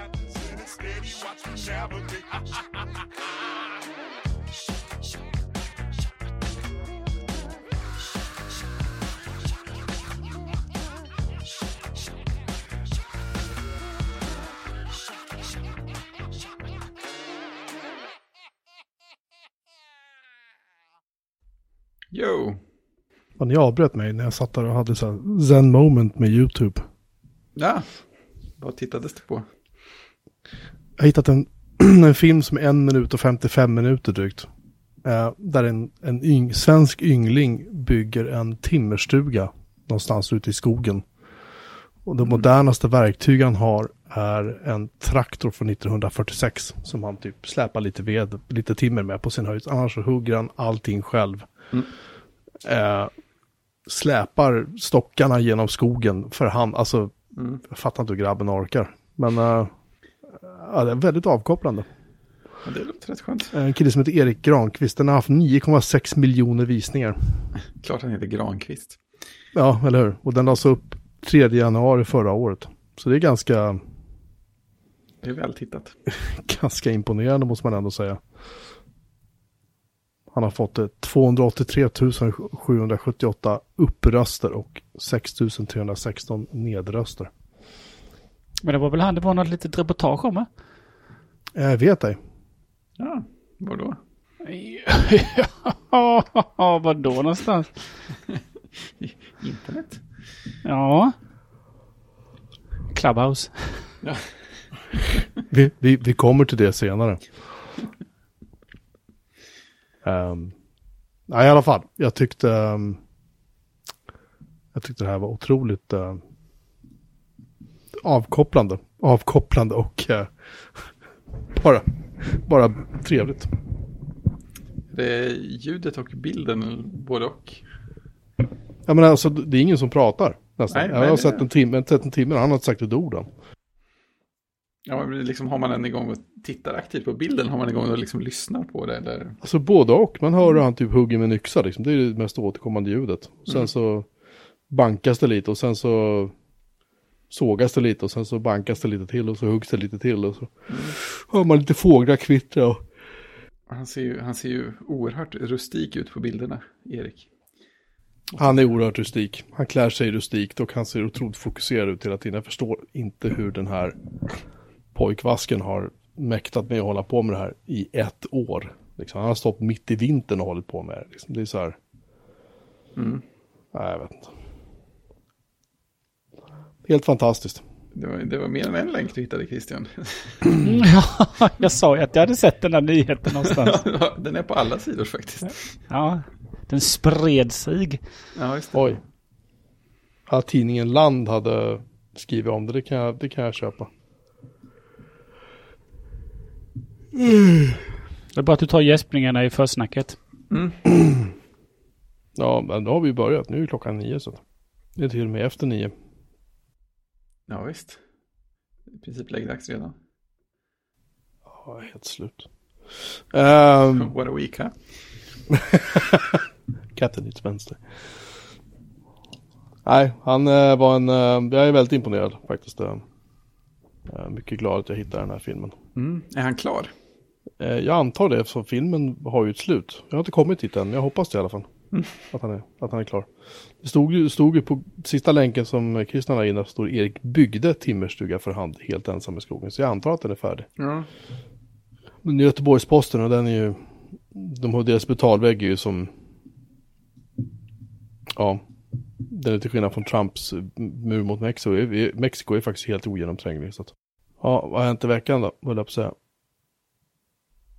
captain spinning steady, watch me navigate. Jo. Och ni avbröt mig när jag satt där och hade så här zen moment med YouTube. Ja. Vad tittades det på? Jag har hittat en, en film som är en minut och 55 minuter drygt. Eh, där en, en yng, svensk yngling bygger en timmerstuga någonstans ute i skogen. Och det modernaste verktyg han har är en traktor från 1946 som han typ släpar lite ved, lite timmer med på sin höjd. Annars så hugger han allting själv. Eh, släpar stockarna genom skogen för hand. Alltså, jag fattar inte hur grabben orkar. Men eh, ja, det är väldigt avkopplande. Ja, det låter rätt skönt. En kille som heter Erik Granqvist. Den har haft 9,6 miljoner visningar. Klart han heter Granqvist. Ja, eller hur? Och den lades upp 3 januari förra året. Så det är ganska, Det är väl tittat. ganska imponerande måste man ändå säga. Han har fått eh, 283 778 uppröster och 6 316 nedröster. Men det var väl han det var något litet reportage om, va? Jag vet ej. Ja, vadå? Ja, var då någonstans? Internet? Ja. Clubhouse. Ja. Vi, vi, vi kommer till det senare. Um, nej, i alla fall. Jag tyckte, ehm, jag tyckte det här var otroligt eh, avkopplande. Avkopplande och eh, bara, bara trevligt. Det är ljudet och bilden, både och. Jag menar, alltså, det är ingen som pratar nästan. Nej, jag har sett en timme, sett en timme, han har inte sagt ett ord än. Ja, men liksom, har man en igång och tittar aktivt på bilden, har man igång och liksom lyssnar på det? Eller? Alltså både och. Man hör hur han typ hugger med en yxa liksom. Det är det mest återkommande ljudet. Sen så bankas det lite och sen så sågas det lite och sen så bankas det lite till och så huggs det lite till och så hör man lite fåglar kvittra och Han ser, ju, han ser ju oerhört rustik ut på bilderna, Erik. han är oerhört rustik. Han klär sig rustikt och han ser otroligt fokuserad ut hela tiden. Jag förstår inte hur den här pojkvasken har mäktat med att hålla på med det här i ett år. Liksom, han har stått mitt i vintern och hållit på med det. Liksom, det är så här. Mm. Nej, jag vet inte. Helt fantastiskt. Det var, det var mer än en länk du hittade, Christian. Ja, jag sa ju att jag hade sett den där nyheten någonstans. Den är på alla sidor faktiskt. Ja, den spred sig. Ja, just det. Oj. Ja, tidningen Land hade skrivit om det. Det kan jag, det kan jag köpa. Det är bara att du tar gäspningarna i försnacket. Ja, men då har vi börjat. Nu är klockan nio så. att Det är till och med efter nio. Ja, visst. I princip läggdags redan. Ja, helt slut. Um, What a week, huh? Katten i vänster. Nej, han eh, var en, eh, jag är väldigt imponerad faktiskt. Är mycket glad att jag hittade den här filmen. Mm. Är han klar? Jag antar det eftersom filmen har ju ett slut. Jag har inte kommit dit än, men jag hoppas det i alla fall. Att, han är, att han är klar. Det stod stod ju på sista länken som Christian var inne, står Erik byggde timmerstuga för hand helt ensam i skogen. Så jag antar att den är färdig. Ja. Men Göteborgs-Posten och den är ju, de har deras betalvägg är ju som, ja, den är till skillnad från Trumps mur mot Mexiko. Mexiko är faktiskt helt ogenomtränglig. Så att, ja, vad har hänt i veckan då, höll jag på att säga.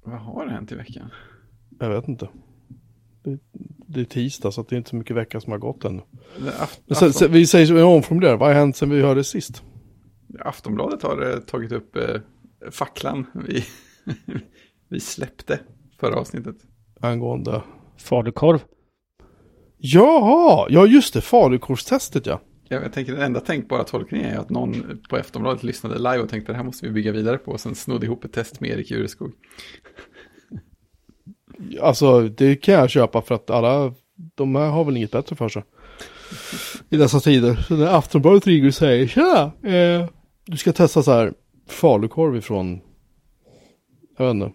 Vad har hänt i veckan? Jag vet inte. Det, det är tisdag så att det är inte så mycket vecka som har gått ännu. Men sen, sen, vi säger så, vi omformulerar, vad har hänt sen vi hörde sist? Aftonbladet har eh, tagit upp eh, facklan vi, vi släppte förra avsnittet. Angående... Falukorv. Jaha, ja just det, falukorvstestet ja. Jag, jag tänker den enda tänkbara tolkningen är att någon på Aftonbladet lyssnade live och tänkte det här måste vi bygga vidare på och sen snodde ihop ett test med Erik Jureskog. Alltså det kan jag köpa för att alla, de här har väl inget bättre för sig. I dessa tider. Så när Aftonbladet ringer och säger, tja, eh, du ska testa så här falukorv ifrån, jag vet inte,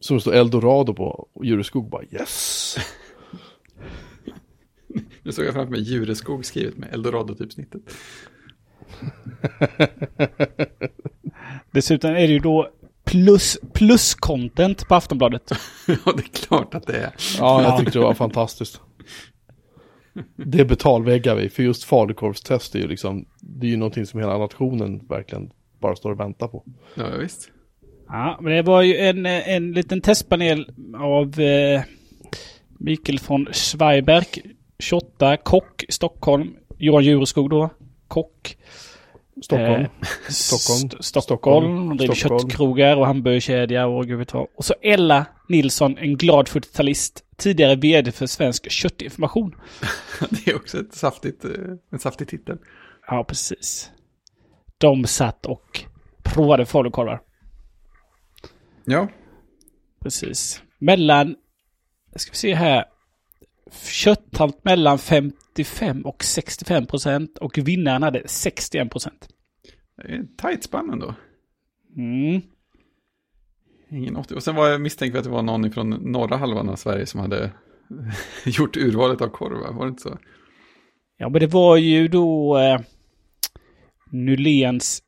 som står Eldorado på och Djureskog bara yes. Nu såg jag framför mig Djureskog skrivet med Eldorado-typsnittet. Dessutom är det ju då plus, plus content på Aftonbladet. ja, det är klart att det är. Ja, jag tyckte det var fantastiskt. Det betalväggar vi, för just falukorvstest är ju liksom, det är ju någonting som hela nationen verkligen bara står och väntar på. Ja, visst. Ja, men det var ju en, en liten testpanel av eh, Mikael von Schweiberg, 28, kock, Stockholm. Johan Jureskog då, kock. Stockholm. Eh, Stockholm. St- Stockholm. Driver Stockholm. köttkrogar och hamburgerkedja och gud vet vad. Och så Ella Nilsson, en glad 40-talist. Tidigare vd för Svensk Köttinformation. Det är också ett saftigt, eh, en saftig titel. Ja, precis. De satt och provade falukorvar. Ja, Precis. Mellan, ska vi se här, kötthalt mellan 55 och 65 procent och vinnaren hade 61 procent. det är ett tajt spann ändå. Mm. Ingen 80. Och sen var jag misstänkt att det var någon från norra halvan av Sverige som hade gjort urvalet av korvar. Var det inte så? Ja, men det var ju då eh, Nyléns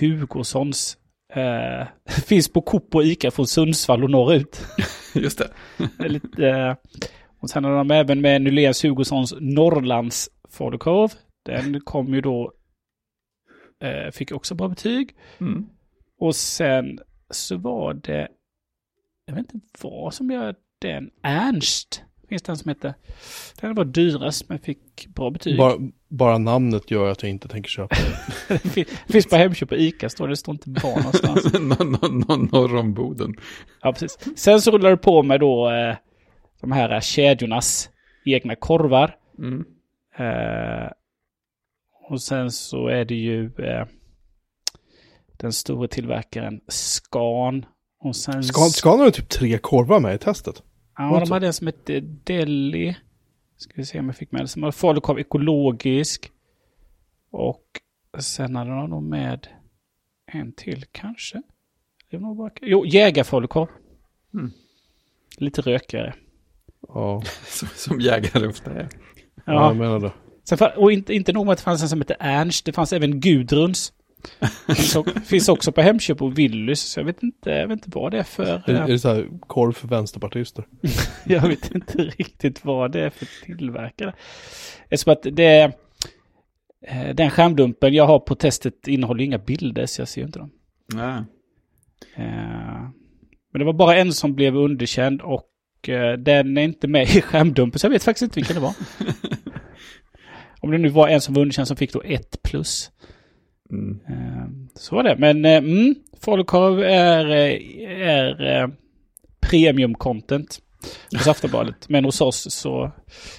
Hugossons. Eh, finns på Coop och Ica från Sundsvall och norrut. Just det. Lite, eh, och sen har de även med Nyléns Hugossons Norrlands falukorv. Den kom ju då, eh, fick också bra betyg. Mm. Och sen så var det, jag vet inte vad som gör den, Ernst finns det en som heter. Den var dyrast men fick bra betyg. Bara, bara namnet gör att jag inte tänker köpa fin- finns på Hemköp och Ica står det, det står inte var någonstans. Nå- nå- nå- Norr om Boden. Ja, precis. Sen så rullar det på med då eh, de här kedjornas egna korvar. Mm. Eh, och sen så är det ju eh, den stora tillverkaren Scan. Och sen Scan, Scan har typ tre korvar med i testet. Ja, de så? hade en som hette Deli. Ska vi se om jag fick med det. Som hade falukorv ekologisk. Och sen hade de nog med en till kanske. Det var nog bara... Jo, jägarfalukorv. Mm. Lite rökigare. Ja, Som, som jägare ofta är. ja. Ja. jag menar det. Sen, och inte, inte nog med att det fanns en som hette Ernst. Det fanns även Gudruns. Så, finns också på Hemköp och Willys. Så jag vet inte, jag vet inte vad det är för... Är, det- är det så här korv för vänsterpartister? Jag vet inte riktigt vad det är för tillverkare. Eftersom att det... eh, Den skärmdumpen jag har på testet innehåller inga bilder så jag ser inte dem. Ja. Eh, Men det var bara en som blev underkänd och eh, den är inte med i skärmdumpen så jag vet faktiskt inte vilken det var. Om det nu var en som var underkänd som fick då ett plus. Mm. Eh, Så var det. Men eh, mm, falukorv är, är eh, premium content hos Aftonbladet. Men hos oss så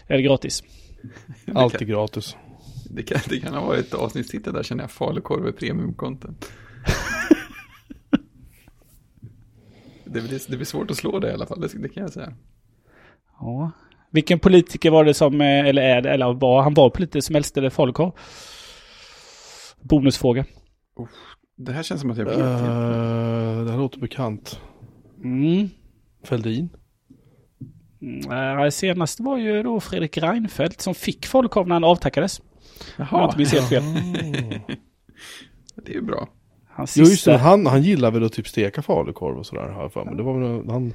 är det gratis. Allt är gratis. Det kan, det kan ha varit avsnittstitel där känner jag. Falukorv är premium content. det, blir, det blir svårt att slå det i alla fall, det, det kan jag säga. Ja. Vilken politiker var det som, eh, eller är det, eller var han var politiker som älskade falukorv? Bonusfråga. Det här känns som att jag vet. Uh, det här låter bekant. Mm. Fälldin? Mm, eh, senast var ju då Fredrik Reinfeldt som fick falukorv när han avtackades. Om jag Jaha, inte minns helt fel. det är ju bra. Hans Jo, just det. Han, han gillar väl att typ steka falukorv och sådär har jag för mig. Det var väl han...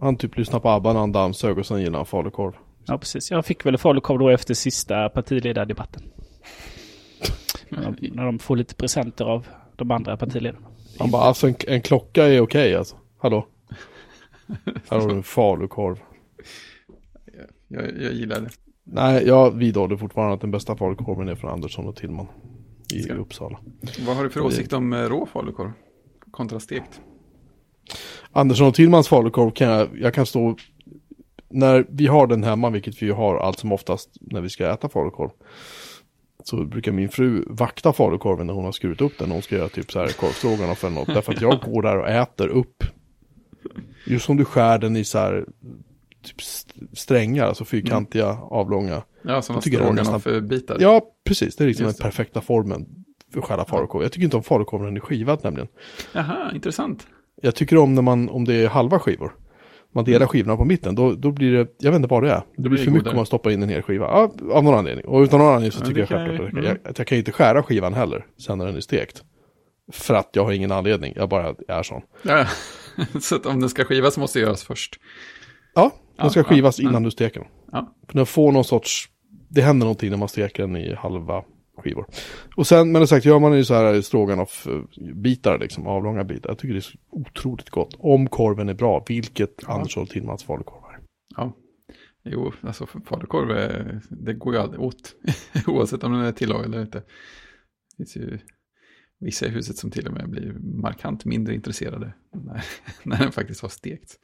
Han typ lyssnade på ABBA när han dammsög och sen gillade han falukorv. Ja, precis. Jag fick väl falukorv då efter sista partiledardebatten. När de, när de får lite presenter av de andra partiledarna. Han bara, alltså en, en klocka är okej alltså. Hallå? Här har du en falukorv. Jag, jag gillar det. Nej, jag vidhåller fortfarande att den bästa falukorven är från Andersson och Tillman. I Ska- Uppsala. Vad har du för åsikt om eh, rå falukorv? Kontra stekt? Andersson och Tillmans falukorv kan jag, jag kan stå... När vi har den hemma, vilket vi har allt som oftast när vi ska äta falukorv. Så brukar min fru vakta falukorven när hon har skurit upp den. Hon ska göra typ så här korvstroganoff eller något. Därför att jag går där och äter upp. Just som du skär den i så här typ st- strängar, alltså fyrkantiga, avlånga. Ja, som Jag nästan- stroganoff-bitar. Ja, precis. Det är liksom den Just perfekta formen. skära falukorv. Jag tycker inte om falukorv när den är skivad nämligen. Jaha, intressant. Jag tycker om när man, om det är halva skivor. Man delar skivorna på mitten, då, då blir det, jag vet inte vad det är. Det blir för mycket om man stoppar in en hel skiva. Ja, av någon anledning. Och utan någon anledning så tycker jag kan självklart jag- att jag, jag, jag kan inte skära skivan heller, sen när den är stekt. För att jag har ingen anledning, jag bara är sån. Ja. Så att om den ska skivas måste det göras först. Ja, den ska skivas innan du steker den. Ja. För den får någon sorts, det händer någonting när man steker den i halva skivor. Och sen, men det sagt, gör man ju så här stroganoff-bitar, liksom, avlånga bitar. Jag tycker det är så otroligt gott. Om korven är bra, vilket Anders och Tillmans falukorv är. Ja. Jo, alltså falukorv, det går ju aldrig åt. Oavsett om den är tillagad eller inte. Det finns ju vissa i huset som till och med blir markant mindre intresserade när, när den faktiskt har stekts.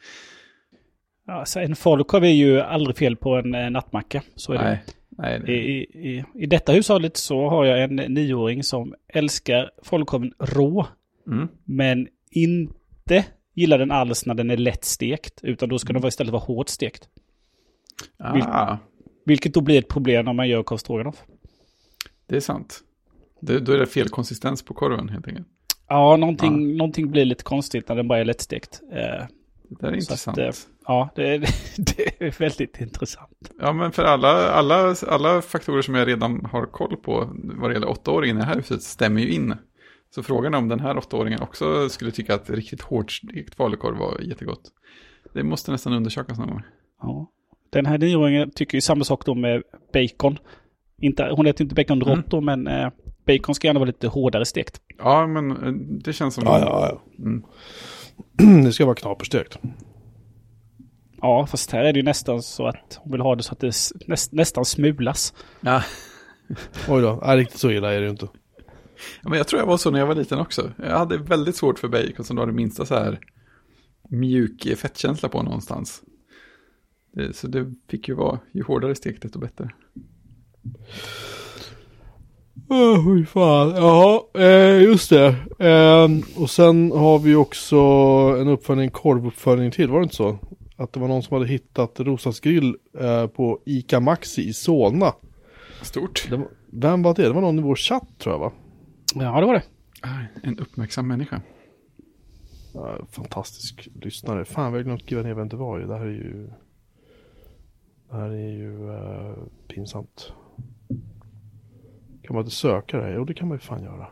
Ja, så en falukorv är ju aldrig fel på en eh, nattmacka. Så är det. Nej, nej, I, det, i, i, I detta hushållet så har jag en nioåring som älskar falukorven rå. mm. Men inte gillar den alls när den är lätt stekt. Utan då ska den vara istället vara hårt stekt. ah, Vilket då blir ett problem när man gör korv det är sant. Det, då är det fel konsistens på korven helt enkelt. Ja, någonting, någonting blir lite konstigt när den bara är lättstekt. Eh, Det där är Så intressant. att, eh, ja, det, är- det är väldigt intressant. Ja, men för alla, alla, alla faktorer som jag redan har koll på vad det gäller åttaåringen i det här huset stämmer ju in. Så frågan är om den här åttaåringen också skulle tycka att riktigt hårt stekt falukorv var jättegott. Det måste nästan undersökas någon gång. Ja. Den här nioåringen tycker ju samma sak då med bacon. Inte, hon äter inte bacon Mm. rått då, men eh, bacon ska gärna vara lite hårdare stekt. Ja, men eh, det känns som... Ja, ja, ja. Mm. det ska vara knaperstekt. Ja, fast här är det ju nästan så att hon vill ha det så att det näst, nästan smulas. Ja. Oj då, nej, riktigt så illa är det ju inte. Ja, men jag tror jag var så när jag var liten också. Jag hade väldigt svårt för bacon som då hade minsta så här mjuk fettkänsla på någonstans. Det, så det fick ju vara, ju hårdare stekt desto bättre. Åh, fy fan. Ja, eh, just det. Eh, och sen har vi också en uppföljning, korvuppföljning till, var det inte så? Att det var någon som hade hittat Rosas grill eh, på Ica Maxi i Solna. Stort. Det var, vem var det? Det var någon i vår chatt tror jag va? Ja, det var det. Ah, En uppmärksam människa. Ja, fantastisk lyssnare. Fan, vi har glömt skriva ner vem det var ju. Det här är ju... Det här är ju eh, pinsamt. Kan man inte söka det här? Jo, det kan man ju fan göra.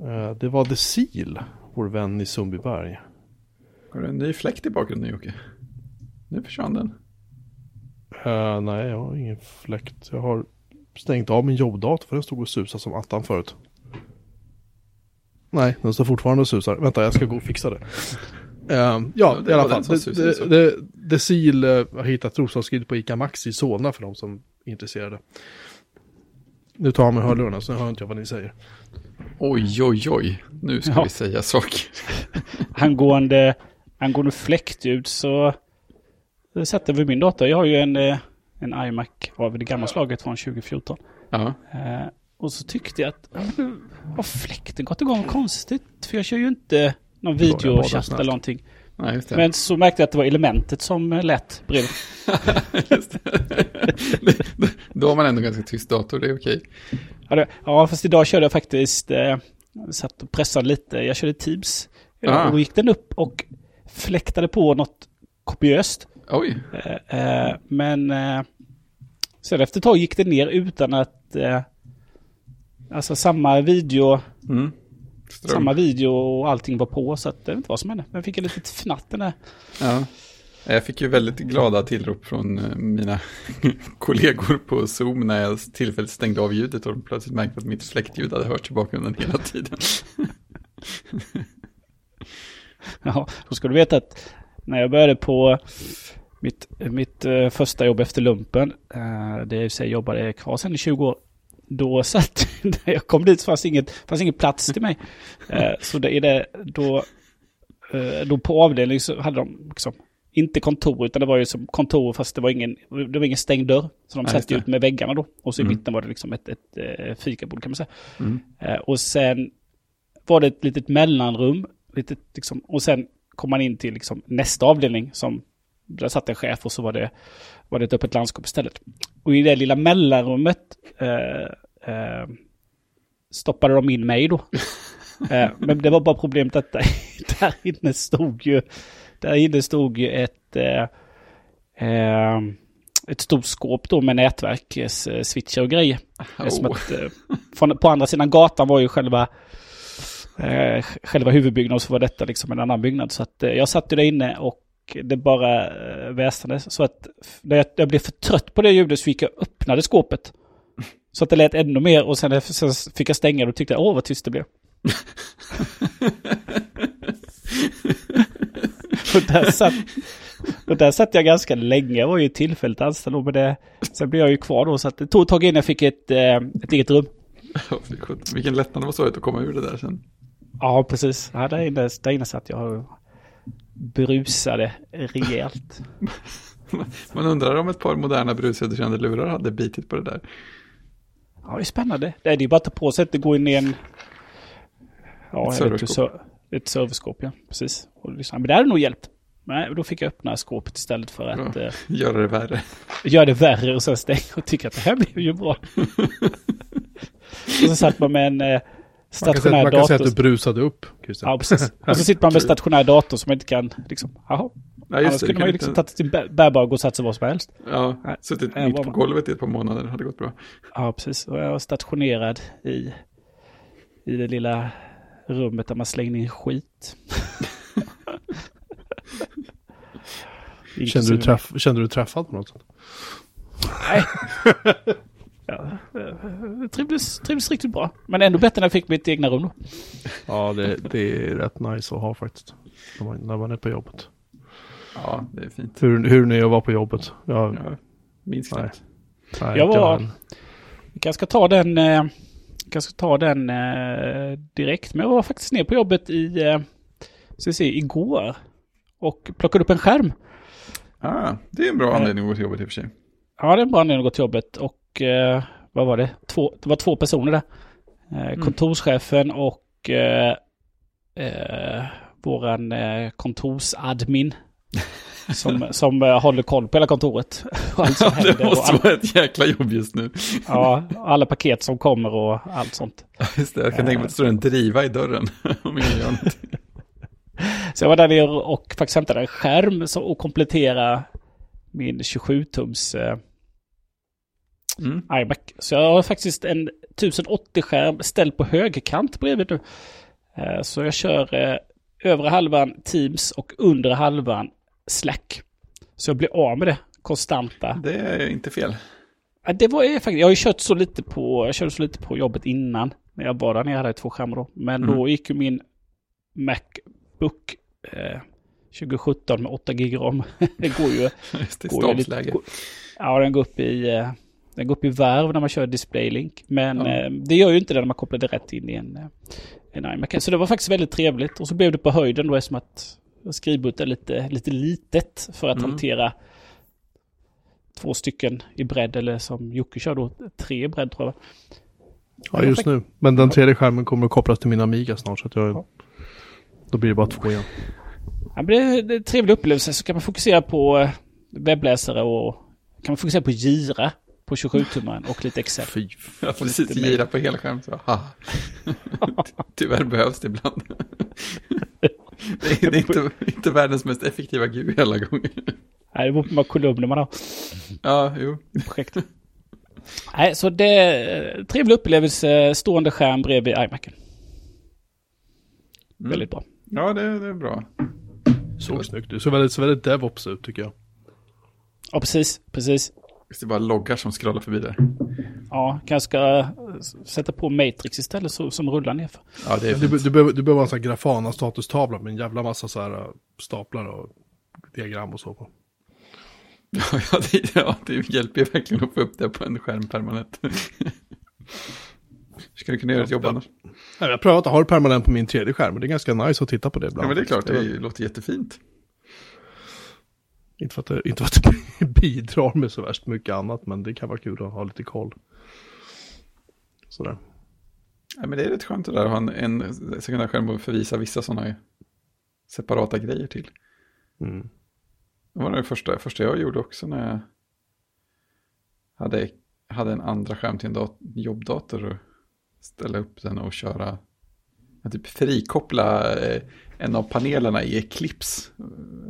Eh, det var The Seal, vår vän i Sundbyberg. Har du en ny fläkt i bakgrunden Jocke? Nu försvann den. Eh, nej, jag har ingen fläkt. Jag har stängt av min jobbdator för den stod och susade som attan förut. Nej, den står fortfarande och susar. Vänta, jag ska gå och fixa det. Eh, ja, det i alla fall. Seal eh, har hittat rosenskridd på Ica Maxi i Solna för de som är intresserade. Nu tar jag med hörlurarna så hör inte jag vad ni säger. Oj, oj, oj. Nu ska Ja. vi säga saker. Angående, angående fläktljud så sätter vi min dator. Jag har ju en, eh, en iMac av det gamla slaget från 2014. Ja, Eh, och så tyckte jag att har fläkten gått igång konstigt. För jag kör ju inte någon videochatt eller någonting. Det. Men så märkte jag att det var elementet som eh, lät bredvid. Då har man ändå ganska tyst dator, det är okej. Ja, det, ja, fast idag körde jag faktiskt, eh, satt och pressade lite. Jag körde Teams. idag, Ah. Och då gick den upp och fläktade på något kopiöst. Oj, Eh, eh, men eh, sen efter ett tag gick det ner utan att... Eh, alltså samma video, mm. Ström. samma video och allting var på. Så att jag vet inte vad som hände. Men jag fick en litet fnatt den där. Ja. Jag fick ju väldigt glada tillrop från eh, mina kollegor på Zoom när jag tillfälligt stängde av ljudet och de plötsligt märkte att mitt fläktljud hade hörts i bakgrunden hela tiden. Ja, då ska du veta att när jag började på mitt, mitt eh, första jobb efter lumpen, uh, det vill säga jobbade kvar sedan i 20 år, då satt, när jag kom dit fanns inget, fanns ingen plats till mig. Eh, så det är det, då, eh, då på avdelning så hade de liksom, inte kontor, utan det var ju som kontor fast det var ingen, det var ingen stängd dörr. Så de just satte ut med väggarna då. Och så i Mm. mitten var det liksom ett, ett, eh, fikabord kan man säga. Mm. Och sen var det ett litet mellanrum. Litet, liksom, och sen kom man in till liksom, nästa avdelning som Där satt en chef och så var det, var det ett öppet landskap istället. Och i det lilla mellanrummet eh, eh, stoppade de in mig då. eh, men det var bara problemet att där, där inne stod ju, där inne stod ju ett, eh, eh, ett stort skåp då med nätverk, eh, switcher och grejer. Är som Oh. att, eh, från, på andra sidan gatan var ju själva eh, själva huvudbyggnaden och så var detta liksom en annan byggnad. Så att eh, jag satt ju där inne och det bara eh, väsnades. Så att när jag, jag blev för trött på det ljudet så fick jag öppna det skåpet. Så att det lät ännu mer och sen, sen fick jag stänga det och tyckte åh vad tyst det blev. och, där satt, och där satt jag ganska länge. Jag var ju tillfälligt anställd men det, sen blev jag ju kvar då. Så att det tog ett tag innan jag fick ett, eh, ett eget rum. Vilken lättnad det ha varit att komma ur det där sen. Ja, precis. Ja, där, inne, där inne satt jag brusade rejält. Man undrar om ett par moderna brusreducerande lurar hade bitit på det där. Ja, det är spännande. Det är ju bara att ta på sig att det går in i en... Ja, Ett serverskåp. så- ett serverskåp, ja. Precis. Men det hade nog hjälpt. Nej, då fick jag öppna skåpet istället för att Ja. eh, Göra det värre. göra det värre och sen stänga och tycka att det här blev ju bra. och så satt man med en eh, Man kan, säga, stationär man kan säga att du brusade upp, Christian. Ja, precis. Och så sitter man med stationär dator som man inte kan, liksom, jaha. Ja, Annars det. kunde man ju liksom inte... tagit sin bä- bärbara och satt sig var som helst. Ja, Nej. suttit mitt på man- golvet i ett par månader hade gått bra. Ja, precis. Och jag var stationerad i, i det lilla rummet där man slängde in skit. Kände du, träff, kände du träffad på något sätt? Nej. ja, eh, trivdes, trivdes riktigt bra. Men ändå bättre när jag fick mitt egna rum då. Ja, det, det är rätt nice att ha faktiskt. När man, när man är på jobbet. Ja, det är fint. Hur, hur ni var på jobbet? Ja, Ja, minst Nej. knappt. nej, Jag var-. Vi kanske ska ta den, eh, kanske ska ta den eh, direkt. Men jag var faktiskt ner på jobbet i, eh, ska se, igår. Och plockade upp en skärm. Ah, det är en bra Eh. anledning att gå till jobbet i och för sig. Ja, det är en bra anledning att gå till jobbet. Och eh, vad var det? Två, det var två personer där. Eh, kontorschefen och eh, eh, våran eh, kontorsadmin. Som, som eh, håller koll på hela kontoret. Och allt som händer. Det och måste all, vara ett jäkla jobb just nu. ja, alla paket som kommer och allt sånt. Just det, jag kan tänka mig att det står en driva i dörren. Om ingen gör något. Så jag var där nere och faktiskt hämtade en skärm och komplettera min 27-tums eh, Mm. iMac. Så jag har faktiskt en 1080-skärm ställd på högerkant bredvid nu. Eh, Så jag kör eh, övre halvan Teams och undre halvan Slack. Så jag blir av med det konstanta. Det är inte fel. Det var eh, faktiskt, jag har ju kört så lite på, jag körde så lite på jobbet innan. När jag var där nere hade jag två skärmar då. Men Mm. då gick ju min Macbook eh, 2017 med 8 gig rom. det går ju... Just det, går ju lite- går- Ja, den går upp i... Den går upp i varv när man kör DisplayLink. Men Ja. eh, det gör ju inte det när man kopplar det rätt in i en, eh, en iMac. Så det var faktiskt väldigt trevligt. Och så blev det på höjden då eftersom att skrivbordet är lite, lite litet för att Mm. hantera två stycken i bredd. Eller som Jocke kör då, tre i bredd tror jag. Ja, just nu. Men den tredje skärmen kommer att kopplas till min Amiga snart. Så att jag, Ja. Då blir det bara två igen. Ja, men det, är, det är en trevlig upplevelse. Så kan man fokusera på eh, webbläsare och kan man fokusera på Gira på 27-tummaren och lite Excel. Fy Ja, precis. Gira på hela skärmen. Så, ha. Tyvärr behövs det ibland. det är, det är inte, inte världens mest effektiva GUI alla gånger. Nej, det beror på hur många kolumner man har. Ja, jo. projekt. Nej, så det är en trevlig upplevelse. Stående skärm bredvid iMacen. Mm. Väldigt bra. Ja, det, det är bra. Såg snyggt ut. Så väldigt, så väldigt DevOps ut tycker jag. Ja, precis. Precis. Det är bara loggar som scrollar förbi där. Ja, kanske ska eh, sätta på Matrix istället så, som rullar ner. Ja, det är Du, du, behöver, du behöver en sån här Grafana statustavla med en jävla massa så här äh, staplar och diagram och så på. Ja, det, ja, det hjälper ju verkligen att få upp det på en skärm permanent. Ska du kunna göra ett jobb annars? Jag har prövat att ha det permanent på min tredje skärm. och Det är ganska nice att titta på det Ja, ibland. men det är klart, faktiskt. det låter jättefint. Inte för, att det, inte för att det bidrar med så värst mycket annat, men det kan vara kul att ha lite koll. Sådär. Ja, men det är rätt skönt det där att ha en, en sekundär skärm och förvisa vissa sådana separata grejer till. Mm. Det var det första, första jag gjorde också när jag hade, hade en andra skärm till en dat- jobbdator och ställa upp den och köra, typ frikoppla eh, en av panelerna i Eclipse,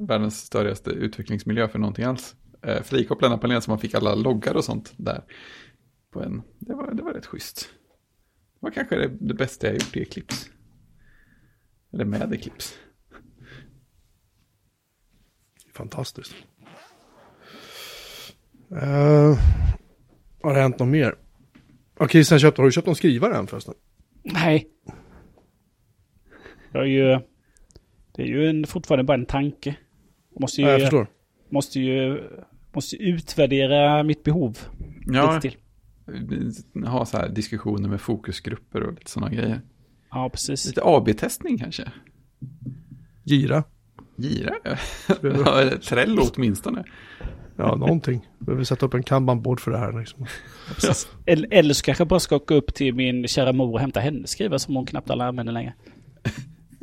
världens större utvecklingsmiljö för någonting alls. Eh, frikoppla den här panelen så man fick alla loggar och sånt där. På en, det, var, det var rätt schysst. Det var kanske det, det bästa jag gjort i Eclipse. Eller med Eclipse. Fantastiskt. Uh, har det hänt något mer? Ja, Christian köpte, har du köpt någon skrivare än förresten? Nej. Jag är ju... Det är ju en, fortfarande bara en tanke. Jag måste ju, Ja, jag förstår. måste ju måste utvärdera mitt behov Ja, lite till. ha så här diskussioner med fokusgrupper och lite sådana grejer. Ja, precis. Lite AB-testning kanske. Gira. Gira? Ja, Trello åtminstone. Ja, någonting. Behöver sätta upp en kanbanbord för det här. Liksom. precis. Eller, eller så kanske jag bara ska åka upp till min kära mor och hämta hennes skrivare som hon knappt alla använder längre.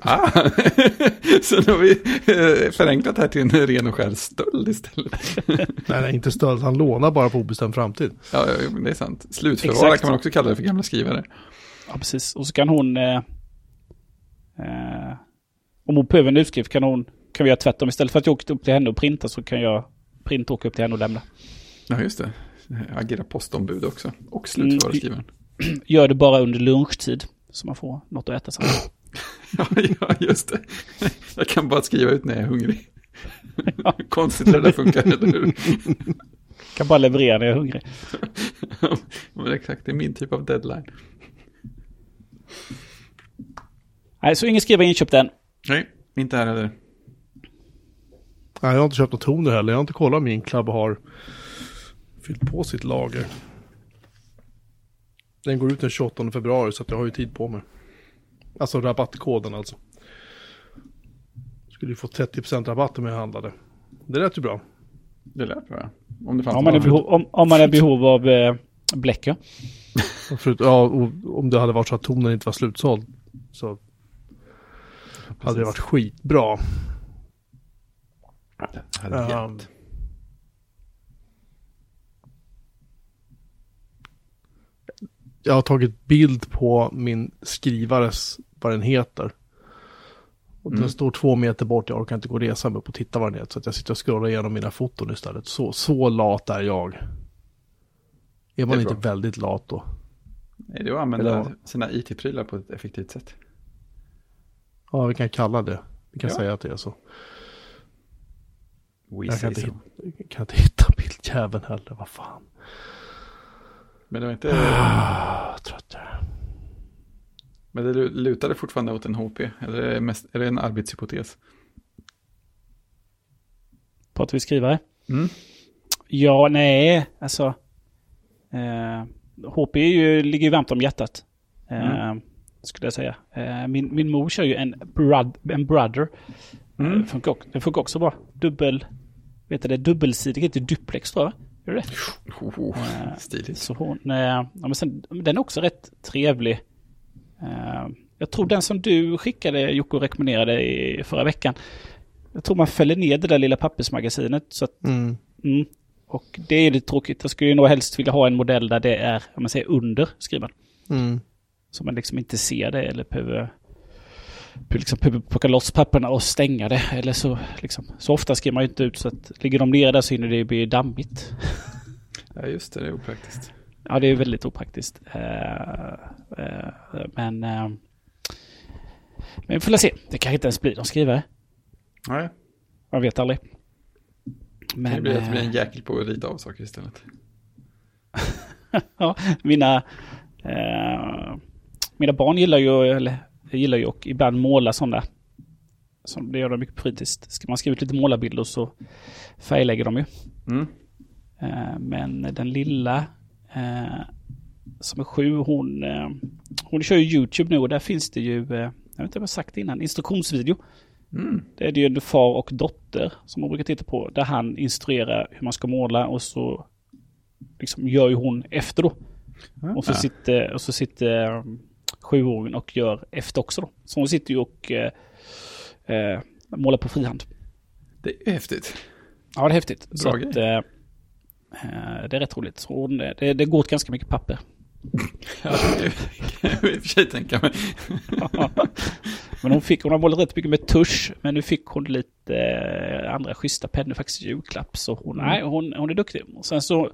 Ah. Så nu har vi eh, förenklat här till en ren och skär stöld istället. Nej, nej, inte stöld. Han lånar bara på obestämd framtid. Ja, det är sant. Slutförvara Exakt. kan man också kalla det för gamla skrivare. Ja, precis. Och så kan hon... Eh, eh, om hon behöver en utskrift kan hon... Kan vi göra tvärtom. Istället för att jag åker upp till henne och printa så kan jag printa och åka upp till henne och lämna. Ja, just det. Agera postombud också. Och slutförvara skrivaren. Gör det bara under lunchtid. Så man får något att äta sen. Ja, ja, just det. Jag kan bara skriva ut när jag är hungrig. Konstigt hur det där funkar, eller hur? Kan bara leverera när jag är hungrig. Men exakt, det är min typ av deadline. Nej, så ingen skrivare inköpt än. Nej, inte här heller. Nej, jag har inte köpt något toner heller. Jag har inte kollat om min klubb har fyllt på sitt lager. Den går ut den 28 februari så att jag har ju tid på mig. Alltså rabattkoden alltså. Skulle ju få 30% rabatt om jag handlade. Det lät ju bra. Det lät bra. Om det fanns Om man är behov, om, om man är behov av eh, bläck, ja. Förut, ja, och om det hade varit så att tonen inte var slutsåld så hade det varit skitbra. Det hade hjälpt. Jag har tagit bild på min skrivares, vad den heter. Och Mm. den står två meter bort, jag orkar inte gå och resa mig upp och titta vad den heter. Så att jag sitter och scrollar igenom mina foton istället. Så, så lat är jag. Är man är inte bra. väldigt lat då? Nej, det är att använda Eller- sina IT-prylar på ett effektivt sätt. Ja, vi kan kalla det. Vi kan Ja. säga att det är så. We Jag kan inte, hitta, kan inte hitta bildjäveln heller, vad fan. Men det var inte... Ah, trött jag. Men det lutade fortfarande åt en HP. Eller är det, mest, är det en arbetshypotes? Pratar vi skrivare? Mm. Ja, nej, alltså. Eh, HP är ju, ligger ju varmt om hjärtat. Eh, Skulle jag säga. Eh, min, min mor kör ju en, brod, en Brother. Mm. Eh, funkar, det funkar också bra. Dubbel, vet du det, dubbelsidig, heter duplex tror jag. Gör det det? Oh, oh, Eh, stiligt. Så hon, eh, ja, men sen, den är också rätt trevlig. Eh, jag tror den som du skickade Jocke och rekommenderade i förra veckan. Jag tror man fäller ner det där lilla pappersmagasinet. Så att, Mm. mm, och det är lite tråkigt. Jag skulle ju nog helst vilja ha en modell där det är, om man säger under skrivaren. Mm. Så man liksom inte ser det eller behöver, behöver liksom behöver plocka loss papperna och stänga det. Eller så, liksom, så ofta skriver man ju inte ut så att ligger de nere där så hinner det bli dammigt. Ja, just det. Det är opraktiskt. Ja, det är väldigt opraktiskt. Eh, eh, men, eh, men vi får se. Det kanske inte ens blir någon skrivare. Nej, Man vet aldrig. men, det blir att det blir en jäkel på att rita av saker istället. ja, mina, eh, mina barn gillar ju, eller gillar ju och ibland måla sådana. Som det gör de mycket på fritids. Ska man skriva ut lite målarbilder så färglägger de ju. Mm. Eh, Men den lilla eh, som är sju, hon, eh, hon kör ju YouTube nu och där finns det ju, eh, jag vet inte om jag sagt det innan, instruktionsvideo. Mm. Det är det ju en far och dotter som man brukar titta på. Där han instruerar hur man ska måla och så liksom gör ju hon efter då. Och så sitter, och så sitter um, sjuåringen och gör efter också då. Så hon sitter ju och eh, eh, målar på frihand. Det är häftigt. Ja, det är häftigt. Bra så grej. att, eh, eh, det är rätt roligt. Så det, det, går åt ganska mycket papper. Ja, det kan jag i och för sig tänka mig. men hon fick, hon har målat rätt mycket med tusch. Men nu fick hon lite eh, andra schyssta pennor faktiskt i julklapp. Så hon, Mm. nej, hon, hon är duktig. Och sen så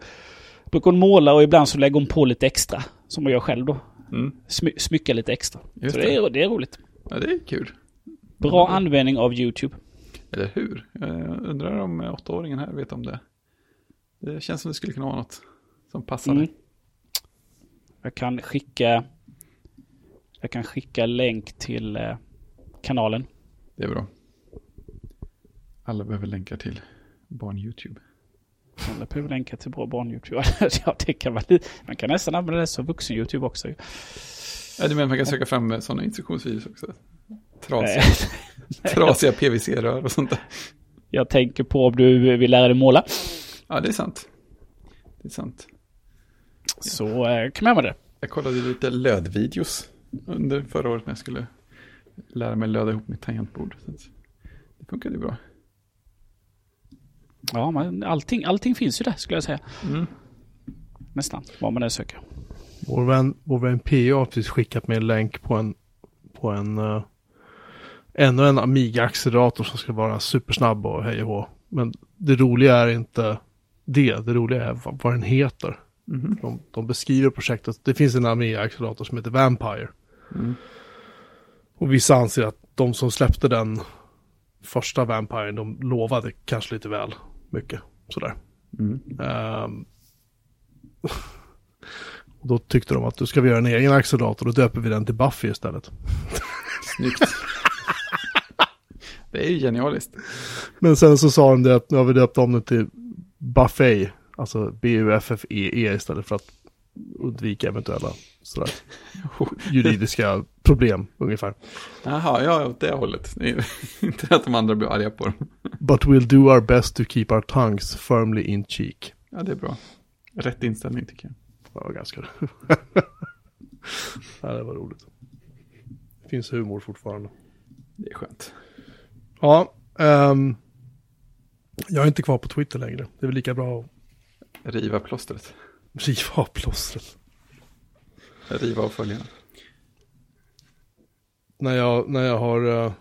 brukar hon måla och ibland så lägger hon på lite extra. Som hon gör själv då. Mm. Smy, smycka lite extra. Just så det är, det är roligt. Ja, det är kul. Bra användning av YouTube. Eller hur? Jag undrar om åttaåringen här vet om det. Det känns som det skulle kunna vara något som passade. Mm. Jag kan skicka Jag kan skicka länk till eh, kanalen. Det är bra. Alla behöver länkar till barn-YouTube. Eller behöver länka till bra barn-youtube. ja, det kan man, man kan nästan använda det som vuxen-youtube också. Ja, du menar man kan söka fram sådana instruktionsvideos också? Trasiga, trasiga PVC-rör och sånt där. Jag tänker på om du vill lära dig måla. Ja, det är sant. Det är sant. Så eh, kan man göra det. Jag kollade lite lödvideos under förra året när jag skulle lära mig löda ihop mitt tangentbord. Så det funkade ju bra. Ja, men allting, allting finns ju där skulle jag säga. Mm. Nästan, vad man än söker. Vår vän, vår vän PA har precis skickat med en länk på en, på en, uh, ännu en Amiga-accelerator som ska vara supersnabb och hej och hå. Men det roliga är inte det, det roliga är vad, vad den heter. Mhm. De, de beskriver projektet, det finns en Amiga-accelerator som heter Vampire. Mm. Och vissa anser att de som släppte den första Vampire, de lovade kanske lite väl mycket. Sådär. Mm. Ehm, och då tyckte de att då ska vi göra en egen accelerator, då döper vi den till Buffy istället. Snyggt. det är ju genialiskt. Men sen så sa de det att nu har vi döpt om det till Buffet, alltså B-U-F-F-E-E istället för att undvika eventuella sådär, juridiska problem ungefär. Jaha, ja, åt det hållet. Inte att de andra blir arga på dem. But we'll do our best to keep our tongues firmly in cheek. Ja, det är bra. Rätt inställning tycker jag. Var ganska ja, det var roligt. Det finns humor fortfarande. Det är skönt. Ja, ehm, jag är inte kvar på Twitter längre. Det är väl lika bra att Riva plåstret. riva av plåstret. Riva av följarna. När jag, när jag har... eh,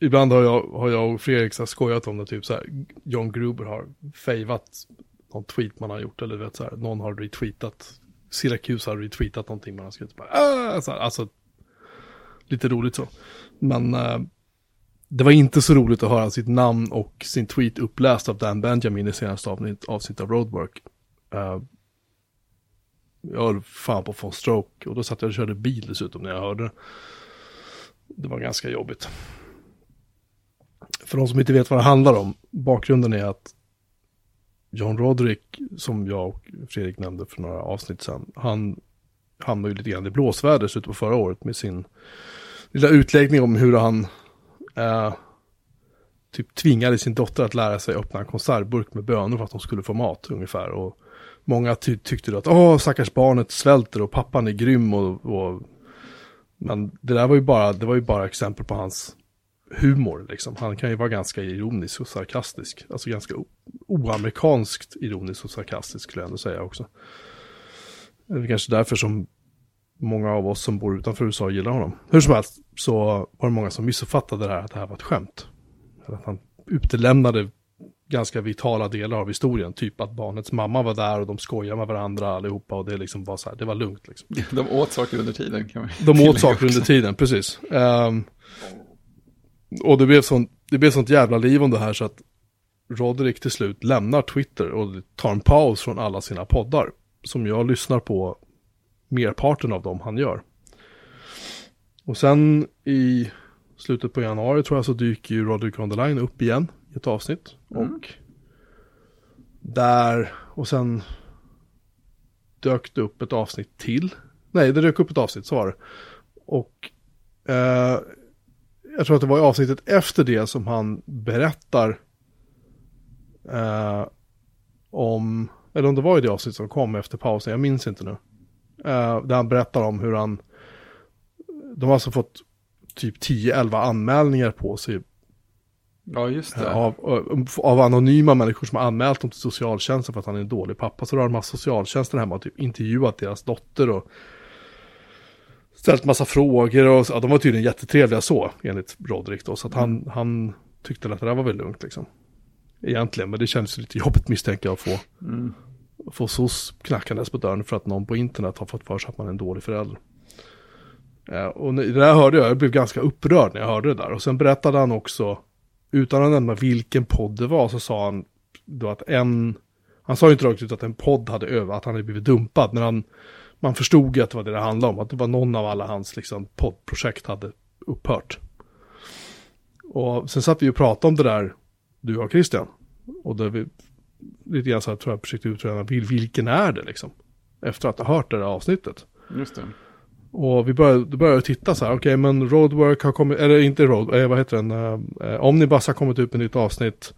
ibland har jag, har jag och Fredrik så skojat om det, typ så här. John Gruber har fejvat någon tweet man har gjort, eller vet så här, någon har retweetat. Syracuse har retweetat någonting man har skrivit. Bara, ah! så här, alltså, lite roligt så. Men eh, det var inte så roligt att höra sitt namn och sin tweet uppläst av Dan Benjamin i senaste avsnitt, avsnitt av Roadwork. Uh, jag höll fan på att få en stroke och då satt jag och körde bil dessutom när jag hörde det. Det var ganska jobbigt. För de som inte vet vad det handlar om, bakgrunden är att John Roderick, som jag och Fredrik nämnde för några avsnitt sedan, han hamnade ju lite grann i blåsväder i slutet på förra året med sin lilla utläggning om hur han eh, typ tvingade sin dotter att lära sig öppna en konservburk med bönor för att de skulle få mat ungefär. Och många ty tyckte då att åh, stackars barnet svälter och pappan är grym och, och men det där var ju bara, det var ju bara exempel på hans humor liksom. Han kan ju vara ganska ironisk och sarkastisk. Alltså ganska oamerikanskt ironisk och sarkastisk skulle jag ändå säga också. Det är kanske därför som många av oss som bor utanför USA gillar honom. Hur som helst så var det många som missuppfattade det här att det här var ett skämt. Eller Att han utelämnade ganska vitala delar av historien. Typ att barnets mamma var där och de skojade med varandra allihopa och det liksom var så här, det var lugnt liksom. De åt saker under tiden kan man De åt saker också. under tiden, precis. Ehm, och det blev, sånt, det blev sånt jävla liv om det här så att Roderick till slut lämnar Twitter och tar en paus från alla sina poddar. Som jag lyssnar på merparten av dem han gör. Och sen i slutet på januari tror jag så dyker ju Roderick on the line upp igen i ett avsnitt. Och där, och sen dök det upp ett avsnitt till. Nej, det dök upp ett avsnitt, så var det. Och eh, jag tror att det var i avsnittet efter det som han berättar eh, om, eller om det var i det avsnitt som kom efter pausen, jag minns inte nu. Eh, där han berättar om hur han, de har alltså fått typ 10-11 anmälningar på sig Ja, just det. Eh, Av, av, av anonyma människor som har anmält dem till socialtjänsten för att han är en dålig pappa. Så då har de haft socialtjänsten hemma och typ intervjuat deras dotter och ställt massa frågor. Och, ja, de var tydligen jättetrevliga så, enligt Rodrik då. Så att han, han tyckte att det där var väl lugnt liksom. Egentligen, men det känns lite jobbigt misstänker jag att få, Mm få SOS knackandes på dörren för att någon på internet har fått för sig att man är en dålig förälder. Eh, och det där hörde jag, jag blev ganska upprörd när jag hörde det där. Och sen berättade han också, utan att nämna vilken podd det var, så sa han då att en, han sa ju inte rakt ut att en podd hade övat, att han hade blivit dumpad, men han, man förstod ju att det var det det handlade om, att det var någon av alla hans liksom, poddprojekt hade upphört. Och sen satt vi och pratade om det där, du och Christian. Och det vi, lite grann så här tror jag försökte utröna, vil, vilken är det liksom? Efter att ha hört det där avsnittet. Just det. Och vi började, började titta så här, okej men Roadwork har kommit, eller inte Road, eh, vad heter den, eh, eh, Omnibus har kommit ut med nytt avsnitt.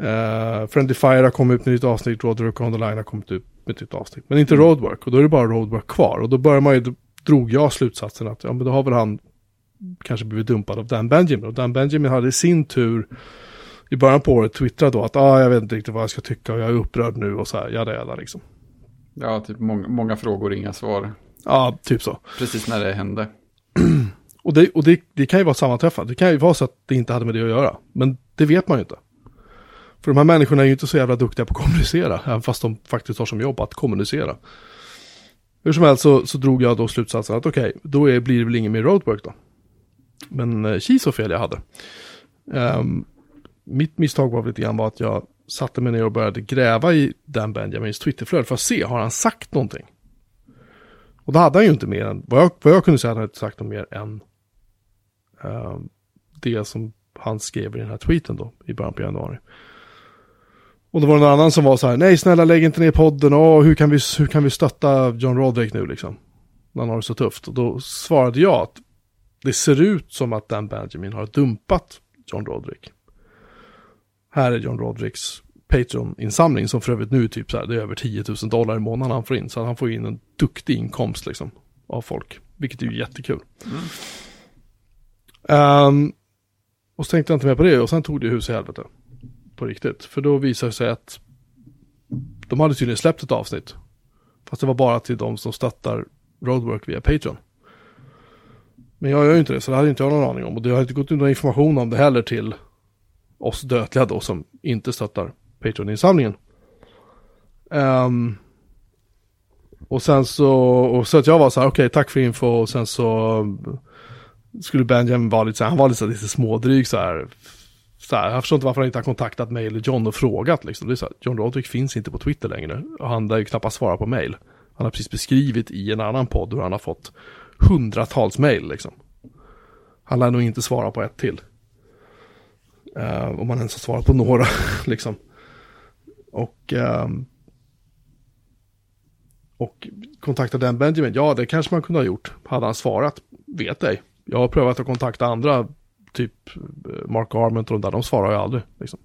Eh, Friendly Fire har kommit ut med nytt avsnitt, Roadwork on the Line har kommit ut med ett nytt avsnitt. Men inte Roadwork, och då är det bara Roadwork kvar. Och då börjar man ju, drog jag slutsatsen att, ja men då har väl han kanske blivit dumpad av Dan Benjamin. Och Dan Benjamin hade i sin tur i början på året twittrat då att, ah, jag vet inte riktigt vad jag ska tycka och jag är upprörd nu och så här, jada jada liksom. Ja, typ många, många frågor, inga svar. Ja, typ så. Precis när det hände. Och, det, och det, det kan ju vara sammanträffat. Det kan ju vara så att det inte hade med det att göra. Men det vet man ju inte. För de här människorna är ju inte så jävla duktiga på att kommunicera. Även fast de faktiskt har som jobb att kommunicera. Hur som helst så, så drog jag då slutsatsen att okej, då är, blir det väl ingen mer roadwork då. Men eh, så fel jag hade. Ehm, mitt misstag var lite grann var att jag satte mig ner och började gräva i Dan Benjamins Twitterflöde för att se, har han sagt någonting? Och då hade han ju inte mer än, vad jag, vad jag kunde säga, han hade inte sagt något mer än eh, det som han skrev i den här tweeten då, i början på januari. Och då var det någon annan som var så här, nej snälla lägg inte ner podden, Åh, hur, kan vi, hur kan vi stötta John Roderick nu liksom? När han har det så tufft. Och då svarade jag att det ser ut som att Dan Benjamin har dumpat John Roderick. Här är John Rodericks Patreon-insamling som för övrigt nu är typ så här, det är över 10 000 dollar i månaden han får in. Så han får in en duktig inkomst liksom av folk. Vilket är ju jättekul. Ehm, och så tänkte jag inte mer på det och sen tog det hus i helvete. På riktigt. För då visade det sig att de hade tydligen släppt ett avsnitt. Fast det var bara till de som stöttar Roadwork via Patreon. Men jag gör ju inte det, så det hade inte jag någon aning om. Och det har inte gått ut någon information om det heller till oss dödliga då som inte stöttar Patreon-insamlingen. Um, och sen så, och så att jag var så här, okej tack för info och sen så um, skulle Benjamin vara lite så här, han var lite, så här, lite smådryg så här. Så här, jag förstår inte varför han inte har kontaktat mig eller John och frågat liksom. Det är så här, John Rodrick finns inte på Twitter längre. Och han lär ju knappast svara på mail. Han har precis beskrivit i en annan podd hur han har fått hundratals mail liksom. Han lär nog inte svara på ett till. Uh, om man ens har svarat på några liksom. Och, ehm, och kontakta den Benjamin, ja det kanske man kunde ha gjort. Hade han svarat, vet ej. Jag har prövat att kontakta andra, typ eh, Mark Arment och de där, de svarar ju aldrig. Liksom.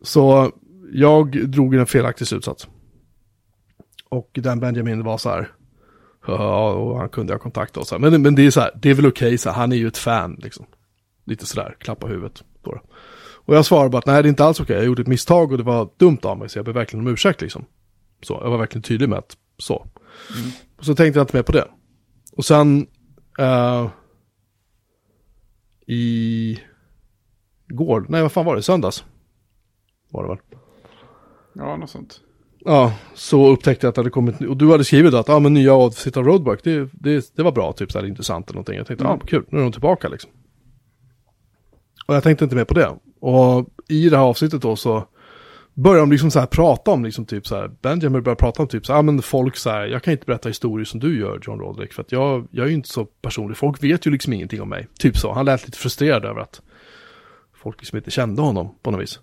Så jag drog en felaktig slutsats. Och den Benjamin var så här, ja, och han kunde ha kontaktat oss. Men, men det är så här, det är väl okej, så här, han är ju ett fan liksom. Lite sådär, klappa huvudet. Då. Och jag svarade bara att nej det är inte alls okej, jag gjorde ett misstag och det var dumt av mig så jag ber verkligen om ursäkt liksom. Så, jag var verkligen tydlig med att så. Och så tänkte jag inte mer på det. Och sen eh, i går, nej vad fan var det, söndags var det väl. Ja, något sånt. Ja, så upptäckte jag att det hade kommit, och du hade skrivit att, ja ah, men nya avsnitt av Roadwork, det, det, det var bra, typ så här intressant eller någonting. Jag tänkte, ja Mm. ah, kul, nu är de tillbaka liksom. Och jag tänkte inte mer på det. Och i det här avsnittet då så börjar de liksom så här prata om, liksom typ så här, Benjamin börjar prata om typ så här, ah, men folk så här, jag kan inte berätta historier som du gör John Roderick, för att jag, jag är ju inte så personlig, folk vet ju liksom ingenting om mig. Typ så, han lät lite frustrerad över att folk liksom inte kände honom på något vis.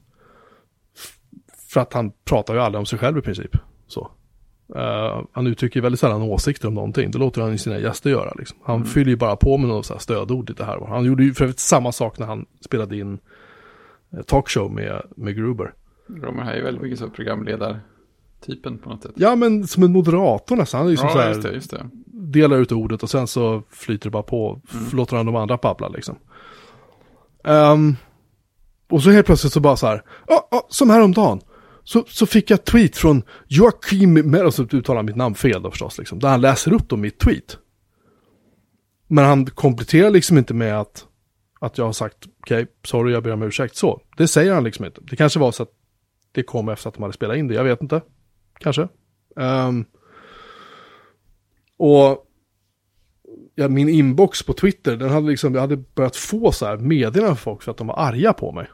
För att han pratar ju aldrig om sig själv i princip. Så. Eh, han uttrycker väldigt sällan åsikter om någonting. Det låter han ju sina gäster göra. Liksom. Han fyller ju bara på med något så här stödord lite här. Han gjorde ju för övrigt samma sak när han spelade in eh, talkshow med, med Gruber. De här är väldigt mycket så programledartypen på något sätt. Ja men som en moderator nästan. Han är ju som så ja här, just det, just det. delar ut ordet och sen så flyter det bara på. Mm. Låter han de andra babbla liksom. Ehm, och så helt plötsligt så bara så här, ja, ja, som häromdagen. Så, så fick jag ett tweet från Joakim Mer, och så uttalar mitt namn fel då förstås, liksom, där han läser upp då mitt tweet. Men han kompletterar liksom inte med att, att jag har sagt, okej, sorry, jag ber om ursäkt, så. Det säger han liksom inte. Det kanske var så att det kom efter att de hade spelat in det, jag vet inte. Kanske. Ehm, och ja, min inbox på Twitter, den hade liksom, jag hade börjat få så här meddelanden från folk för att de var arga på mig.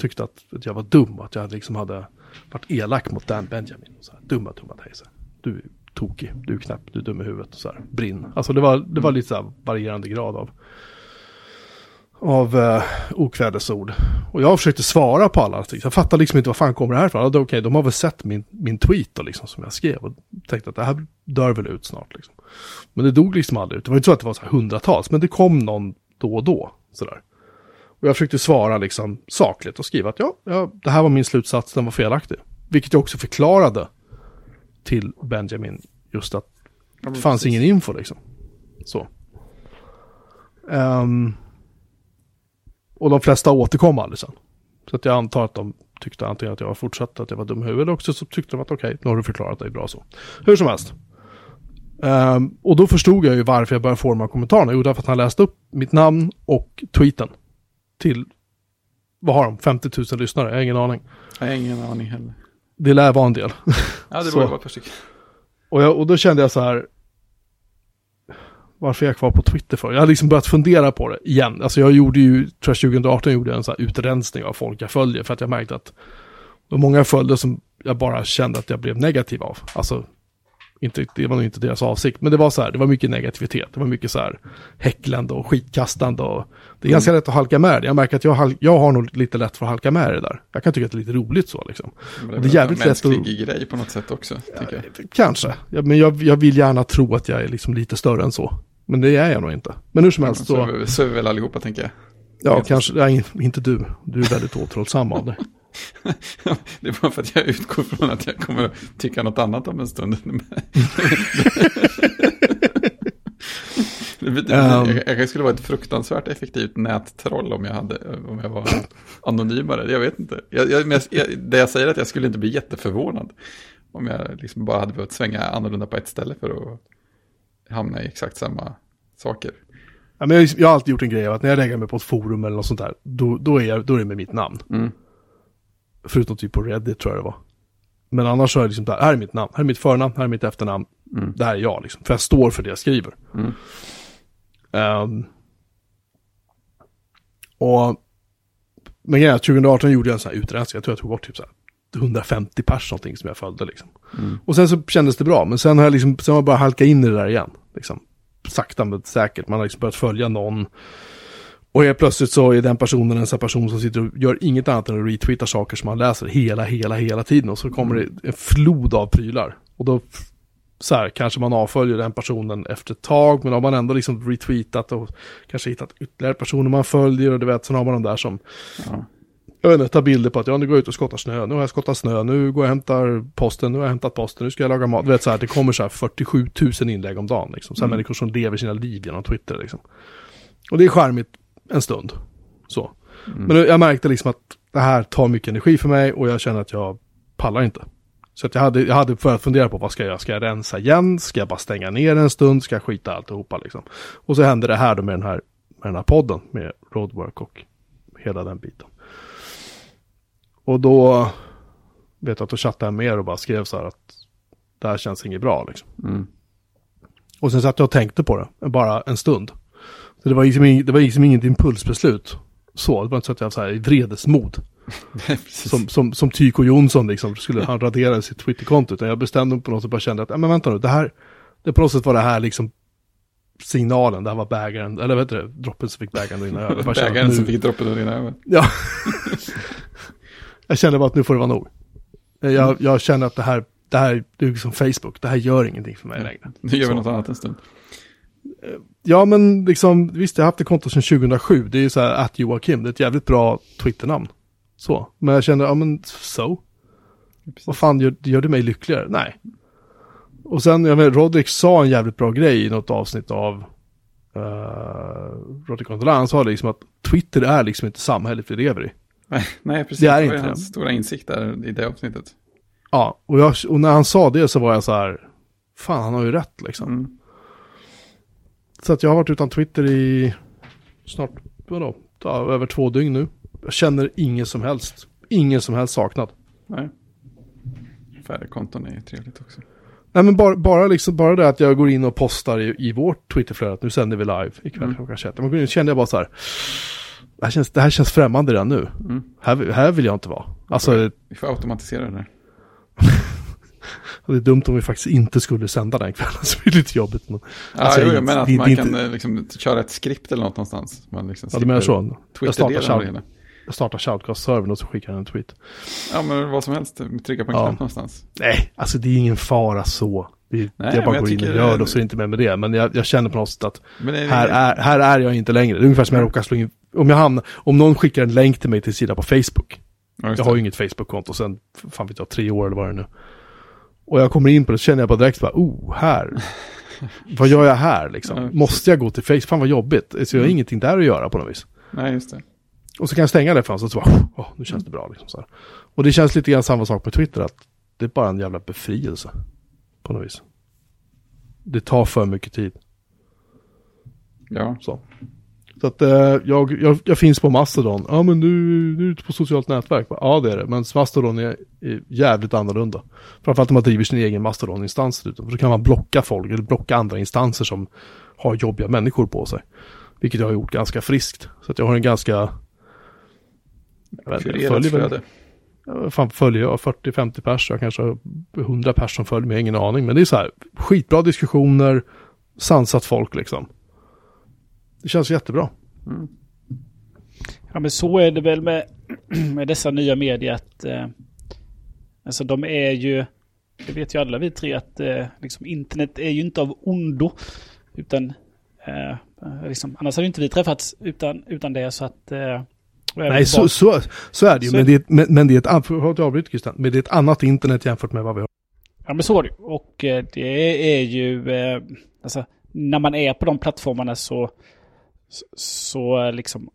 Tyckte att, att jag var dum, att jag liksom hade varit elak mot Dan Benjamin. Så här, dumma, dumma dig. Du är tokig, du är knäpp, du är dum i huvudet. Så här, brinn. Alltså det var, det var lite så här varierande grad av, av eh, okvädesord. Och jag försökte svara på alla. Jag fattar liksom inte vad fan kommer det här ifrån. Okej, Okej, de har väl sett min, min tweet då, liksom, som jag skrev. Och tänkte att det här dör väl ut snart. Liksom. Men det dog liksom aldrig ut. Det var inte så att det var så här hundratals, men det kom någon då och då. Sådär. Och jag försökte svara liksom sakligt och skriva att ja, ja, det här var min slutsats, den var felaktig. Vilket jag också förklarade till Benjamin just att det fanns ingen info liksom. Så. Ehm, och de flesta återkom aldrig sen. Så att jag antar att de tyckte antingen att jag var fortsatt att jag var dum i huvudet eller också så tyckte de att okej, nu har du förklarat dig bra så. Hur som helst. Ehm, och då förstod jag ju varför jag började få de här kommentarerna. Jo, därför att han läste upp mitt namn och tweeten. Till, vad har de, 50 000 lyssnare? Jag har ingen aning. Jag har ingen aning heller. Det lär vara en del. Ja, det Så. var bara ett par stycken. Och, jag, och då kände jag så här. Varför är jag kvar på Twitter för? Jag har liksom börjat fundera på det igen. Alltså jag gjorde ju, tror jag 2018 gjorde jag en så här utrensning av folk jag följer. För att jag märkte att det var många jag följde som jag bara kände att jag blev negativ av. Alltså, inte, det var nog inte deras avsikt. Men det var så här, det var mycket negativitet. Det var mycket så här häcklande och skitkastande. Och det är ganska lätt att halka med det. Jag märker att jag, jag har nog lite lätt för att halka med det där. Jag kan tycka att det är lite roligt så liksom. Men det är väl jävligt en lätt att- mänsklig grej på något sätt också, tycker jag. Kanske, ja, men jag, jag vill gärna tro att jag är liksom lite större än så. Men det är jag nog inte. Men hur som helst Så, så, är vi- så är vi väl allihopa, tänker jag. ja kanske, nej, inte du. Du är väldigt återhållsam av dig. Det är bara för att jag utgår från att jag kommer att tycka något annat om en stund. Ehm. jag, jag skulle vara ett fruktansvärt effektivt nättroll om jag, hade, om jag var anonymare. Jag vet inte. Jag, jag, jag, det jag säger är att jag skulle inte bli jätteförvånad. Om jag liksom bara hade behövt svänga annorlunda på ett ställe för att hamna i exakt samma saker. Ja, men jag, jag har alltid gjort en grej av att när jag lägger mig på ett forum eller något sånt där, då, då, är, jag, då är det med mitt namn. Mm. Förutom typ på Reddit tror jag det var. Men annars så är det liksom där, här är mitt namn, här är mitt förnamn, här är mitt efternamn. Mm. Det här är jag liksom, för jag står för det jag skriver. Mm. Ehm, och, men att 2018 gjorde jag en sån här utrensning, jag tror jag tog bort typ så här 150 pers någonting som jag följde liksom. Mm. Och sen så kändes det bra, men sen har jag liksom, sen har jag bara halkat in i det där igen. Liksom. Sakta men säkert, man har liksom börjat följa någon. Och helt plötsligt så är den personen en sån person som sitter och gör inget annat än att retweeta saker som man läser hela, hela, hela tiden. Och så kommer det en flod av prylar. Och då så här, kanske man avföljer den personen efter ett tag, men har man ändå liksom retweetat och kanske hittat ytterligare personer man följer och du vet, sen har man de där som Ja. jag vet inte, ta bilder på att ja, nu går jag ut och skottar snö, nu har jag skottat snö, nu går jag och hämtar posten, nu har jag hämtat posten, nu ska jag laga mat. Du vet så här, det kommer så här 47 000 inlägg om dagen liksom. Så här människor som lever sina liv genom Twitter liksom. Och det är charmigt en stund. Så. Men jag märkte liksom att det här tar mycket energi för mig och jag känner att jag pallar inte. Så att jag hade, jag hade börjat fundera på vad ska jag göra? Ska jag rensa igen? Ska jag bara stänga ner en stund? Ska jag skita alltihopa liksom? Och så hände det här då med den här, med den här podden med roadwork och hela den biten. Och då vet jag att då chattade jag med er och bara skrev så här att det här känns inget bra liksom. Mm. Och sen satt jag och tänkte på det, bara en stund. Så det var liksom, ing, det var liksom inget impulsbeslut. Så, det var inte så att jag var så här i vredesmod. Som, som, som Tyko Jonsson liksom, skulle han radera sitt Twitterkonto. Utan jag bestämde mig på något sätt bara kände att, ja men vänta nu, det här, det på något sätt var det här liksom signalen, det här var bägaren, eller vet du droppen som fick bägaren att rinna över. Bägaren nu- som fick droppen att rinna över. Ja. jag kände bara att nu får det vara nog. Jag, jag känner att det här, det här, det är liksom Facebook, det här gör ingenting för mig längre. Nu gör vi Så. något annat en stund. Ja, men liksom, visst, jag har haft ett konto sedan 2007. Det är ju så här, att Joakim, det är ett jävligt bra Twitternamn. Så, men jag kände, ja men så. Vad fan, gör, gör det mig lyckligare? Nej. Och sen, jag vet, Rodrik sa en jävligt bra grej i något avsnitt av uh, Roger Condola, han sa liksom att Twitter är liksom inte samhället vi lever i. Nej, nej precis. Det är var inte det. hans stora insikt där i det avsnittet. Ja, och, jag, och när han sa det så var jag så här, fan han har ju rätt liksom. Mm. Så att jag har varit utan Twitter i snart, vadå, ja, över två dygn nu. Jag känner ingen som helst, ingen som helst saknad. Nej. Färre konton är ju trevligt också. Nej men bara, bara, liksom, bara det att jag går in och postar i, i vårt Twitterflöde att nu sänder vi live ikväll Mm. klockan 21. Men kände jag bara så här, det här känns, det här känns främmande redan nu. Mm. Här, här vill jag inte vara. Alltså Vi får automatisera det där. det är dumt om vi faktiskt inte skulle sända den kvällen, så blir det lite jobbigt. Men, Ja, Alltså, jo, jag- jag menar att det- man det kan inte- eh, liksom köra ett skript eller något någonstans. Man liksom ja, du menar så? Jag startar, shout, jag startar shoutcast-servern och så skickar jag en tweet. Ja, men vad som helst. Trycka på en Ja. knapp någonstans. Nej, alltså det är ingen fara så. Det, Nej, jag bara går in och gör det- och så är det inte med med det. Men jag, jag känner på något sätt att det är, här är, här är jag inte längre. Det är ungefär som jag råkar slå in, om jag hamnar, om någon skickar en länk till mig till sida på Facebook. Ja, Jag har ju inget Facebook-konto sen, fan vet jag, tre år eller vad det är nu. Och jag kommer in på det så känner jag bara direkt bara, oh, här. vad gör jag här liksom? Måste jag gå till Facebook? Fan vad jobbigt. Så jag har Mm. ingenting där att göra på något vis. Nej, just det. Och så kan jag stänga det fönstret och så bara, åh, nu känns det bra liksom så här. Och det känns lite grann samma sak på Twitter, att det är bara en jävla befrielse. På något vis. Det tar för mycket tid. Ja, Så, så att eh, jag, jag, jag finns på Mastodon. Ja men du, du är ute på socialt nätverk. Ja det är det. Men Mastodon är, är jävligt annorlunda. Framförallt om man driver sin egen Mastodon-instans. För då kan man blocka folk eller blocka andra instanser som har jobbiga människor på sig. Vilket jag har gjort ganska friskt. Så att jag har en ganska... Jag vet inte, följer väl- fan följer jag 40-50 pers, jag kanske har 100 pers som följer mig, ingen aning. Men det är så här, skitbra diskussioner, sansat folk liksom. Det känns jättebra. Mm. Ja men så är det väl med, med dessa nya medier att eh, alltså de är ju, det vet ju alla vi tre att eh, liksom internet är ju inte av ondo. Utan eh, liksom, annars hade ju inte vi träffats utan, utan det så att eh, Nej, så, så, så är det ju. Så- Men det är, men, men det är ett, förlåt jag avbryter Christian, men det är ett annat internet jämfört med vad vi har. Ja men så är det. Och eh, det är ju, eh, alltså när man är på de plattformarna så, så, liksom,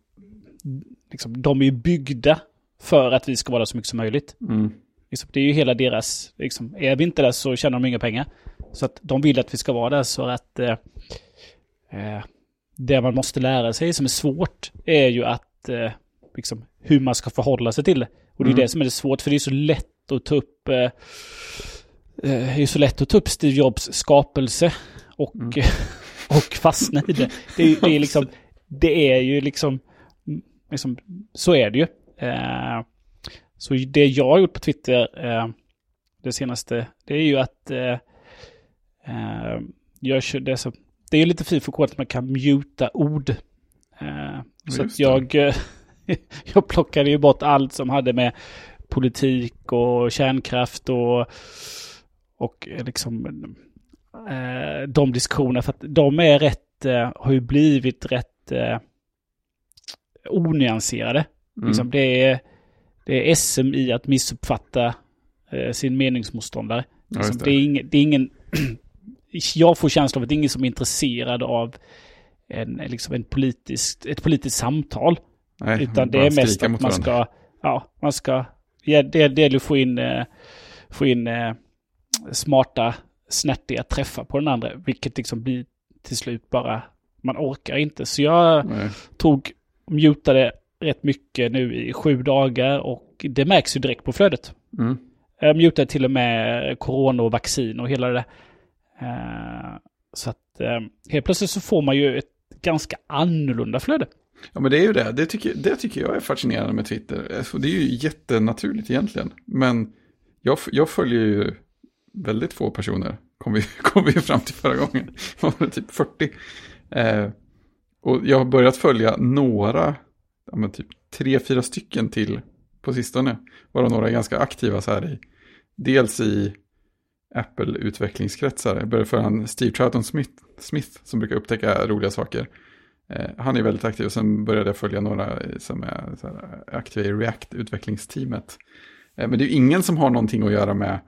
liksom, de är ju byggda för att vi ska vara där så mycket som möjligt. Mm. Liksom, det är ju hela deras, liksom, är vi inte där så tjänar de inga pengar. Så att de vill att vi ska vara där så att eh, eh, det man måste lära sig som är svårt är ju att eh, liksom, hur man ska förhålla sig till det. Och det är Mm. det som är det svårt för det är så lätt att ta upp eh, eh, det är så lätt att ta upp Steve Jobs skapelse och, Mm. och fastna i det. Det är, det är liksom, det är ju liksom, liksom så är det ju. Eh, så det jag har gjort på Twitter eh, det senaste, det är ju att eh, eh, jag kör det, så, det är lite fint för att man kan muta ord. Eh, så att jag, jag plockade ju bort allt som hade med politik och kärnkraft och, och eh, liksom eh, de diskussionerna. För att de är rätt, eh, har ju blivit rätt eh, onyanserade. Mm. Liksom det, är, det är SM i att missuppfatta eh, sin meningsmotståndare. Ja, Liksom just det. det. är ingen, det är ingen jag får känslan av att det är ingen som är intresserad av en, liksom en politisk, ett politiskt samtal. Nej, Utan det är mest att man ska, ja, man ska, ja, det, det gäller att få in, eh, få in eh, smarta, snärtiga träffar på den andra, vilket liksom blir till slut bara, man orkar inte. Så jag Nej. tog, mutade rätt mycket nu i sju dagar och det märks ju direkt på flödet. Mm. Jag mutade till och med corona och vaccin och hela det där. Eh, så att eh, helt plötsligt så får man ju ett ganska annorlunda flöde. Ja, men det är ju det. Det tycker, det tycker jag är fascinerande med Twitter. Alltså, Det är ju jättenaturligt egentligen. Men jag, jag följer ju väldigt få personer. Kom vi, kom vi fram till förra gången. Var det typ 40. Eh, och jag har börjat följa några, ja, men typ tre, fyra stycken till på sistone. Varav några är ganska aktiva så här i, dels i Apple-utvecklingskretsar. Jag började följa en Steve Troughton Smith, Smith som brukar upptäcka roliga saker. Eh, han är väldigt aktiv och sen började jag följa några som är så här, aktiva i React-utvecklingsteamet. Eh, men det är ju ingen som har någonting att göra med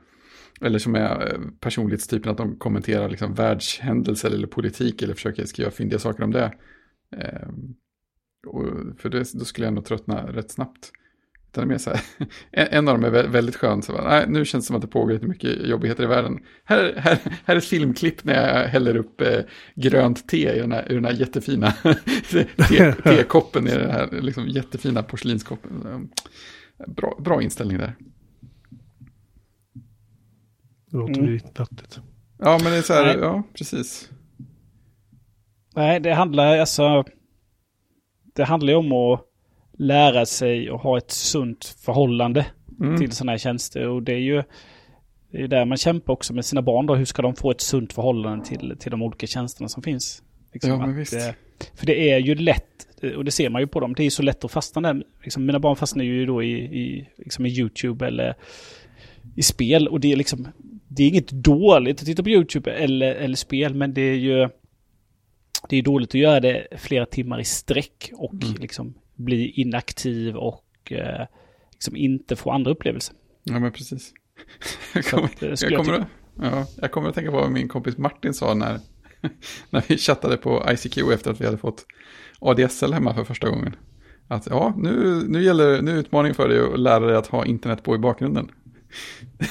eller som är eh, personlighetstypen att de kommenterar liksom världshändelser eller politik eller försöker skriva fyndiga saker om det. Eh, för det, då skulle jag nog tröttna rätt snabbt. Utan mer så här, en, av dem är vä- väldigt skön, så bara, nu känns det som att det pågår lite mycket jobbigheter i världen. Här, här, här är filmklipp när jag häller upp eh, grönt te i den här, ur den här jättefina te, tekoppen i den här liksom, jättefina porslinskoppen. Bra, bra inställning där. Det låter Mm. ju riktigt vettigt. Ja, men det är så här, Nej. ja, precis. Nej, det handlar alltså... Det handlar ju om att lära sig och ha ett sunt förhållande Mm. till sådana här tjänster. Och det är ju det är där man kämpar också med sina barn då. Hur ska de få ett sunt förhållande till, till de olika tjänsterna som finns? Liksom Ja, men att, visst. eh, För det är ju lätt, och det ser man ju på dem, det är ju så lätt att fastna där. Liksom, mina barn fastnar ju då i, i, liksom i YouTube eller i spel. Och det är liksom, det är inget dåligt att titta på YouTube eller, eller spel, men det är ju det är dåligt att göra det flera timmar i sträck och Mm. liksom bli inaktiv och eh, liksom inte få andra upplevelser. Ja, men precis. Jag Så kommer, att, eh, jag, jag kommer, tycka. ja, jag kommer att tänka på vad min kompis Martin sa när, när vi chattade på ICQ efter att vi hade fått ADSL hemma för första gången. Att ja, nu, nu gäller nu är utmaningen för dig att lära dig att ha internet på i bakgrunden.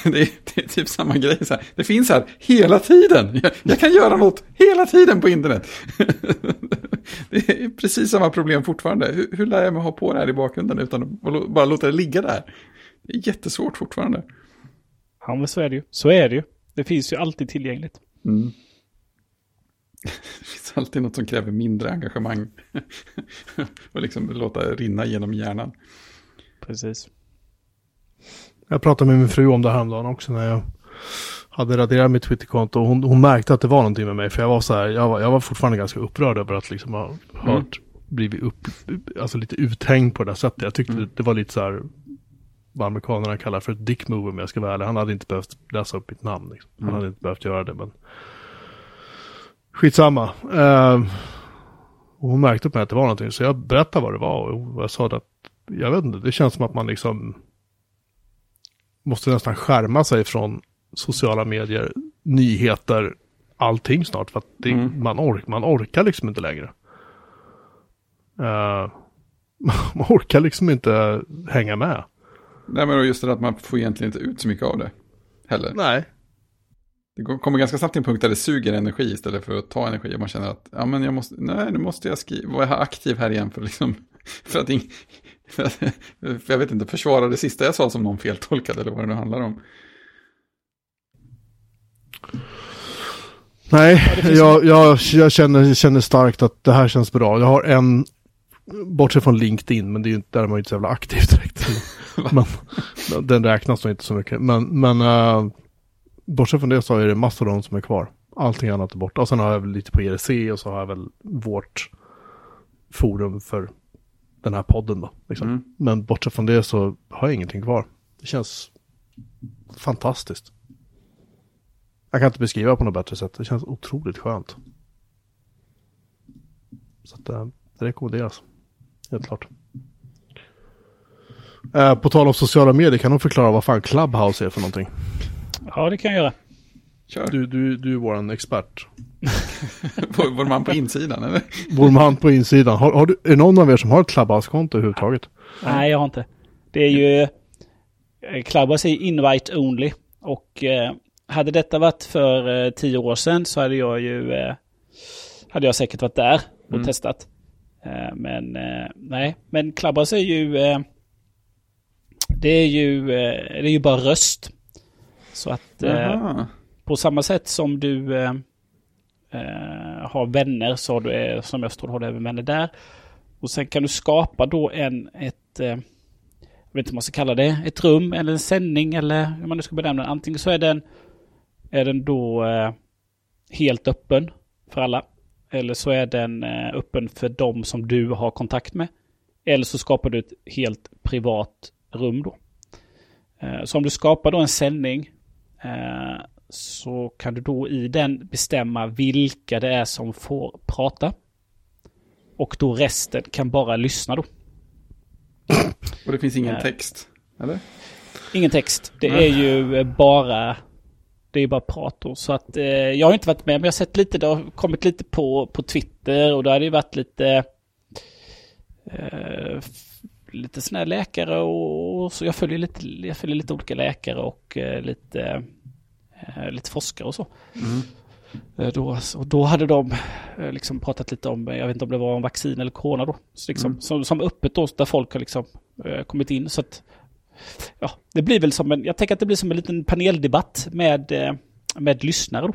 Det är, det är typ samma grej. Så här. Det finns här hela tiden. Jag, jag kan göra något hela tiden på internet. Det är precis samma problem fortfarande. Hur, hur lär jag mig ha på det här i bakgrunden utan att bara låta det ligga där? Det är jättesvårt fortfarande. Ja, men så är det ju. Så är det ju. Det finns ju alltid tillgängligt. Mm. Det finns alltid något som kräver mindre engagemang. och liksom låta rinna genom hjärnan. Precis. Jag pratade med min fru om det häromdagen också när jag hade raderat mitt Twitterkonto. Hon, hon märkte att det var någonting med mig. För jag var så här, jag var, jag var fortfarande ganska upprörd över att liksom ha hört, blivit upp, alltså lite uthängd på det där sättet. Jag tyckte Mm. det, det var lite så här, vad amerikanerna kallar för ett dick move om jag ska vara ärlig. Han hade inte behövt läsa upp mitt namn. Liksom. Han Mm. hade inte behövt göra det, men skitsamma. Uh, och hon märkte på mig att det var någonting, så jag berättade vad det var. Och jag sa att, jag vet inte, det känns som att man liksom måste nästan skärma sig från sociala medier, nyheter, allting snart. För att det, Mm. man, ork, man orkar liksom inte längre. Eh, man orkar liksom inte hänga med. Nej, men just det att man får egentligen inte ut så mycket av det. Heller. Nej. Det kommer ganska snabbt till en punkt där det suger energi istället för att ta energi. Och man känner att, ja men jag måste, nej nu måste jag skriva, vara aktiv här igen för liksom, för att, för jag vet inte, försvara det sista jag sa som någon feltolkade eller vad det nu handlar om. Nej, jag, jag, jag känner, känner starkt att det här känns bra. Jag har en, bortsett från LinkedIn, men det är ju inte, där är man ju inte så jävla aktiv direkt. men, men den räknas nog inte så mycket. Men, men uh, bortsett från det så är det Mastodon som är kvar. Allting annat är borta. Och sen har jag väl lite på ERC och så har jag väl vårt forum för den här podden då. Liksom. Mm. Men bortsett från det så har jag ingenting kvar. Det känns fantastiskt. Jag kan inte beskriva på något bättre sätt. Det känns otroligt skönt. Så att eh, det rekommenderas. Helt klart. Eh, på tal om sociala medier, kan du förklara vad fan Clubhouse är för någonting? Ja, det kan jag göra. Kör, Du, du, du är vår expert. Vår man på insidan eller? Vår man på insidan. Har, har du, är någon av er som har ett Clubhouse-konto överhuvudtaget? Nej, jag har inte. Det är ju... eh, Clubhouse är invite only. Och eh, hade detta varit för eh, tio år sedan så hade jag ju... Eh, hade jag säkert varit där och Mm. testat. Eh, men eh, nej, men Clubhouse är ju... Eh, det är ju, eh, det är ju bara röst. Så att... Eh, på samma sätt som du eh, har vänner så du, är, som jag står har du även vänner där. Och sen kan du skapa då en, ett, eh, jag vet inte vad man ska kalla det, ett rum eller en sändning eller hur man nu ska benämna den. Antingen så är den, är den då eh, helt öppen för alla. Eller så är den eh, öppen för dem som du har kontakt med. Eller så skapar du ett helt privat rum då. Eh, så om du skapar då en sändning eh, så kan du då i den bestämma vilka det är som får prata. Och då resten kan bara lyssna då. Och det finns ingen Nej. text, eller? Ingen text. Det är ju eh, bara Det är bara prat då. Så att eh, jag har inte varit med, men jag har sett lite, det har kommit lite på, på Twitter och då har det ju varit lite... Eh, lite sådana här läkare och, och så. Jag följer lite, jag följer lite olika läkare och eh, lite, lite forskare och så. Eh, Då, och då hade de eh, liksom pratat lite om, jag vet inte om det var om vaccin eller corona då. Så liksom, Mm. som, som öppet då, där folk har liksom eh, kommit in. Så att, ja, det blir väl som en, jag tänker att det blir som en liten paneldebatt med, eh, med lyssnare då.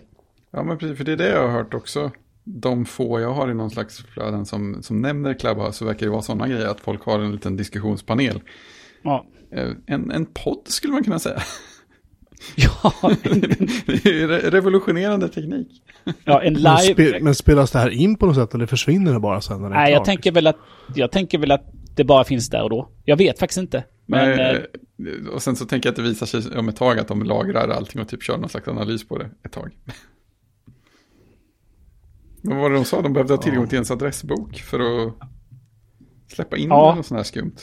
Ja, men precis, för det är det jag har hört också. De få jag har i någon slags flöden som, som nämner Clubhouse så verkar det vara sådana grejer att folk har en liten diskussionspanel. Ja, Eh, En, en podd skulle man kunna säga. ja, revolutionerande teknik. ja, en Men, live... spe, men spelas det här in på något sätt eller försvinner det bara sen när det är Nej, jag tänker, väl att, jag tänker väl att det bara finns där och då. Jag vet faktiskt inte. Men Nej, eh, eh, och sen så tänker jag att det visar sig om ett tag att de lagrar allting och typ kör någon slags analys på det ett tag. Men vad var det de sa? De behövde ha tillgång till ens adressbok för att släppa in Ja. något sånt här skumt.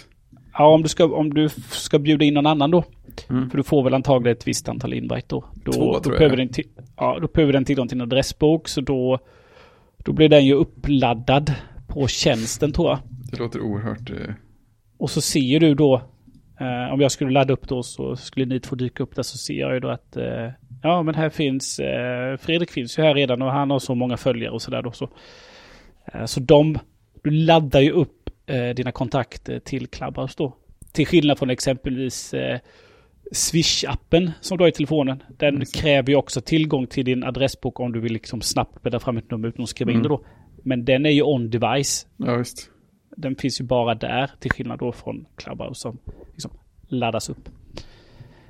Ja, om du, ska, om du ska bjuda in någon annan då. Mm. För du får väl antagligen ett visst antal invite då. Då, Två, då tror jag. behöver den till, ja, då behöver den tillgång till en adressbok. Så då, då blir den ju uppladdad på tjänsten tror jag. Det låter oerhört... Eh, Och så ser du då, eh, om jag skulle ladda upp då så skulle ni två dyka upp där så ser jag ju då att eh, ja men här finns, eh, Fredrik finns ju här redan och han har så många följare och sådär då. Så, eh, så de, du laddar ju upp dina kontakter till Clubhouse då. Till skillnad från exempelvis eh, Swish-appen som du har i telefonen. Den det. kräver ju också tillgång till din adressbok om du vill liksom snabbt bädda fram ett nummer utan att skriva in Mm. det då. Men den är ju on device. ja, visst. Den finns ju bara där, till skillnad då från Clubhouse som liksom laddas upp.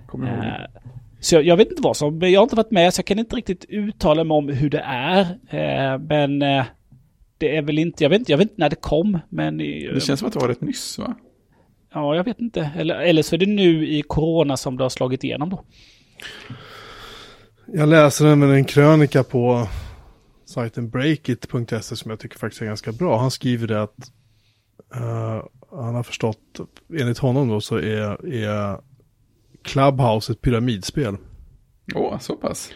Kommer jag ihåg. Eh, så jag, jag vet inte vad som, jag har inte varit med så jag kan inte riktigt uttala mig om hur det är. Eh, men eh, det är väl inte, jag vet inte, jag vet inte när det kom, men Det känns som att det var rätt nyss, va? ja, jag vet inte. Eller, eller så är det nu i corona som det har slagit igenom då. Jag läser även en krönika på sajten breakit.se som jag tycker faktiskt är ganska bra. Han skriver det att eh, han har förstått, enligt honom då så är, är Clubhouse ett pyramidspel. Åh, så pass.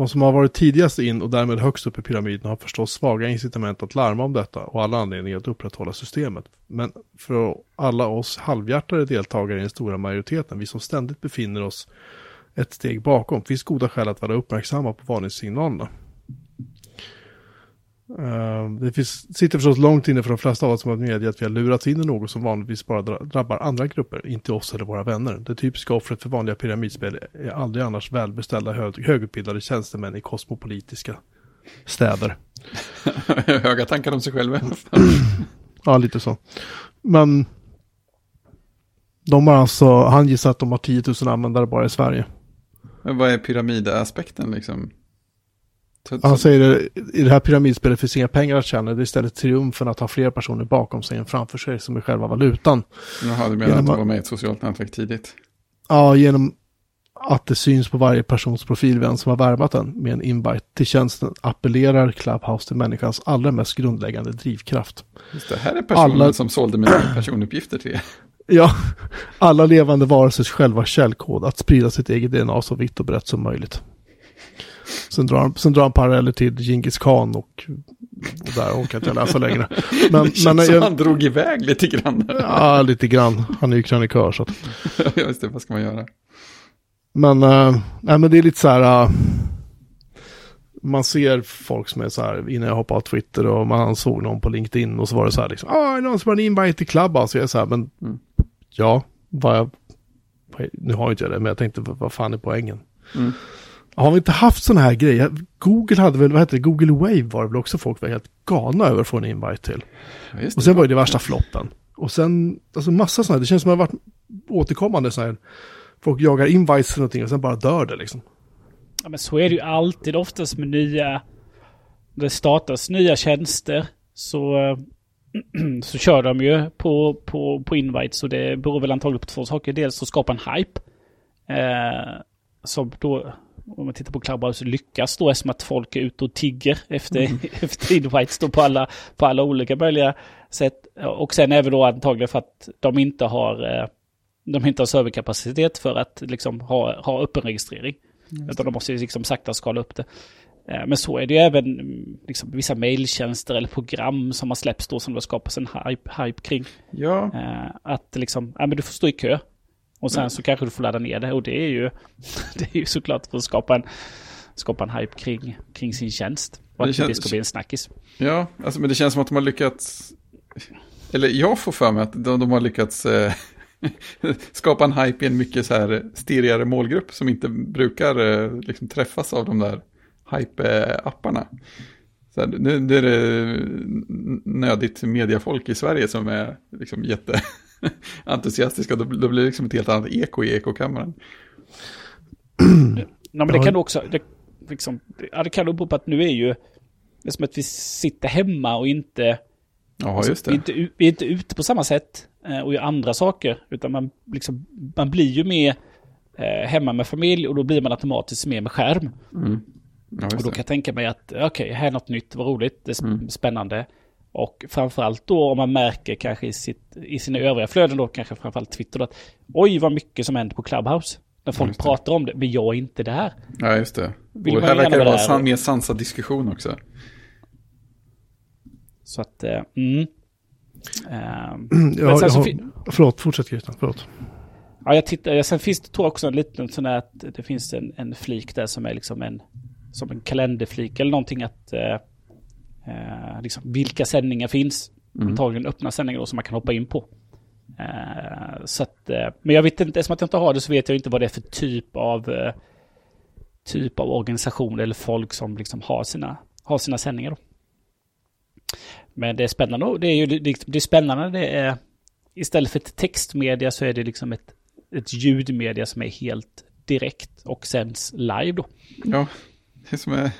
De som har varit tidigast in och därmed högst upp i pyramiden har förstås svaga incitament att larma om detta och alla anledningar att upprätthålla systemet. Men för alla oss halvhjärtade deltagare i den stora majoriteten, vi som ständigt befinner oss ett steg bakom, finns goda skäl att vara uppmärksamma på varningssignalerna. Eh, Det finns, sitter förstås långt inne för de flesta av oss som att medge att vi har lurats in i något som vanligtvis bara dra- drabbar andra grupper, inte oss eller våra vänner. Det typiska offret för vanliga pyramidspel är aldrig annars välbeställda hög, högutbildade tjänstemän i kosmopolitiska städer. Höga tankar om sig själva. Ja, lite så. Men de har alltså, han gissar att de har 10 000 användare bara i Sverige. Men vad är pyramidaspekten liksom? Han säger det, i det här pyramidspelet finns inga pengar att tjäna, det är istället triumfen att ha fler personer bakom sig än framför sig som är själva valutan. Jaha, du menar Genom att de att- var med i ett socialt nätverk tidigt? Ja, genom att det syns på varje persons profil vem som har värvat den med en invite till tjänsten appellerar Clubhouse till människans allra mest grundläggande drivkraft. Just det, här är personen Alla- som sålde mina personuppgifter till er. Ja, alla levande varelsers själva källkod att sprida sitt eget DNA så vitt och brett som möjligt. Sen drar han, sen drar han paralleller till Genghis khan och, och där orkar inte jag läsa längre. Men, det känns men som jag, han drog iväg lite grann. ja, lite grann. Han är ju krönikör så att. Ja, Just det, vad ska man göra? Men, uh, nej, men det är lite så här. Uh, man ser folk som är så här, innan jag hoppade av Twitter och man såg någon på LinkedIn och så var det så här liksom, ah, någon som har en invite till Clubhouse? Så jag är så här, men Mm. ja, vad jag, nu har jag inte jag det, men jag tänkte, vad, vad fan är poängen? Mm. Har vi inte haft sådana här grejer? Google hade väl, vad hette det, Google Wave var det väl också folk var helt galna över att få en invite till. Ja, Och det. sen var ju det värsta floppen. Och sen, alltså massa sådana här, det känns som att det har varit återkommande sådana här, folk jagar invites eller någonting och sen bara dör det liksom. Ja, men så är det ju alltid oftast med nya... Det startas nya tjänster så, så kör de ju på, på, på invites. Och det beror väl antagligen på två saker. Dels att skapa en hype. Eh, som då, om man tittar på Clubhouse, lyckas då eftersom att folk är ute och tigger efter, efter invites då på alla, på alla olika möjliga sätt. Och sen även då antagligen för att de inte har, eh, de inte har serverkapacitet för att liksom ha, ha öppen registrering. Utan de måste liksom sakta skala upp det. Eh, Men så är det ju även mm, liksom, vissa mailtjänster eller program som har släppts då som det skapas en hype, hype kring. Ja, Eh, att liksom, ja men du får stå i kö. Och sen Ja. så kanske du får ladda ner det. Och det är ju, det är ju såklart för att skapa en, skapa en hype kring, kring sin tjänst. Och Det att det, känns- ska bli en snackis. ja alltså, men det känns som att de har lyckats, eller jag får för mig att de, de har lyckats eh, skapa en hype i en mycket så här stirrigare målgrupp som inte brukar eh, liksom träffas av de där hype-apparna. Så här, nu, nu är det nödigt mediafolk i Sverige som är liksom jätteentusiastiska. Då, då blir det liksom ett helt annat eko i ekokammaren. Ja, men det kan också, det, liksom, ja, det kan nog bero på att nu är ju, det är som att vi sitter hemma och inte, Ja, just vi, är det. inte, vi är inte ute på samma sätt eh, och gör andra saker. Utan man, liksom, man blir ju mer eh, hemma med familj och då blir man automatiskt mer med skärm. Mm. Ja, Och då det. kan jag tänka mig att, okej, här är något nytt, vad roligt, det är sp- Mm. Och framförallt då om man märker kanske i, sitt, i sina övriga flöden då, kanske framförallt Twitter, då, att oj vad mycket som händer på Clubhouse. När folk det. pratar om det, men jag är inte där. Ja, just det. Vill och här verkar det vara san, och- mer sansad diskussion också. Så att, eh, mm. Jag, Men sen jag så har, förlåt, fortsätt Christian. Förlåt. Ja, jag tittar, sen finns det tror jag också en liten sån där att det finns en, en flik där som är liksom en, som en kalenderflik eller någonting att, eh, eh, liksom vilka sändningar finns. Mm. Antagligen öppna sändningar då som man kan hoppa in på. Eh, så att, eh, men jag vet inte, eftersom att jag inte har det så vet jag inte vad det är för typ av, eh, typ av organisation eller folk som liksom har sina, har sina sändningar då. Men det är spännande, det är ju det, det är spännande, det är istället för ett textmedia så är det liksom ett, ett ljudmedia som är helt direkt och sänds live då. Ja, det är som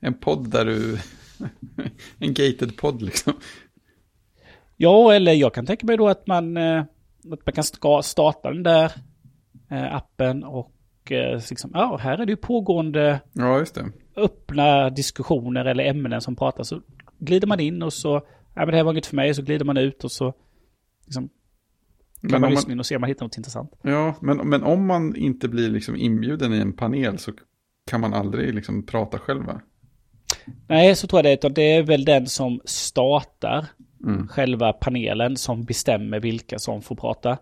en podd där du... En gated podd liksom. Ja, eller jag kan tänka mig då att man, eh, att man kan starta den där eh, appen och eh, liksom, ja, här är det ju pågående Ja, det. öppna diskussioner eller ämnen som pratas. Så glider man in och så, ja men det här var inget för mig, så glider man ut och så liksom, kan Men man lyssna in och se om man hittar något intressant. ja, men, men om man inte blir liksom inbjuden i en panel så kan man aldrig liksom prata själv va? Nej, så tror jag det är, utan det är väl den som startar Mm. själva panelen som bestämmer vilka som får prata.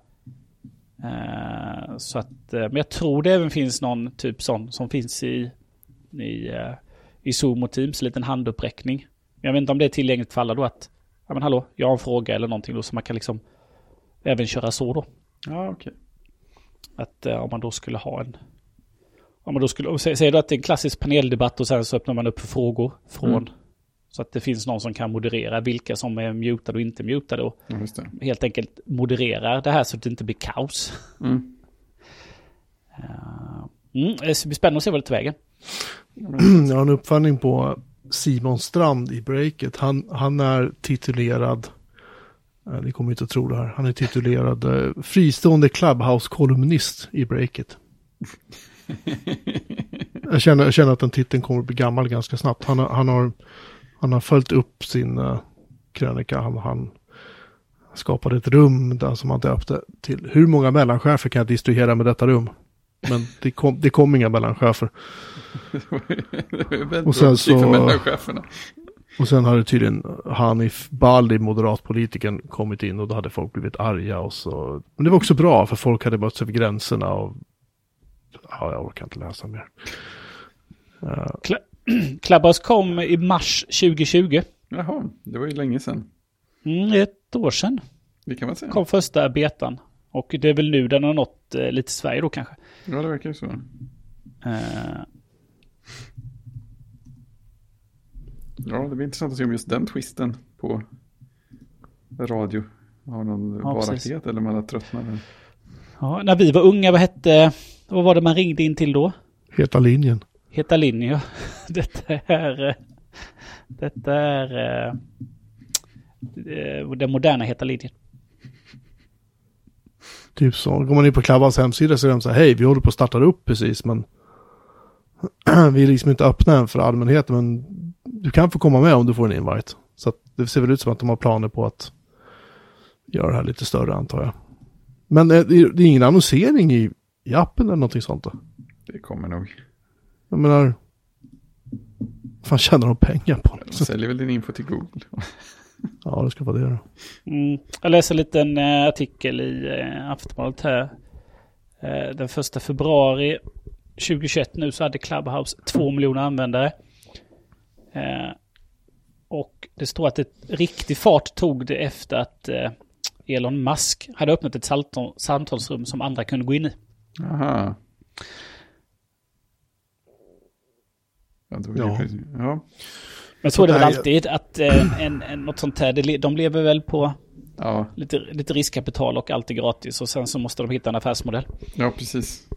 Eh, så att, eh, men jag tror det även finns någon typ sån som finns i, i, eh, i Zoom och Teams, en liten handuppräckning. Jag vet inte om det är tillgängligt för alla då att, ja men hallå, jag har en fråga eller någonting då så man kan liksom även köra så då. Ja, okej. Att eh, om man då skulle ha en... Om man då skulle, säger du att det är en klassisk paneldebatt och sen så öppnar man upp för frågor från... Mm. Så att det finns någon som kan moderera vilka som är mutade och inte mutade och Ja, det. helt enkelt modererar det här så att det inte blir kaos. Mm. Eh, Mm, det ska bli spännande att se vad det tar vägen. Jag har en uppföljning på Simon Strand i breaket. Han, han är titulerad, eh, ni kommer inte att tro det här, han är titulerad eh, fristående Clubhouse-kolumnist i breaket. Jag känner, jag känner att den titeln kommer att bli gammal ganska snabbt. Han har, han har, han har följt upp sin uh, krönika. Han, han skapade ett rum där som han döpte till hur många mellanchefer kan jag distribuera med detta rum? Men det kom, det kom inga mellanchefer. Och sen så-. Och sen hade tydligen Hanif Bali, moderatpolitiken, kommit in och då hade folk blivit arga och så. Men det var också bra för folk hade mötts över gränserna och ja, jag orkar inte läsa mer. Clubhouse kom i mars 2020. Jaha, det var ju länge sedan. Mm, ett år sedan Det kan man säga. kom första betan. Och det är väl nu den har nått eh, lite Sverige då kanske. Ja, det verkar ju så. Eh, Ja, det blir intressant att se om just den twisten på radio har någon Ja, precis. varaktighet eller man har tröttnat. ja, när vi var unga, vad hette, vad var det man ringde in till då? Heta linjen. Heta linje. Detta är, eh, detta är eh, eh, den moderna Heta linjen. Typ så. Går man in på Clubhouse hemsida så är de så här, hej, vi håller på att starta upp precis, men vi är liksom inte öppna än för allmänheten, men du kan få komma med om du får en invite. Så att det ser väl ut som att de har planer på att göra det här lite större antar jag. Men det är ingen annonsering i, i appen eller någonting sånt då? Det kommer nog. Jag menar, fan tjänar de pengar på De det? säljer väl din info till Google. Ja, det ska vara det då. Mm. Jag läser en liten eh, artikel i eh, Aftonbladet här. Eh, den första februari 2021 nu så hade Clubhouse två miljoner användare. Eh, och det står att det riktig fart tog det efter att Elon Musk hade öppnat ett samtal, samtalsrum som andra kunde gå in i. Aha. Ja, Ja. Men så är det väl alltid att eh, en, en, något sånt här, de lever väl på Ja, lite, lite riskkapital och allt är gratis och sen så måste de hitta en affärsmodell. ja, precis.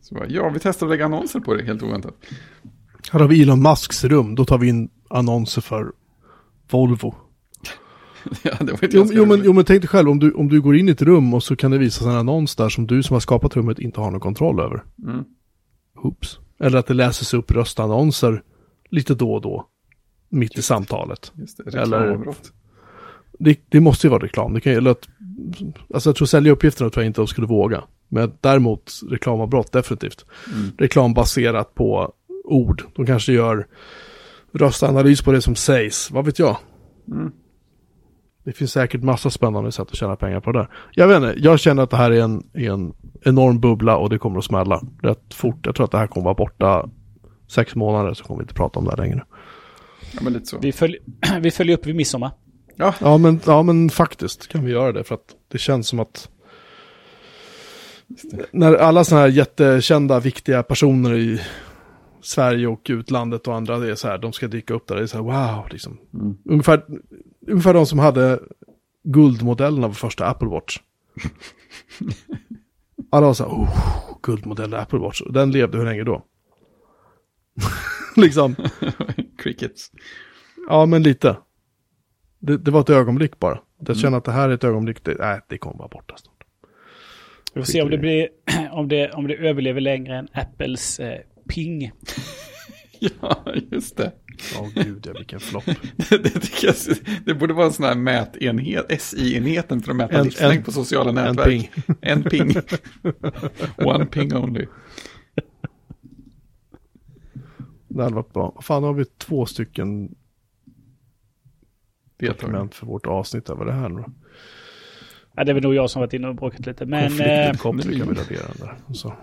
Så bara, ja, vi testar att lägga annonser på det helt oväntat. Här har vi Elon Musks rum, då tar vi in annonser för Volvo. ja, det var inte Jo, jo, men, jo men tänk dig själv, om du, om du går in i ett rum och så kan det visa sig en annons där som du som har skapat rummet inte har någon kontroll över. Mm. Oops. Eller att det läses upp röstannonser lite då och då. Mitt i samtalet. Just det, Eller-. Det, det måste ju vara reklam. Det kan eller att, alltså jag tror sälja uppgifterna tror jag inte de skulle våga. Men däremot reklamavbrott definitivt. Mm. Reklam baserat på ord. De kanske gör röstanalys på det som sägs. Vad vet jag? Mm. Det finns säkert massa spännande sätt att tjäna pengar på det där. Jag vet inte, jag känner att det här är en, är en enorm bubbla och det kommer att smälla rätt fort. Jag tror att det här kommer vara borta sex månader så kommer vi inte prata om det här längre. Ja, men lite så. Vi, följ, vi följer upp vid midsommar. Ja, Ja men, ja men faktiskt kan vi göra det för att det känns som att när alla sådana här jättekända, viktiga personer i Sverige och utlandet och andra, det är så här, de ska dyka upp där, det är så här, wow, liksom. Mm. Ungefär, ungefär de som hade guldmodellen av första Apple Watch. Alla var så här, oh, guldmodell Apple Watch, och den levde hur länge då? liksom, crickets. ja men lite. Det, det var ett ögonblick bara. Jag känner att det här är ett ögonblick, det, nej, det kommer vara borta snart. Vi får se om det, blir, om det, om det överlever längre än Apples eh, ping. Ja, just det. Åh gud, ja, vilken flopp. det, det, tycker jag, det borde vara en sån här mätenhet, SI-enheten för att mäta En- livslängd en- på sociala En nätverk. ping. En ping. One ping only. Det hade varit bra. Fan, nu har vi två stycken dokument för vårt avsnitt över det här nu. Ja, det är väl nog jag som varit inne och bråkat lite. Men eh, Konfliktigt koppling kan vi radera där. Så.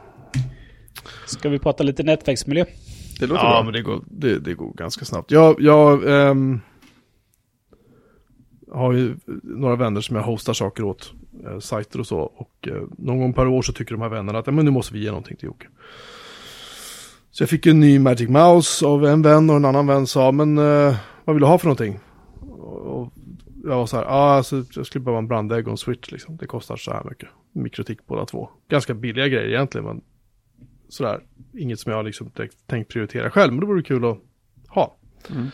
ska vi prata lite nätverksmiljö? Det låter Ja, bra. men det går, det, det går ganska snabbt. Jag, jag ehm, har ju några vänner som jag hostar saker åt, eh, sajter och så. Och eh, någon gång per år så tycker de här vännerna att men nu måste vi ge någonting till Jocke. Så jag fick en ny Magic Mouse av en vän och en annan vän sa, men eh, vad vill du ha för någonting? Och, och jag var så här, ah, alltså, jag skulle behöva en brandägg och en switch liksom. Det kostar så här mycket. Mikrotik båda två. Ganska billiga grejer egentligen, men sådär, inget som jag liksom direkt tänkt prioritera själv, men det vore kul att ha. Mm.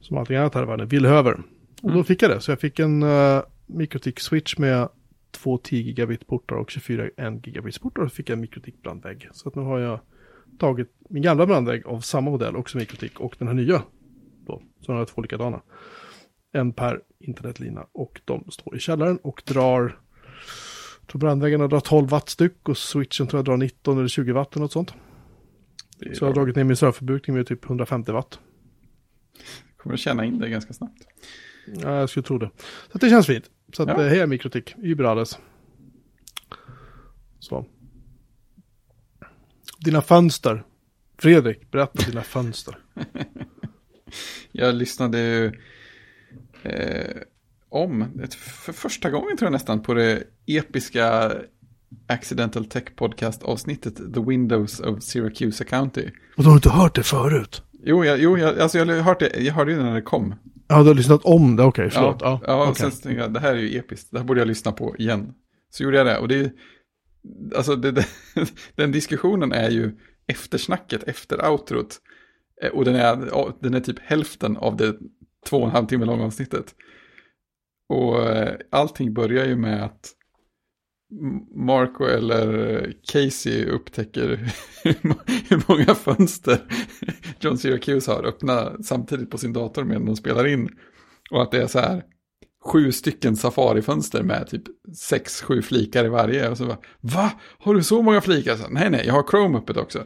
Som allting annat här i världen vill över. Och då fick jag det, så jag fick en uh, Mikrotik switch med två 10 gigabit portar och 24 1 gigabit portar och fick jag en Mikrotik brandvägg. Så att nu har jag tagit min gamla brandvägg av samma modell, också Mikrotik, och den här nya. Då, så den har två likadana. En per internetlina och de står i källaren och drar jag tror brandväggarna drar 12 watt styck och switchen tror jag drar 19 eller 20 watt eller något sånt. Är Så jag har dragit ner min strömförbrukning med typ 150 watt. Kommer att känna in det ganska snabbt. Ja, jag skulle tro det. Så det känns fint. Så att Ja. ja. hej Mikrotik, Überalles. Så. Dina fönster. Fredrik, berätta dina fönster. Jag lyssnade ju eh, om, för första gången tror jag nästan, på det episka Accidental Tech Podcast avsnittet The Windows of Syracuse County. Och du har inte hört det förut? Jo, jag, jo jag, alltså jag, det, jag hörde det när det kom. Ja, du har lyssnat om det, okej, förlåt. Ja, Ja, ja, okej. sen tänkte jag, det här är ju episkt, det här borde jag lyssna på igen. Så gjorde jag det, och det är alltså det, det, den diskussionen är ju eftersnacket efter outrot. Eh, Och den är, den är typ hälften av det två och en halv timme långa avsnittet. Och eh, allting börjar ju med att Marco eller Casey upptäcker hur många fönster John Syracuse har öppna samtidigt på sin dator medan de spelar in. Och att det är så här sju stycken safarifönster med typ sex, sju flikar i varje. Och så bara, va? Har du så många flikar? Så, nej, nej, jag har Chrome öppet också.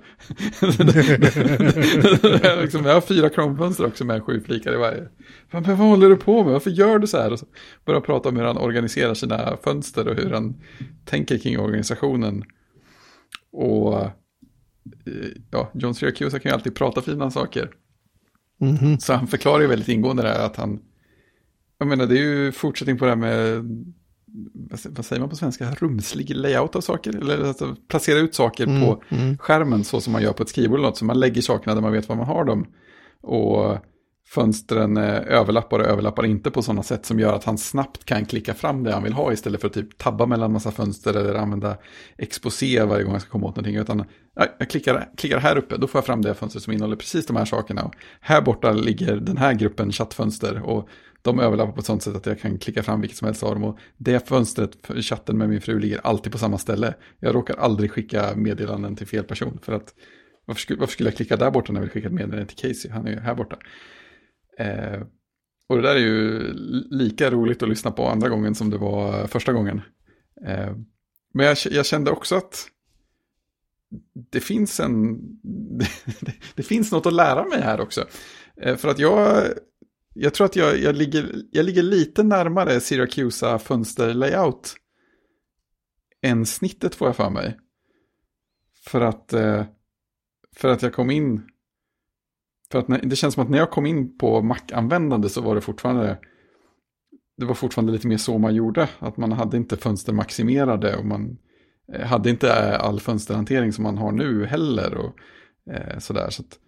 liksom, jag har fyra Chrome-fönster också med sju flikar i varje. Men vad håller du på med? Varför gör du så här? Och så börjar prata om hur han organiserar sina fönster och hur han tänker kring organisationen. Och eh, ja, John Syracuse kan ju alltid prata fina saker. Mhm. Så han förklarar ju väldigt ingående där att han, jag menar det är ju fortsättning på det här med, vad säger man på svenska, rumslig layout av saker, eller alltså placera ut saker på mm. skärmen så som man gör på ett skrivbord eller något, så man lägger sakerna där man vet var man har dem. Och fönstren eh, överlappar och överlappar inte på sådana sätt som gör att han snabbt kan klicka fram det han vill ha istället för att typ tabba mellan massa fönster eller använda exposé varje gång jag ska komma åt någonting. Utan ja, jag klickar, klickar här uppe, då får jag fram det fönster som innehåller precis de här sakerna. Och här borta ligger den här gruppen chattfönster och de överlappar på ett sånt sätt att jag kan klicka fram vilket som helst av dem. Och det fönstret för chatten med min fru ligger alltid på samma ställe. Jag råkar aldrig skicka meddelanden till fel person för att varför skulle, varför skulle jag klicka där borta när jag vill skicka ett meddelande till Casey? Han är ju här borta. Eh, och det där är ju lika roligt att lyssna på andra gången som det var första gången. Eh, men jag, jag kände också att det finns en... Det, det finns något att lära mig här också. Eh, för att jag... Jag tror att jag, jag, ligger, jag ligger lite närmare Syracusa fönsterlayout än snittet får jag för mig. För att, eh, för att jag kom in för att när, det känns som att när jag kom in på Mac-användande så var det fortfarande det var fortfarande lite mer så man gjorde. Att man hade inte fönster maximerade och man eh, hade inte eh, all fönsterhantering som man har nu heller. Och, eh, sådär. Så att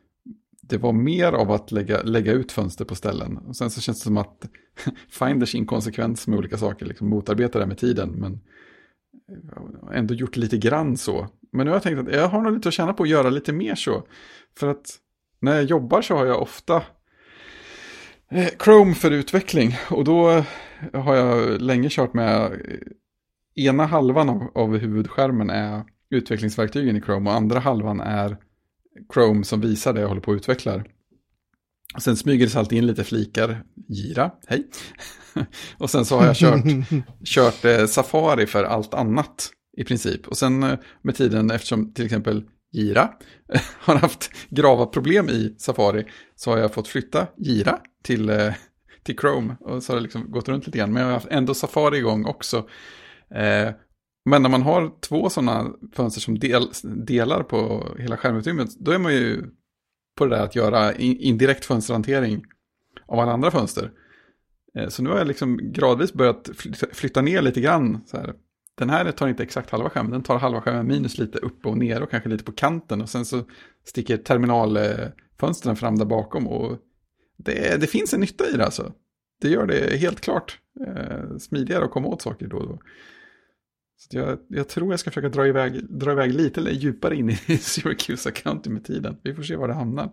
det var mer av att lägga, lägga ut fönster på ställen. Och sen så känns det som att Finders inkonsekvens med olika saker liksom motarbetar det med tiden. Men eh, ändå gjort lite grann så. Men nu har jag tänkt att jag har nog lite att känna på att göra lite mer så. För att när jag jobbar så har jag ofta eh, Chrome för utveckling. Och då eh, har jag länge kört med ena halvan av, av huvudskärmen är utvecklingsverktygen i Chrome och andra halvan är Chrome som visar det jag håller på att utvecklar. Sen smyger det sig alltid in lite flikar. Gira, hej. och sen så har jag kört, kört eh, Safari för allt annat i princip. Och sen eh, med tiden, eftersom till exempel Gira har haft grava problem i Safari, så har jag fått flytta Gira till, eh, till Chrome. Och så har det liksom gått runt lite grann. Men jag har haft ändå Safari igång också. Men när man har två sådana fönster som del, delar på hela skärmutrymmet, då är man ju på det där att göra indirekt fönsterhantering av alla andra fönster. Eh, så nu har jag liksom gradvis börjat flytta, flytta ner lite grann. Så här. Den här tar inte exakt halva skärmen, den tar halva skärmen minus lite upp och ner och kanske lite på kanten. Och sen så sticker terminalfönstren fram där bakom. Och det, det finns en nytta i det alltså. Det gör det helt klart eh, smidigare att komma åt saker då och då. Jag, jag, tror jag ska försöka dra iväg, dra iväg lite djupare in i Syracuse County med tiden. Vi får se var det hamnar.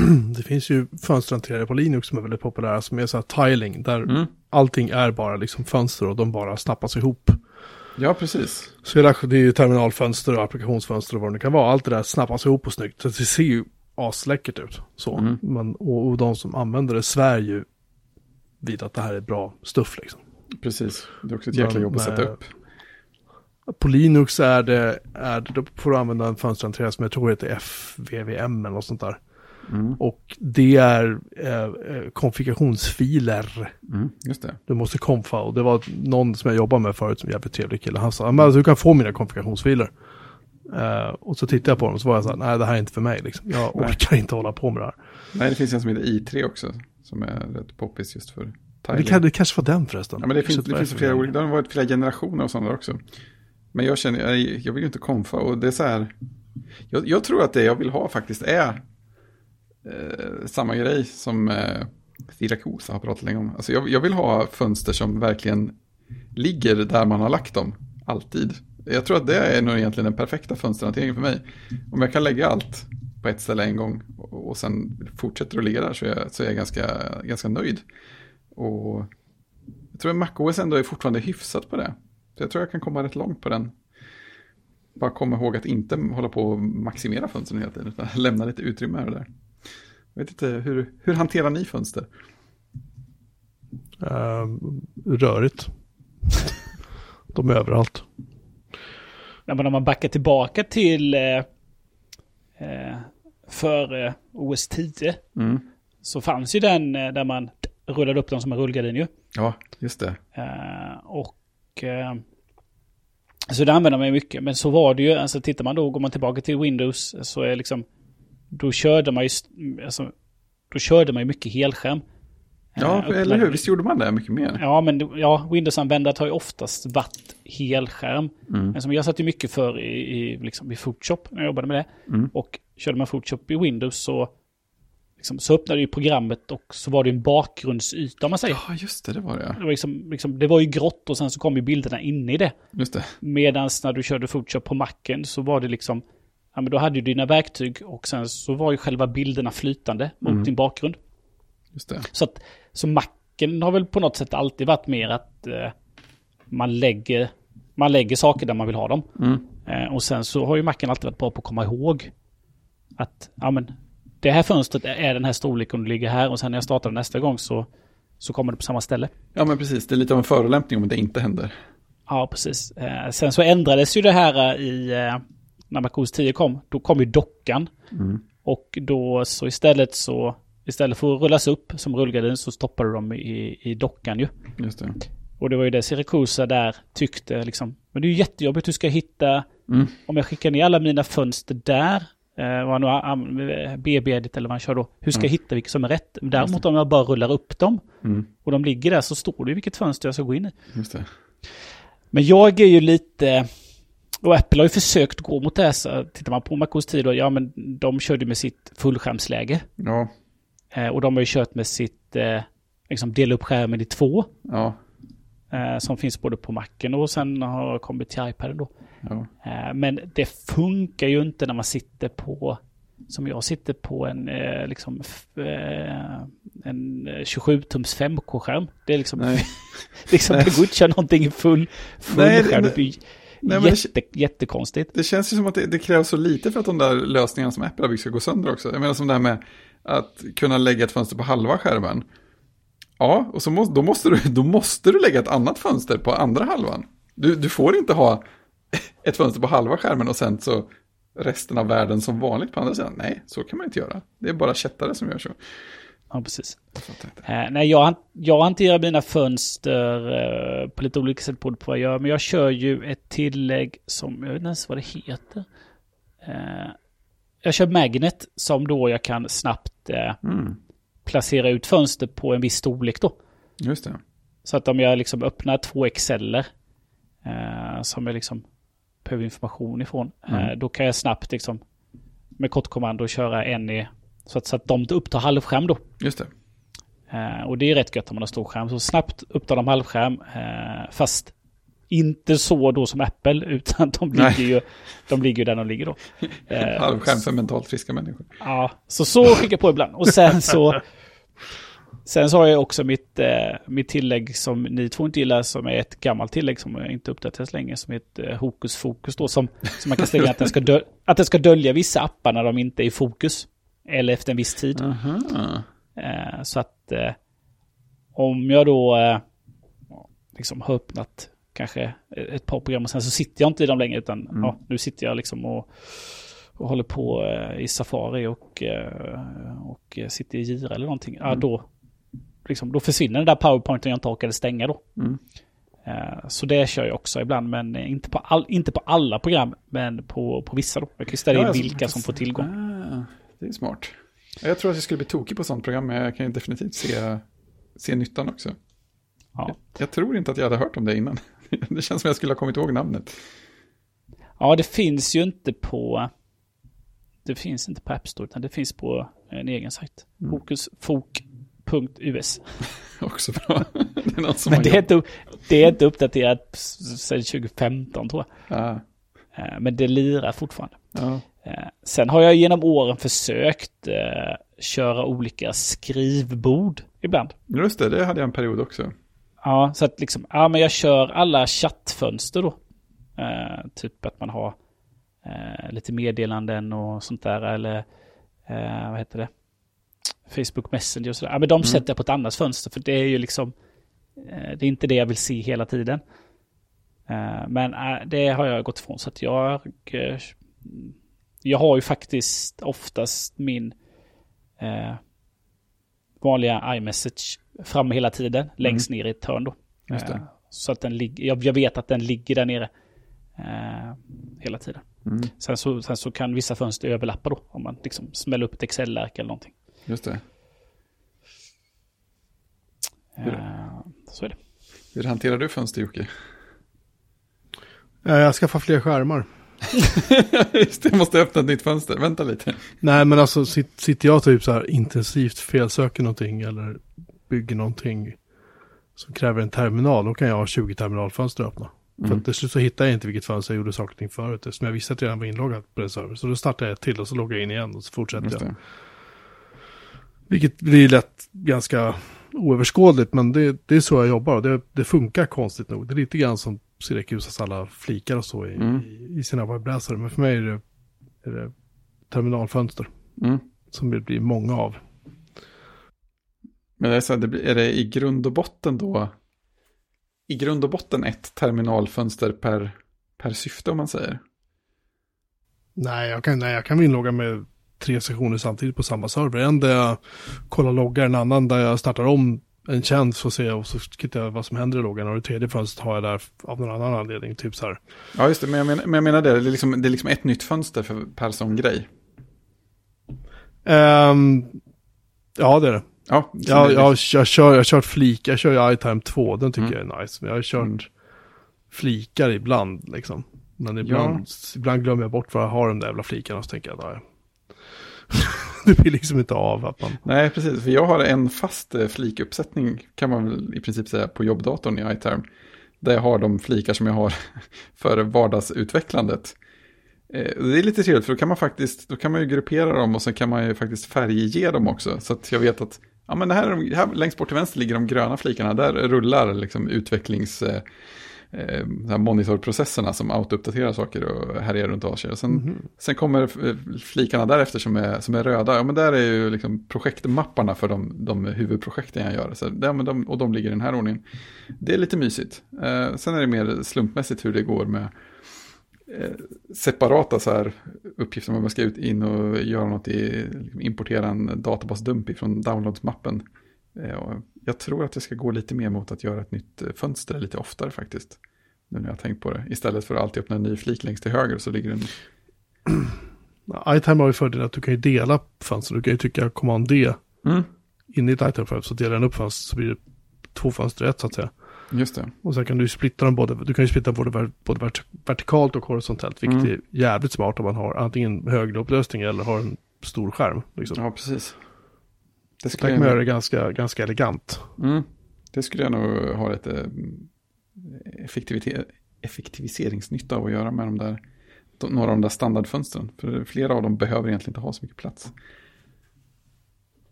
Det finns ju fönsterhanterare på Linux som är väldigt populära som är så här tiling där Mm. allting är bara liksom fönster och de bara snappas ihop. Ja, precis. Så hela, det är ju terminalfönster och applikationsfönster och vad det nu kan vara. Allt det där snappas ihop och snyggt. Så det ser ju asläckert ut. Så. Mm. Men, och, och de som använder det svär ju vid att det här är bra stuff liksom. Precis. Det är också ett jäkla jobb att sätta eh, upp. På Linux är det, är det, då får du använda en fönsterhanterare som jag tror heter FVVM eller något sånt där. Mm. Och det är eh, eh, konfigurationsfiler. Mm. Just det. Du måste konfa och det var någon som jag jobbade med förut som jävligt trevlig kille. Han sa, men alltså, du kan få mina konfigurationsfiler. Eh, och så tittade jag på dem och så var jag så här, nej det här är inte för mig liksom. Jag Nej. orkar inte hålla på med det här. Nej, det finns en som heter i3 också. Som är rätt poppis just för Det, tiling. kan, det kanske var den förresten. Ja, men det finns, det finns flera olika, det har varit flera generationer och sådana där också. Men jag känner, jag, jag vill ju inte konfa och det är så här. Jag, jag tror att det jag vill ha faktiskt är eh, samma grej som eh, Siracusa har pratat länge om. Alltså jag, jag vill ha fönster som verkligen ligger där man har lagt dem, alltid. Jag tror att det är nog egentligen den perfekta fönsterhanteringen för mig. Om jag kan lägga allt på ett ställe en gång och, och sen fortsätter att ligga där så är jag, så är jag ganska, ganska nöjd. Och jag tror att MacOS ändå är fortfarande hyfsat på det. Så jag tror jag kan komma rätt långt på den. Bara komma ihåg att inte hålla på och maximera fönstren hela tiden, utan lämna lite utrymme här och där. Jag vet inte, hur, hur hanterar ni fönster? Eh, rörigt. De är överallt. Ja, men om man backar tillbaka till eh, eh, för eh, OS 10 Mm. så fanns ju den eh, där man rullade upp dem som en rullgardin ju. Ja, just det. Eh, och eh, så det använder man ju mycket. Men så var det ju, alltså tittar man då, går man tillbaka till Windows så är liksom, då körde man ju, alltså, då körde man ju mycket helskärm. Ja, Eh, eller hur? Visst gjorde man det mycket mer? Ja, men ja, Windows-användare har ju oftast varit helskärm. Mm. Men som jag satt ju mycket för i, i, liksom, i Photoshop när jag jobbade med det. Mm. Och körde man Photoshop i Windows så, liksom, så öppnade ju programmet och så var det en bakgrundsyta om man säger. Ja, just det, det var det. Det var, liksom, liksom, det var ju grått och sen så kom ju bilderna inne i det. Just det. Medan när du körde Photoshop på Macen så var det liksom, ja men då hade du dina verktyg och sen så var ju själva bilderna flytande mot Mm. din bakgrund. Just det. Så att, så Macen har väl på något sätt alltid varit mer att eh, man lägger, man lägger saker där man vill ha dem. Mm. Eh, och sen så har ju Macen alltid varit bra på att komma ihåg att, ja men, det här fönstret är den här storleken och ligger här och sen när jag startar nästa gång så, så kommer det på samma ställe. Ja, men precis. Det är lite av en förolämpning om det inte händer. Ja, precis. Eh, sen så ändrades ju det här eh, i, eh, när MacOS 10 kom, då kom ju dockan. Mm. Och då så istället så, istället för att rullas upp som rullgardin så stoppade de i, i dockan ju. Just det. Och det var ju det Siracusa där tyckte liksom, men det är ju jättejobbigt, hur ska jag hitta, Mm. om jag skickar ner alla mina fönster där, eh, vad han nu har, BB-edit eller vad han kör då, hur ska jag hitta vilket som är rätt? Däremot om jag bara rullar upp dem Mm. och de ligger där så står det vilket fönster jag ska gå in i. Men jag är ju lite... Och Apple har ju försökt gå mot det här. Så tittar man på MacOS 10 då, ja men de körde med sitt fullskärmsläge. Ja. Eh, och de har ju kört med sitt, eh, liksom dela upp skärmen i två. Ja. Eh, som finns både på Macen och sen har kommit till iPaden då. Ja. Eh, men det funkar ju inte när man sitter på, som jag sitter på en, eh, liksom, eh, en 27-tums 5K-skärm. Det är liksom, Nej. liksom det går inte köra någonting i full, full Nej, skärm. det- Nej, men det- jätte, jättekonstigt. Det känns ju som att det, det krävs så lite för att de där lösningarna som Apple har byggt ska gå sönder också. Jag menar som det här med att kunna lägga ett fönster på halva skärmen. Ja, och så må, då, måste du, då måste du lägga ett annat fönster på andra halvan. Du, du får inte ha ett fönster på halva skärmen och sen så resten av världen som vanligt på andra sidan. Nej, så kan man inte göra. Det är bara kättare som gör så. Ja, precis. Jag. Eh, nej, jag, jag hanterar mina fönster eh, på lite olika sätt på vad jag gör. Men jag kör ju ett tillägg som, jag vet inte ens vad det heter. Eh, jag kör Magnet som då jag kan snabbt Mm, placera ut fönster på en viss storlek då. just det. Så att om jag liksom öppnar två Exceller som jag liksom behöver information ifrån. Eh, Mm. då kan jag snabbt liksom med kortkommando köra en i så att, så att de upptar halvskärm då. Just det. Eh, och det är rätt gött om man har stor skärm. Så snabbt upptar de halvskärm. Eh, fast inte så då som Apple, utan de Nej. ligger ju, de ligger ju där de ligger då. Eh, Halvskärm för mentalt friska människor. Ja, så så skickar jag på ibland. Och sen så... Sen så har jag också mitt, eh, mitt tillägg som ni två inte gillar, som är ett gammalt tillägg som jag inte uppdaterats länge, som heter eh, Hokus Fokus då, som, som man kan stänga att den, ska dö- att den ska dölja vissa appar när de inte är i fokus. Eller efter en viss tid. Eh, så att eh, om jag då eh, liksom har öppnat kanske ett par program och sen så sitter jag inte i dem längre utan Mm. ja, nu sitter jag liksom och, och håller på eh, i Safari och, eh, och sitter i Gira eller någonting. Ja, Mm. då, liksom, då försvinner den där powerpointen jag inte orkade stänga då. Mm. Eh, så det kör jag också ibland men inte på, all, inte på alla program men på, på vissa då. Jag kan ställa in Ja, alltså, vilka som får tillgång. Ah, det är smart. Ja, Jag tror att jag skulle bli tokig på sånt program, men jag kan ju definitivt se, se nyttan också. Ja. Jag tror inte att jag hade hört om det innan. Det känns som jag skulle ha kommit ihåg namnet. Ja, det finns ju inte på... Det finns inte på App Store, utan det finns på en egen sajt. Mm. Fokusfok.us. Också bra. Det är någon som Men det är, inte, det är inte uppdaterat sedan 2015 tror jag. Ah, Men det lirar fortfarande. ja. Eh, Sen har jag genom åren försökt eh, köra olika skrivbord ibland. Just det, det hade jag en period också. Ja, så att liksom, ja men jag kör alla chattfönster då. Eh, typ att man har eh, lite meddelanden och sånt där eller eh, vad heter det? Facebook Messenger och sådär. Ja men de sätter jag på ett annat fönster för det är ju liksom Eh, det är inte det jag vill se hela tiden. Eh, men eh, det har jag gått ifrån. Så att jag, jag har ju faktiskt oftast min vanliga iMessage framme hela tiden. Längst ner i ett hörn då. Så att den ligger, jag, jag vet att den ligger där nere. Eh, hela tiden. Mm. Sen så, sen så kan vissa fönster överlappa då. Om man liksom smäller upp ett Excel-ark eller någonting. Just det. Hur- Eh, så är det. Hur hanterar du fönster Jocke? Eh, Jag skaffar fler skärmar. Just det, jag måste öppna ett nytt fönster. Vänta lite. Nej, men alltså sit- sitter jag typ så här intensivt felsöker någonting eller bygger någonting som kräver en terminal, då kan jag ha 20 terminalfönster öppna. För Mm. att till slut så hittar jag inte vilket fönster jag gjorde saker och ting förut, eftersom jag visste att jag redan var inloggad på den server. Så då startar jag ett till och så loggar jag in igen och så fortsätter jag. Vilket blir lätt ganska oöverskådligt, men det, det är så jag jobbar och det, det funkar konstigt nog. Det är lite grann som Syracusas alla flikar och så i, Mm. i, i sina webbläsare. Men för mig är det, är det terminalfönster Mm. som det blir många av. Men det är, så här, är det i grund och botten då? I grund och botten ett terminalfönster per, per syfte om man säger. Nej, jag kan, nej, jag kan inlogga med tre sessioner samtidigt på samma server. En där jag kollar loggar, en annan där jag startar om en tjänst och ser och så tittar jag vad som händer i loggan. Och det tredje fönstret har jag där av någon annan anledning. Typ så här. Ja, just det. Men jag menar, men jag menar det. Det är, liksom, det är liksom ett nytt fönster för, per sån grej. Ehm, ja, det är det. Ja, Jag, jag, liksom- jag, kör, jag har kört flik, jag kör ju iTime 2, den tycker Mm. jag är nice. Men jag har kört Mm. flikar ibland liksom. Men ibland, ibland glömmer jag bort vad jag har de där jävla flikarna och så tänker jag, nej. det blir liksom inte av att man... Nej, precis. För jag har en fast eh, flikuppsättning kan man väl i princip säga på jobbdatorn i iTerm. Där jag har de flikar som jag har för vardagsutvecklandet. Eh, det är lite trevligt för då kan man faktiskt, då kan man ju gruppera dem och sen kan man ju faktiskt färgge dem också. Så att jag vet att, ja men det här, här längst bort till vänster ligger de gröna flikarna, där rullar liksom utvecklings... Eh, Eh, eh, monitorprocesserna som auto-uppdaterar saker och härjar runt. Och sen, Mhm. sen kommer eh, flikarna därefter som är, som är röda. Ja, men där är ju liksom projektmapparna för de, de huvudprojekten jag gör. Så, ja, men de, och de ligger i den här ordningen. Det är lite mysigt. Eh, sen är det mer slumpmässigt hur det går med eh, separata så här uppgifter. Man ska ut in och göra något i, liksom importera en databasdump ifrån downloadsmappen. Jag tror att det ska gå lite mer mot att göra ett nytt eh, fönster lite oftare faktiskt. Nu när jag har tänkt på det. Istället för att alltid öppna en ny flik längst till höger så ligger den... iTime har ju fördelen att du kan ju dela fönster. Du kan ju trycka command D Mm, in i ett iTime-fönster så delar den upp fönster så blir det två fönster i ett så att säga. just det. Och sen kan du splitta dem både, du kan ju splitta både, både vert, vertikalt och horisontellt, vilket Mm. är jävligt smart om man har antingen högre upplösning eller har en stor skärm. Liksom. Ja, precis. Det skulle, jag, det ganska, ganska elegant. mm, det skulle jag nog ha lite effektivite- effektiviseringsnytta av att göra med de där, de, några av de där standardfönstren. För flera av dem behöver egentligen inte ha så mycket plats.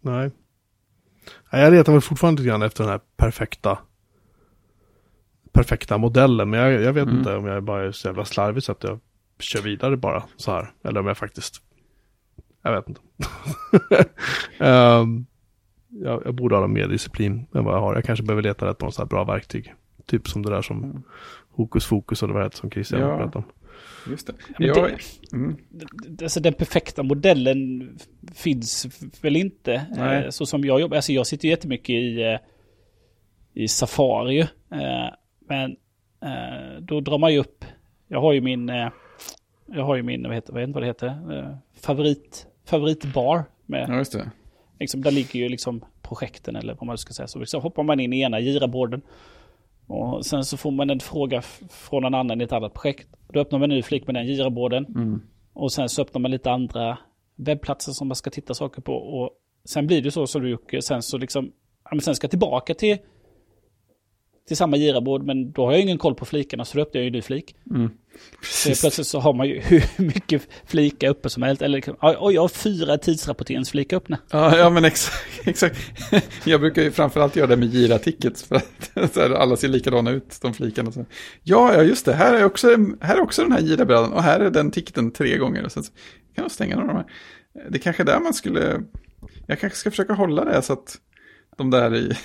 Nej. Nej, Jag letar väl fortfarande lite grann efter den här perfekta perfekta modellen. Men jag, jag vet Mm. inte om jag bara är så jävla slarvig så att jag kör vidare bara så här. Eller om jag faktiskt, jag vet inte. Ehm, jag, jag borde ha mer disciplin än vad jag har. Jag kanske behöver leta rätt på något så här bra verktyg. Typ som det där som Mm. Hokus Fokus eller vad det som Christian Ja. berättade om. Just det. men Jag, det- mm, Alltså den perfekta modellen finns väl inte. Nej. Eh, Så som jag jobbar, alltså jag sitter jättemycket i, eh, i Safari. eh, Men då drar man ju upp, jag har ju min, jag har ju min, vad heter, vad det heter, eh, favorit, favoritbar. Med, ja, just det. liksom, där ligger ju liksom projekten eller vad man ska säga. Så liksom hoppar man in i ena giraborden. Och sen så får man en fråga från någon annan i ett annat projekt. Då öppnar man en ny flik med den giraborden. Mm. Och sen så öppnar man lite andra webbplatser som man ska titta saker på. Och sen blir det så som du Jocke, sen så liksom, ja, men sen ska jag tillbaka till, till samma girabord. Men då har jag ingen koll på flikarna så då öppnar jag en ny flik. Mm. Så helt plötsligt så har man ju hur mycket flikar uppe som helst. Eller oj, jag har fyra tidsrapporteringsflikar öppna. Ja, ja men exakt, exakt. Jag brukar ju framförallt göra det med gira-tickets för att här, alla ser likadana ut, de flikarna. Så. Ja, ja, just det, här är också, här är också den här gira-brädan och här är den ticketen tre gånger. Och sen så kan jag stänga några av de här. Det är kanske där man skulle, jag kanske ska försöka hålla det så att de där i,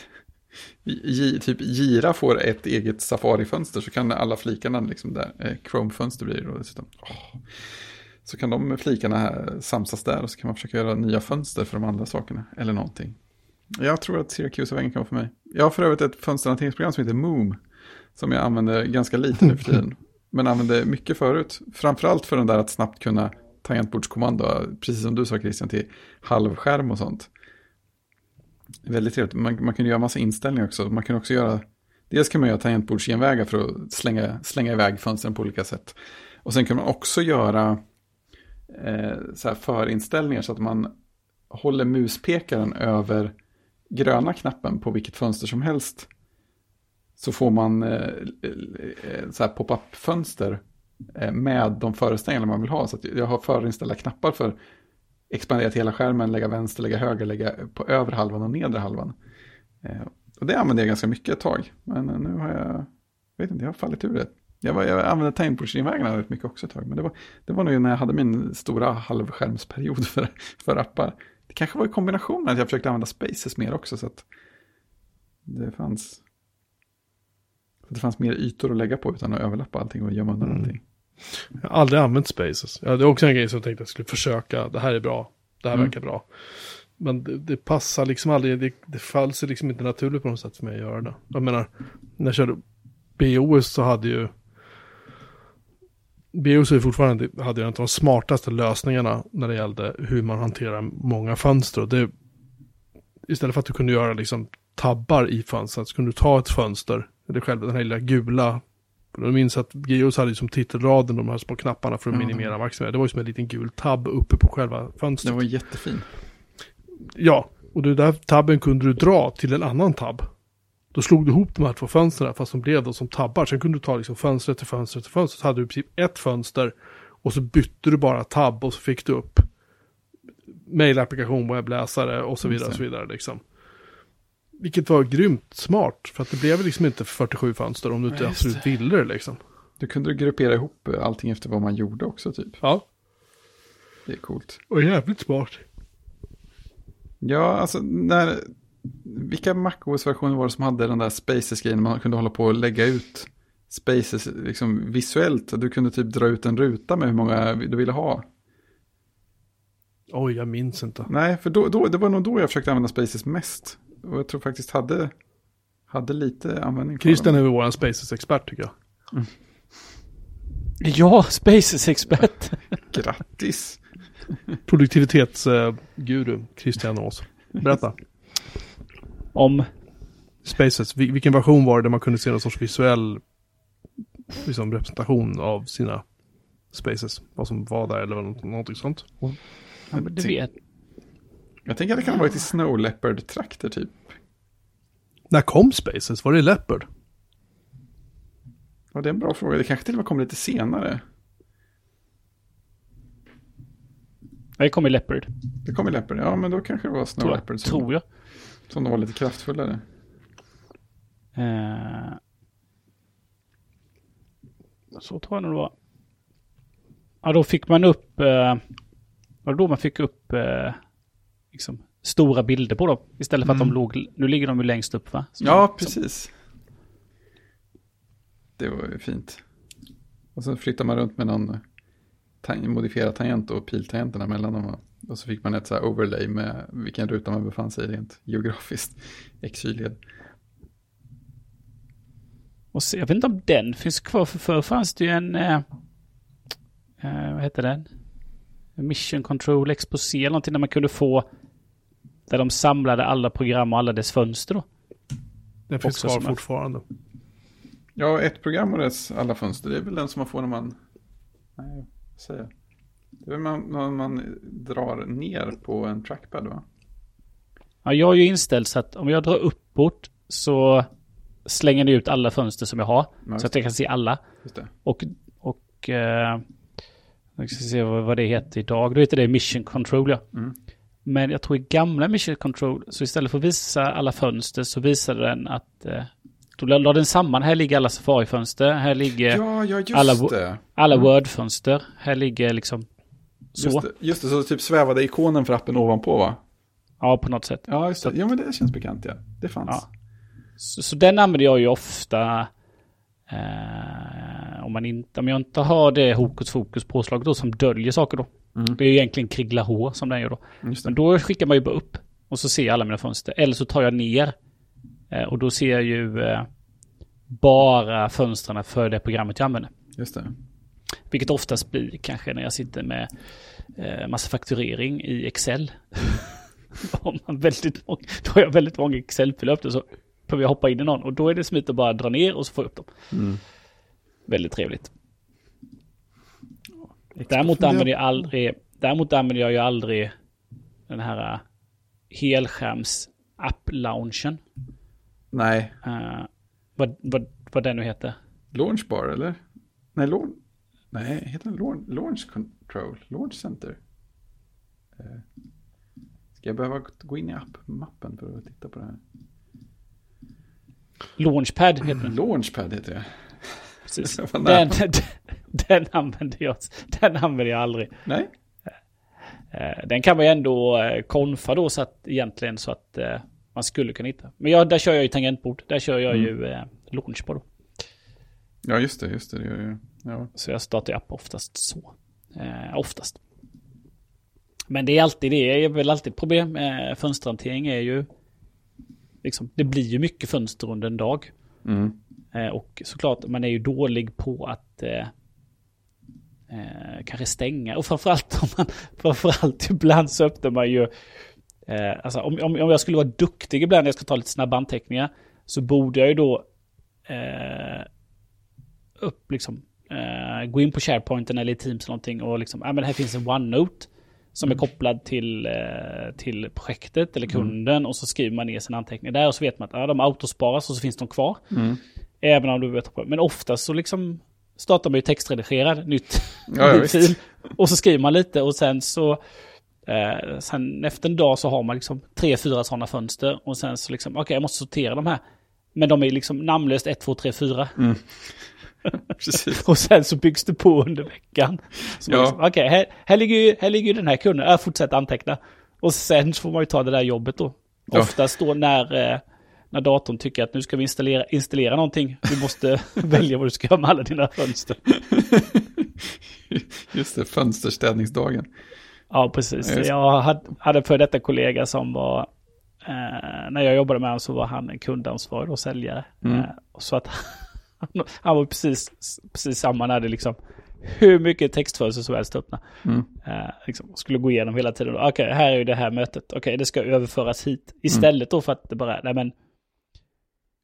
Typ Gira får ett eget Safari-fönster så kan alla flikarna, liksom där, eh, Chrome-fönster blir det då dessutom. Åh. Så kan de flikarna här samsas där och så kan man försöka göra nya fönster för de andra sakerna. Eller någonting. Jag tror att Syracuse-väggen kan vara för mig. Jag har för övrigt ett fönsterhanteringsprogram som heter Moom. Som jag använder ganska lite nu för tiden. Men använde mycket förut. Framförallt för den där att snabbt kunna tangentbordskommando. Precis som du sa Christian till halvskärm och sånt. Väldigt trevligt. Man, man kan göra massa inställningar också. Man kan också göra... Dels kan man göra tangentbordsgenvägar för att slänga, slänga iväg fönstren på olika sätt. Och sen kan man också göra eh, så här förinställningar så att man håller muspekaren över gröna knappen på vilket fönster som helst. Så får man eh, eh så här pop-up-fönster eh, med de föreställningar man vill ha. Så att jag har förinställda knappar för expandera till hela skärmen, lägga vänster, lägga höger, lägga på övre halvan och nedre halvan. Eh, och det använde jag ganska mycket ett tag. Men nu har jag, jag vet inte, jag har fallit ur det. Jag, var, jag använde tangentbordsgenvägarna rätt mycket också ett tag. Men det var, det var nog när jag hade min stora halvskärmsperiod för, för appar. Det kanske var i kombination med att jag försökte använda spaces mer också. Så att det fanns, så att det fanns mer ytor att lägga på utan att överlappa allting och gömma undan Mm. allting. Jag har aldrig använt Spaces. Ja, det är också en grej som jag tänkte att jag skulle försöka. Det här är bra. Det här Mm. verkar bra. Men det, det passar liksom aldrig. Det, det faller sig liksom inte naturligt på något sätt för mig att göra det. Jag menar, när jag körde BOS så hade ju BOS är fortfarande hade ju en av de smartaste lösningarna när det gällde hur man hanterar många fönster. Och det, istället för att du kunde göra liksom tabbar i fönstret så kunde du ta ett fönster, eller själva den här lilla gula jag minns att Geos hade som titelraden de här små knapparna för att Ja. minimera maximera. Det var ju som en liten gul tabb uppe på själva fönstret. Den var jättefin. Ja, och den där tabben kunde du dra till en annan tabb. Då slog du ihop de här två fönstren fast de blev då som tabbar. Sen kunde du ta liksom fönster till fönster till fönster. Så hade du i princip ett fönster och så bytte du bara tabb och så fick du upp mailapplikation, webbläsare och så vidare. Och så vidare liksom. Vilket var grymt smart. För att det blev liksom inte 47 fönster om du inte absolut ville det liksom. Du kunde gruppera ihop allting efter vad man gjorde också typ. Ja, Det är coolt. och jävligt smart. Ja, alltså när... Vilka MacOS-versioner var det som hade den där Spaces-grejen? Man kunde hålla på och lägga ut Spaces liksom visuellt. Du kunde typ dra ut en ruta med hur många du ville ha. Oj, jag minns inte. Nej, för då, då, det var nog då jag försökte använda Spaces mest. Och jag tror faktiskt hade, hade lite användning för Christian är väl vår Spaces-expert tycker jag. Ja, Spaces expert. Grattis! Produktivitetsguru, Christian Ås. Berätta. Om, Spaces, vil- vilken version var det där man kunde se någon sorts visuell liksom, representation av sina Spaces? Vad som var där eller något, någonting sånt. ja, men du vet. Jag tänker att det kan ha varit i Snow Leopard-trakter typ. När kom Spaces? Var det Leopard? Ja, det är en bra fråga. Det kanske till och med kom lite senare. Det kom i Leopard. Det kom i Leopard. Ja, men då kanske det var Snow Tror Leopard som, Tror jag. som de var lite kraftfullare. Eh, så tror jag nog det var. Ja, då fick man upp... Eh, var det då man fick upp eh, liksom, stora bilder på dem? Istället för att de Mm. låg... Nu ligger de ju längst upp va? Som- Ja, som- precis. Det var ju fint. Och så flyttar man runt med någon tang- modifierad tangent och piltangenterna mellan dem. Och så fick man ett så här overlay med vilken ruta man befann sig i rent geografiskt. XY-led. Och så, jag vet inte om den finns kvar. För förr fanns det ju en... Eh, eh, vad heter den? Mission Control Exposé eller någonting där man kunde få... Där de samlade alla program och alla dess fönster då. Den finns kvar fortfarande. Ja, ett program och dess alla fönster. Det är väl den som man får när man... Nej, vad säger jag? Det är väl man, när man drar ner på en trackpad va? Ja, jag är ju inställd så att om jag drar uppåt så slänger det ut alla fönster som jag har. Ja, så att jag kan se alla. Just det. Och, och eh, jag ska se vad, vad det heter idag. Då heter det Mission Control ja. Mm. Men jag tror i gamla Mission Control, så istället för att visa alla fönster så visade den att eh, då la den samman, här ligger alla Safari-fönster, här ligger Ja, ja, alla- det. alla Mm. Word-fönster, här ligger liksom så. Just det. Just det, så typ svävade ikonen för appen ovanpå va? Ja, på något sätt. Ja, just det. Ja, men det känns bekant ja. Det fanns. Ja. Så, så den använder jag ju ofta eh, om, man inte, om jag inte har det hokus fokus påslaget då som döljer saker då. Mm. Det är ju egentligen krigla H som den gör då. Men då skickar man ju bara upp och så ser jag alla mina fönster. Eller så tar jag ner eh, och då ser jag ju eh, bara fönstren för det programmet jag använder. Just det. Vilket oftast blir kanske när jag sitter med eh, massa fakturering i Excel. har man väldigt många, då har jag väldigt många Excel-filer så behöver jag hoppa in i någon och då är det smidigt att bara dra ner och så få upp dem. Mm. Väldigt trevligt. Däremot använder jag aldrig, däremot använder jag ju aldrig den här uh, helskärms app-launchen. Nej, Uh, vad, vad, vad den nu heter. launchbar eller? Nej, launch... Nej, heter den launch, launch control? Launch center? Eh, Ska jag behöva gå in i app-mappen för att titta på det här? Launchpad heter den. Launchpad heter det. Precis. Nära. Den, den, använder jag, den använder jag aldrig. Nej, Eh, Den kan man ju ändå eh, konfa då så att egentligen så att eh, man skulle kunna hitta. Men jag, där kör jag ju tangentbord. Där kör jag ju eh, launch på då. ja just det, just det. det gör jag. Ja. Så jag startar ju app oftast så. Eh, oftast. Men det är alltid det är väl alltid problem med fönsterhantering är ju liksom, det blir ju mycket fönster under en dag. Mm. Eh, och såklart, man är ju dålig på att eh, eh, kanske stänga. Och framförallt om man, framförallt ibland så öppnar man ju, eh, alltså om, om, om jag skulle vara duktig ibland när jag ska ta lite snabba anteckningar, så borde jag ju då eh, upp liksom, eh, gå in på SharePointen eller i Teams eller någonting och liksom, ja men här finns en OneNote som är kopplad till, eh, till projektet eller kunden och så skriver man ner sina anteckningar där och så vet man att ja, de autosparas och så finns de kvar. Mm. Även om du vet på Men oftast så liksom startar man ju textredigerad nytt, Ja, fil. Och så skriver man lite och sen så eh, sen efter en dag så har man liksom tre, fyra sådana fönster och sen så liksom okej jag måste sortera de här. Men de är liksom namnlöst 1, 2, 3, 4. Precis. Och sen så byggs det på under veckan. Så Ja. liksom, Okej, här, här, ligger ju, här ligger ju den här kunden. Jag fortsätter anteckna. Och sen så får man ju ta det där jobbet då. Ja. Oftast då när, eh, när datorn tycker att nu ska vi installera, installera någonting. Du måste välja vad du ska göra med alla dina fönster. Just det, fönsterstädningsdagen. Ja, precis. Jag hade, hade för detta kollega som var... Eh, när jag jobbade med honom så var han en kundansvarig och säljare. Mm. Eh, så att han, var precis, precis samma när det liksom... Hur mycket textfönster som helst öppna. Mm. Eh, liksom, skulle gå igenom hela tiden. Okej, här är ju det här mötet. Okej, det ska överföras hit. Istället då för att det bara... Nej men...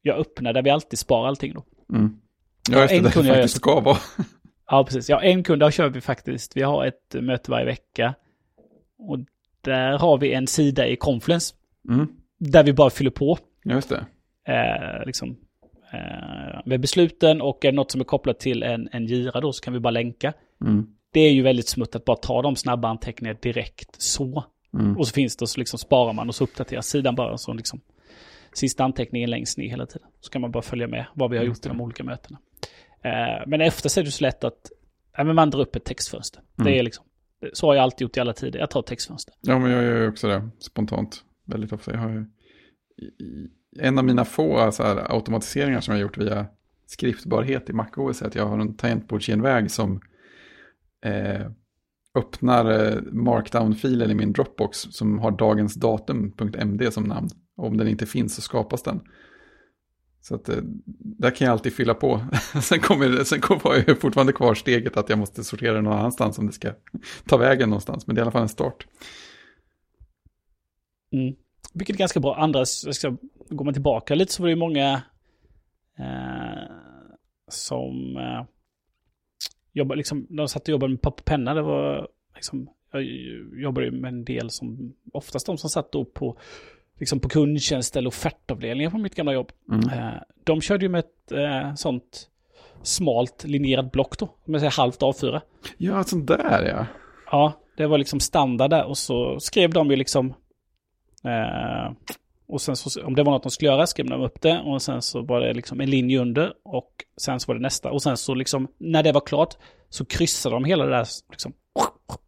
Jag öppnar där vi alltid sparar allting då. Mm. Ja, just det, en det faktiskt ska vara. Ja, precis. Ja, en kund, där kör vi faktiskt. Vi har ett möte varje vecka. Och där har vi en sida i Confluence. Mm. Där vi bara fyller på. Ja, just det. Eh, liksom, eh, med besluten och är det något som är kopplat till en, en gira då så kan vi bara länka. Mm. Det är ju väldigt smutt att bara ta de snabba anteckningarna direkt så. Mm. Och så finns det och så liksom sparar man och så uppdateras sidan bara så liksom sista anteckningen längst ner hela tiden. Så kan man bara följa med vad vi har Just gjort i de olika mötena. Eh, men efter så är det så lätt att ja, men man drar upp ett textfönster. Mm. Det är liksom, så har jag alltid gjort i alla tider. Jag tar textfönster. Ja, men jag gör ju också det spontant väldigt ofta. Jag har ju, en av mina få så här, automatiseringar som jag har gjort via skriftbarhet i MacOS är att jag har en tangentbordsgenväg som eh, öppnar eh, markdown-filen i min Dropbox som har dagens datum.md som namn. Och om den inte finns så skapas den. Så att eh, där kan jag alltid fylla på. sen kommer sen kommer jag fortfarande kvar steget att jag måste sortera det någon annanstans om det ska ta vägen någonstans. Men det är i alla fall en start. Mm. Vilket är ganska bra. Andra, jag ska, går man tillbaka lite så var det ju många eh, som eh, jobbar, liksom, de satt och jobbade med papper och penna. Det var liksom, jag jobbade ju med en del som, oftast de som satt då på, liksom på kundtjänst eller offertavdelningen på mitt gamla jobb. Mm. Eh, de körde ju med ett eh, sånt smalt linjerat block då, med säga halvt A4. Ja, sånt där ja. Ja, det var liksom standard där och så skrev de ju liksom eh, och sen så, om det var något de skulle göra skrev de upp det och sen så var det liksom en linje under och sen så var det nästa och sen så liksom när det var klart så kryssade de hela det där liksom.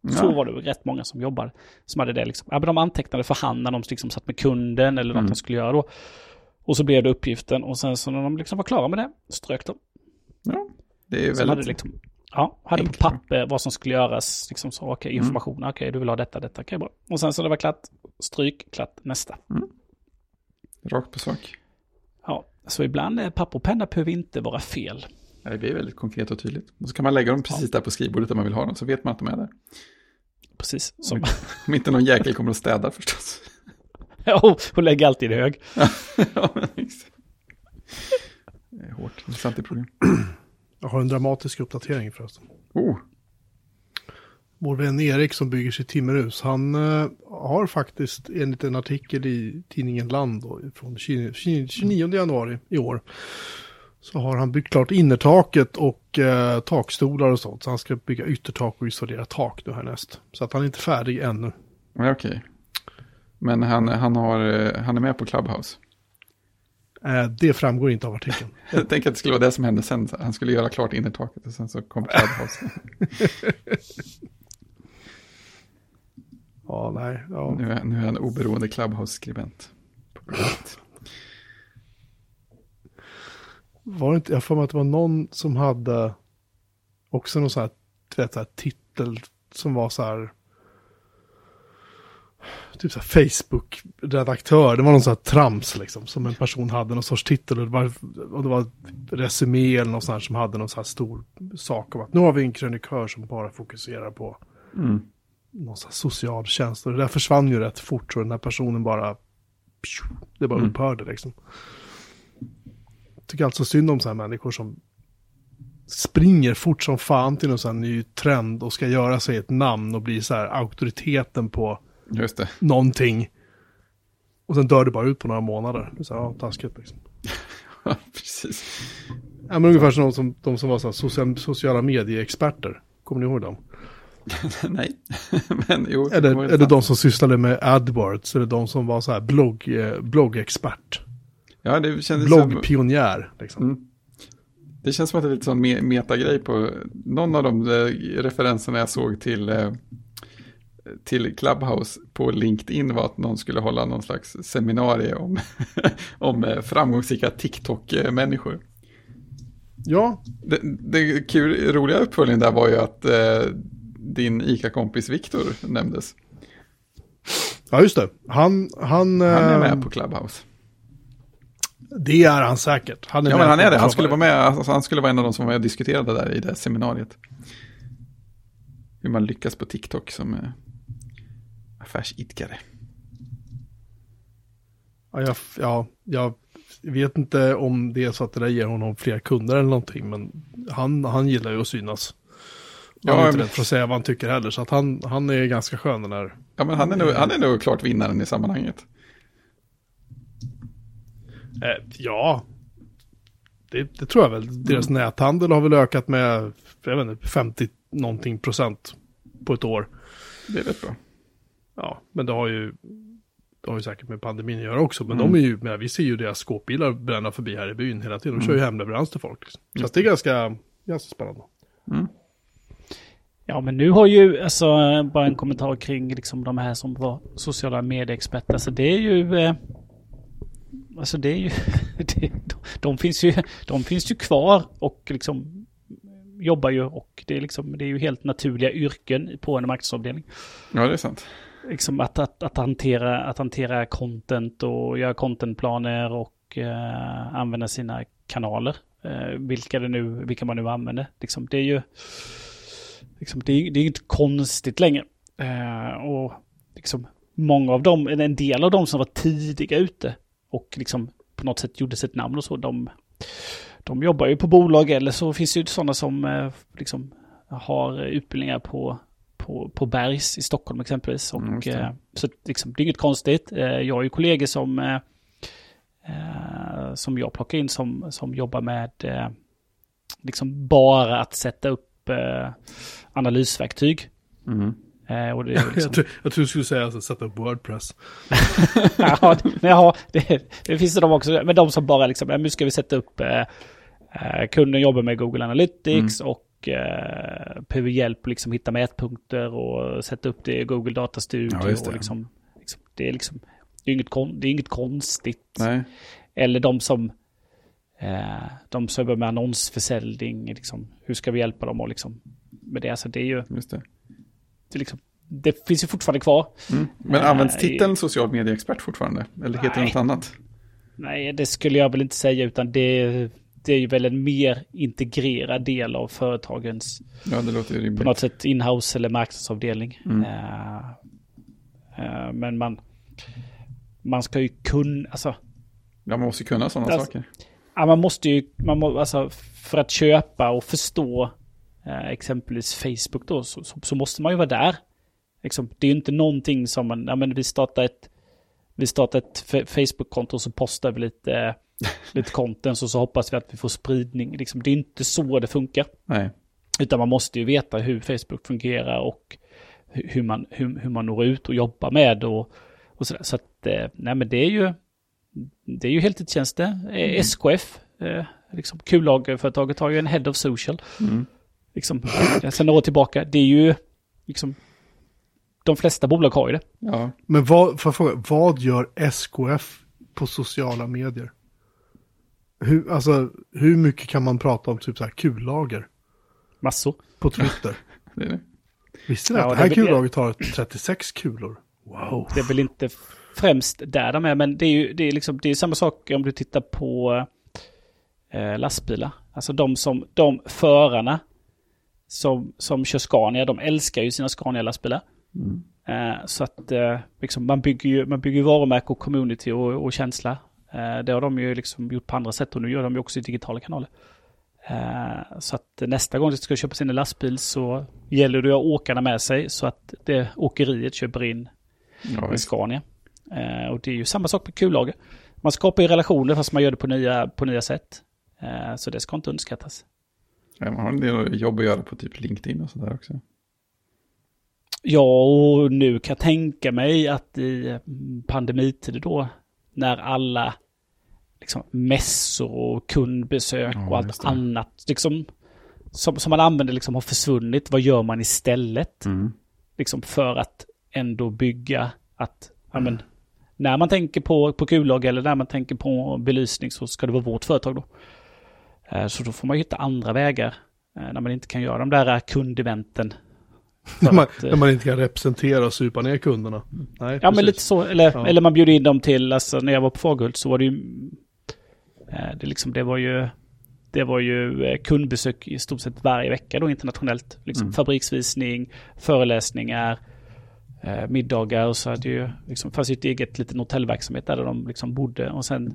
Så var det rätt många som jobbade som hade det liksom. Ja, men de antecknade för hand när de liksom satt med kunden eller Mm. de skulle göra då. Och så blev det uppgiften och sen så när de liksom var klara med det, strök de. Ja, det är hade väldigt... liksom, ja, hade på papper vad som skulle göras, liksom så, okej, Mm. information, okej, du vill ha detta, detta, okej, bra. Och sen så det var klart, stryk, klart, nästa. Rakt på sak. Ja, så ibland är papper och penna behöver inte vara fel. Ja, Det blir väldigt konkret och tydligt. Och så kan man lägga dem precis där på skrivbordet där man vill ha dem, så vet man att de är där. Precis, som, Om inte någon jäkel kommer att städa förstås. ja, och lägger alltid hög. ja, men exakt. Det är hårt, det är sant i problem. Jag har en dramatisk uppdatering förresten. Oh, Vår vän Erik som bygger sitt timmerhus, han eh, har faktiskt enligt en artikel i tidningen Land då, från 20, 29 januari i år, så har han byggt klart innertaket och eh, takstolar och sånt. Så han ska bygga yttertak och isolera tak nu härnäst. Så att han är inte färdig ännu. okej. Men han, han, har, eh, han är med på Clubhouse. Eh, det framgår inte av artikeln. Jag tänker att det skulle vara det som hände sen. Han skulle göra klart innertaket och sen så kom Clubhouse. Ja, nej. Ja. Nu är, nu är han oberoende Clubhouse-skribent. Var inte, jag för mig att det var någon som hade också någon sån här, vet, så här titel som var så här, typ så här Facebook-redaktör. Det var någon sån här trams liksom, som en person hade någon sorts titel. Och det var, och det var Resumé eller något sånt här som hade någon sån här stor sak om att nu har vi en krönikör som bara fokuserar på Mm. någon sån här socialtjänst. Och det där försvann ju rätt fort, så den här personen bara, det bara Mm. upphörde liksom. Jag tycker alltså synd om så här människor som springer fort som fan till någon sån här ny trend och ska göra sig ett namn och bli så här auktoriteten på Just det. någonting. Och sen dör det bara ut på några månader. Det så här, ja, taskigt liksom. Ja, precis. Ja, men ungefär som de som, de som var så här social, sociala medieexperter. Kommer ni ihåg dem? Nej, men jo. det Eller, ju eller de som sysslade med AdWords. Eller de som var så här blogg, eh, bloggexpert. Ja, det kändes som... Bloggpionjär. Liksom. Mm. Det känns som att det är lite sån me- metagrej på någon av de eh, referenserna jag såg till, eh, till Clubhouse på LinkedIn var att någon skulle hålla någon slags seminarium om, om eh, framgångsrika TikTok-människor. Ja, Det, det kul, roliga uppföljningen där var ju att eh, din ICA-kompis Viktor nämndes. ja, just det. Han, han, Han är eh, med på Clubhouse. Det är han säkert. Han är Ja, men han är det. Han skulle vara med. Alltså, han skulle vara en av de som var med och diskuterade där i det seminariet. Hur man lyckas på TikTok som eh, affärsidkare. Ja, jag, ja, jag vet inte om det är så att det där ger honom fler kunder eller någonting, men han, han gillar ju att synas. Han Ja, är inte men- rädd för att säga vad han tycker heller, så att han, han är ganska skön den här. Ja, men han är, nog, han är nog klart vinnaren i sammanhanget. Eh, ja, det, det tror jag väl. Deras näthandel har väl ökat med, jag vet inte, 50 någonting procent på ett år. Det är rätt bra. Ja, men det har ju, det har ju säkert med pandemin att göra också. Men Mm. de är ju, men vi ser ju deras skåpbilar bränna förbi här i byn hela tiden. De kör ju hemleverans till folk. Liksom. Så att det är ganska, ganska spännande. Mm. Ja, men nu har ju, alltså bara en kommentar kring liksom de här som var sociala medieexperter. Alltså det är ju, eh, alltså det är ju, det, de, de, finns ju, de finns ju kvar och liksom jobbar ju och det är liksom, det är ju helt naturliga yrken på en marknadsavdelning. Ja, det är sant. Liksom att, att, att, hantera, att hantera content och göra contentplaner och eh, använda sina kanaler. Eh, vilka, det nu, vilka man nu använder. Liksom, det är ju liksom, det är, det är inte konstigt längre. Eh, och liksom, många av dem, en del av dem som var tidiga ute och liksom på något sätt gjorde sitt namn och så, de, de jobbar ju på bolag eller så finns det ju sådana som eh, liksom har utbildningar på, på, på Bergs i Stockholm exempelvis. Och, Mm, eh, så liksom, det är inget konstigt. Eh, jag har ju kollegor som, eh, eh, som jag plockar in som, som jobbar med liksom bara att sätta upp analysverktyg. Mm. Och det liksom, Jag, tror, jag tror du skulle säga att sätta upp Wordpress. ja, det- ja det, det finns det de också. Men de som bara liksom, nu ska vi sätta upp, eh, kunden jobbar med Google Analytics och eh, behöver hjälp liksom hitta mätpunkter och sätta upp det i Google Data Studio. Ja, det. och liksom, liksom, det är liksom, det är inget, kon, det är inget konstigt. Nej. Eller de som, eh, de som jobbar med annonsförsäljning, liksom, hur ska vi hjälpa dem och liksom, med det? Alltså det är ju, det. det, liksom, det finns ju fortfarande kvar. Mm. Men Eh, används i- titeln social medieexpert fortfarande? Eller heter det något annat? Nej, det skulle jag väl inte säga, utan det, det är ju väl en mer integrerad del av företagens Ja, det låter på något sätt inhouse eller marknadsavdelning. Mm. Eh, eh, men man, man ska ju kunna, alltså, Ja, man måste ju kunna sådana Alltså, saker. ja, man måste ju, man må, alltså, för att köpa och förstå eh, exempelvis Facebook då, så, så, så måste man ju vara där. Liksom, det är ju inte någonting som man, ja men vi startar ett, vi startar ett Facebook-konto och så postar vi lite, lite content och så hoppas vi att vi får spridning. Liksom, det är inte så det funkar. Nej. Utan man måste ju veta hur Facebook fungerar och hu- hur man, hur, hur man når ut och jobbar med och, och sådär. Så att, eh, nej men det är ju, det är ju heltidstjänster. Eh, SKF, eh, liksom kullagerföretaget har ju en head of social. Mm. Liksom, sen några år tillbaka. Det är ju, liksom, de flesta bolag har ju det. Ja. Men vad, jag fråga, vad gör SKF på sociala medier? Hur, alltså, hur mycket kan man prata om typ så här kullager Massor. på Twitter? Det är det. Visste ni Ja, att det det här är väl- kullagret har 36 kulor? Wow. Det är väl inte främst där de är, men det är ju det är liksom, det är samma sak om du tittar på eh, lastbilar. Alltså de som, de förarna som, som kör Scania, de älskar ju sina Scania-lastbilar. Mm. Eh, så att eh, liksom, man bygger ju man bygger varumärke och community och, och känsla. Eh, det har de ju liksom gjort på andra sätt och nu gör de ju också i digitala kanaler. Eh, så att nästa gång de ska köpa sin lastbil så gäller det att ha åkarna med sig så att det åkeriet köper in Ja, visst. Scania. Eh, och det är ju samma sak med kullager. Man skapar ju relationer fast man gör det på nya, på nya sätt. Så det ska inte underskattas. Ja, man har en del jobb att göra på typ LinkedIn och sådär också. Ja, och nu kan jag tänka mig att i pandemitider då, när alla liksom, mässor och kundbesök Ja, och allt annat liksom, som, som man använder liksom har försvunnit, vad gör man istället? Mm. liksom för att ändå bygga att, ja men, när man tänker på, på kullager eller när man tänker på belysning så ska det vara vårt företag då. Eh, Så då får man hitta andra vägar eh, när man inte kan göra de där kundeventen. När man, att, eh, när man inte kan representera och supa ner kunderna. Nej, Ja, men precis. lite så. Eller, Ja. eller man bjuder in dem till, alltså när jag var på Fagerhult så var det ju, eh, det, liksom, det var ju, det var ju eh, kundbesök i stort sett varje vecka då internationellt. Liksom Mm. fabriksvisning, föreläsningar, eh, middagar och så hade ju, liksom, fanns ju ett eget liten hotellverksamhet där de liksom bodde och sen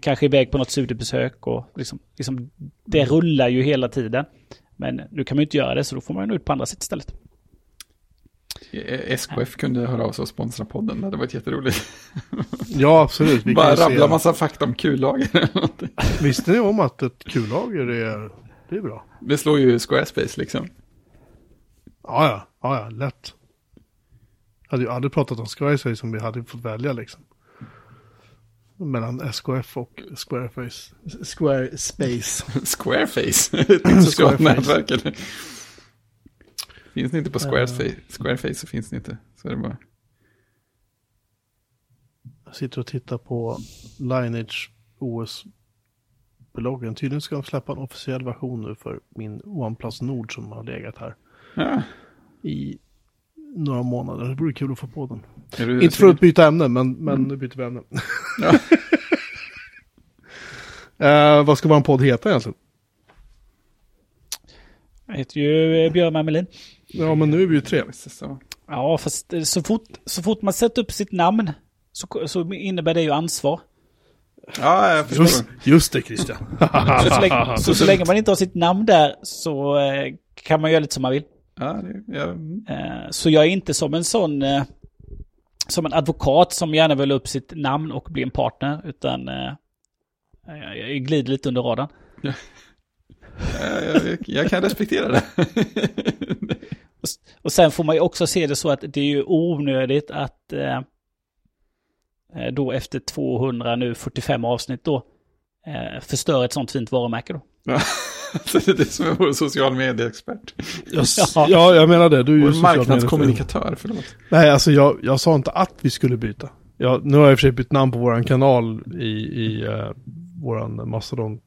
kanske iväg på något studiebesök och liksom, liksom det rullar ju hela tiden. Men nu kan man ju inte göra det så då får man ju ut på andra sätt istället. SKF kunde höra av sig och sponsra podden. Det hade varit jätteroligt. Ja, absolut. Vi Bara rabbla se, massa fakta om kullager. Visste ni om att ett kullager är, det är bra? Det slår ju Squarespace liksom. Ja, ja, ja, ja lätt. Jag hade ju aldrig pratat om Squarespace om vi hade fått välja liksom. Mellan SKF och Squareface. Squarespace. Squareface, ett socialt Squareface. nätverk. Finns ni inte på Squareface, Squareface så finns ni inte. Så är det bara. Jag sitter och tittar på Lineage OS-bloggen. Tydligen ska de släppa en officiell version nu för min OnePlus Nord som har legat här Ja, i några månader. Det vore kul att få på den. Inte för att byta ämne, men, men nu byter vi ämne. Ja. Eh, vad ska vår podd heta egentligen? Jag heter ju eh, Björn Melin. Ja, men nu är vi ju tre. Så. Ja, fast eh, så fort, så fort man sätter upp sitt namn så, så innebär det ju ansvar. Ja, jag förstår. Just, just det, Christian. Så, så, länge, så, så länge man inte har sitt namn där så eh, kan man göra lite som man vill. Ja, det, ja, mm. Eh, så jag är inte som en sån, eh, som en advokat som gärna vill upp sitt namn och bli en partner, utan eh, jag, jag glider lite under radarn. Ja, jag, jag kan respektera det. Och, sen får man ju också se det så att det är ju onödigt att eh, eh, då efter 200, nu 45 avsnitt då, eh, förstöra ett sånt fint varumärke då. Det är det som är vår social medieexpert. Ja, ja, jag menar det. Du är ju Vår social marknadskommunikatör, förlåt. Nej, alltså jag, jag sa inte att vi skulle byta. Ja, nu har jag i och för sig bytt namn på våran kanal i, i uh, våran Mastodon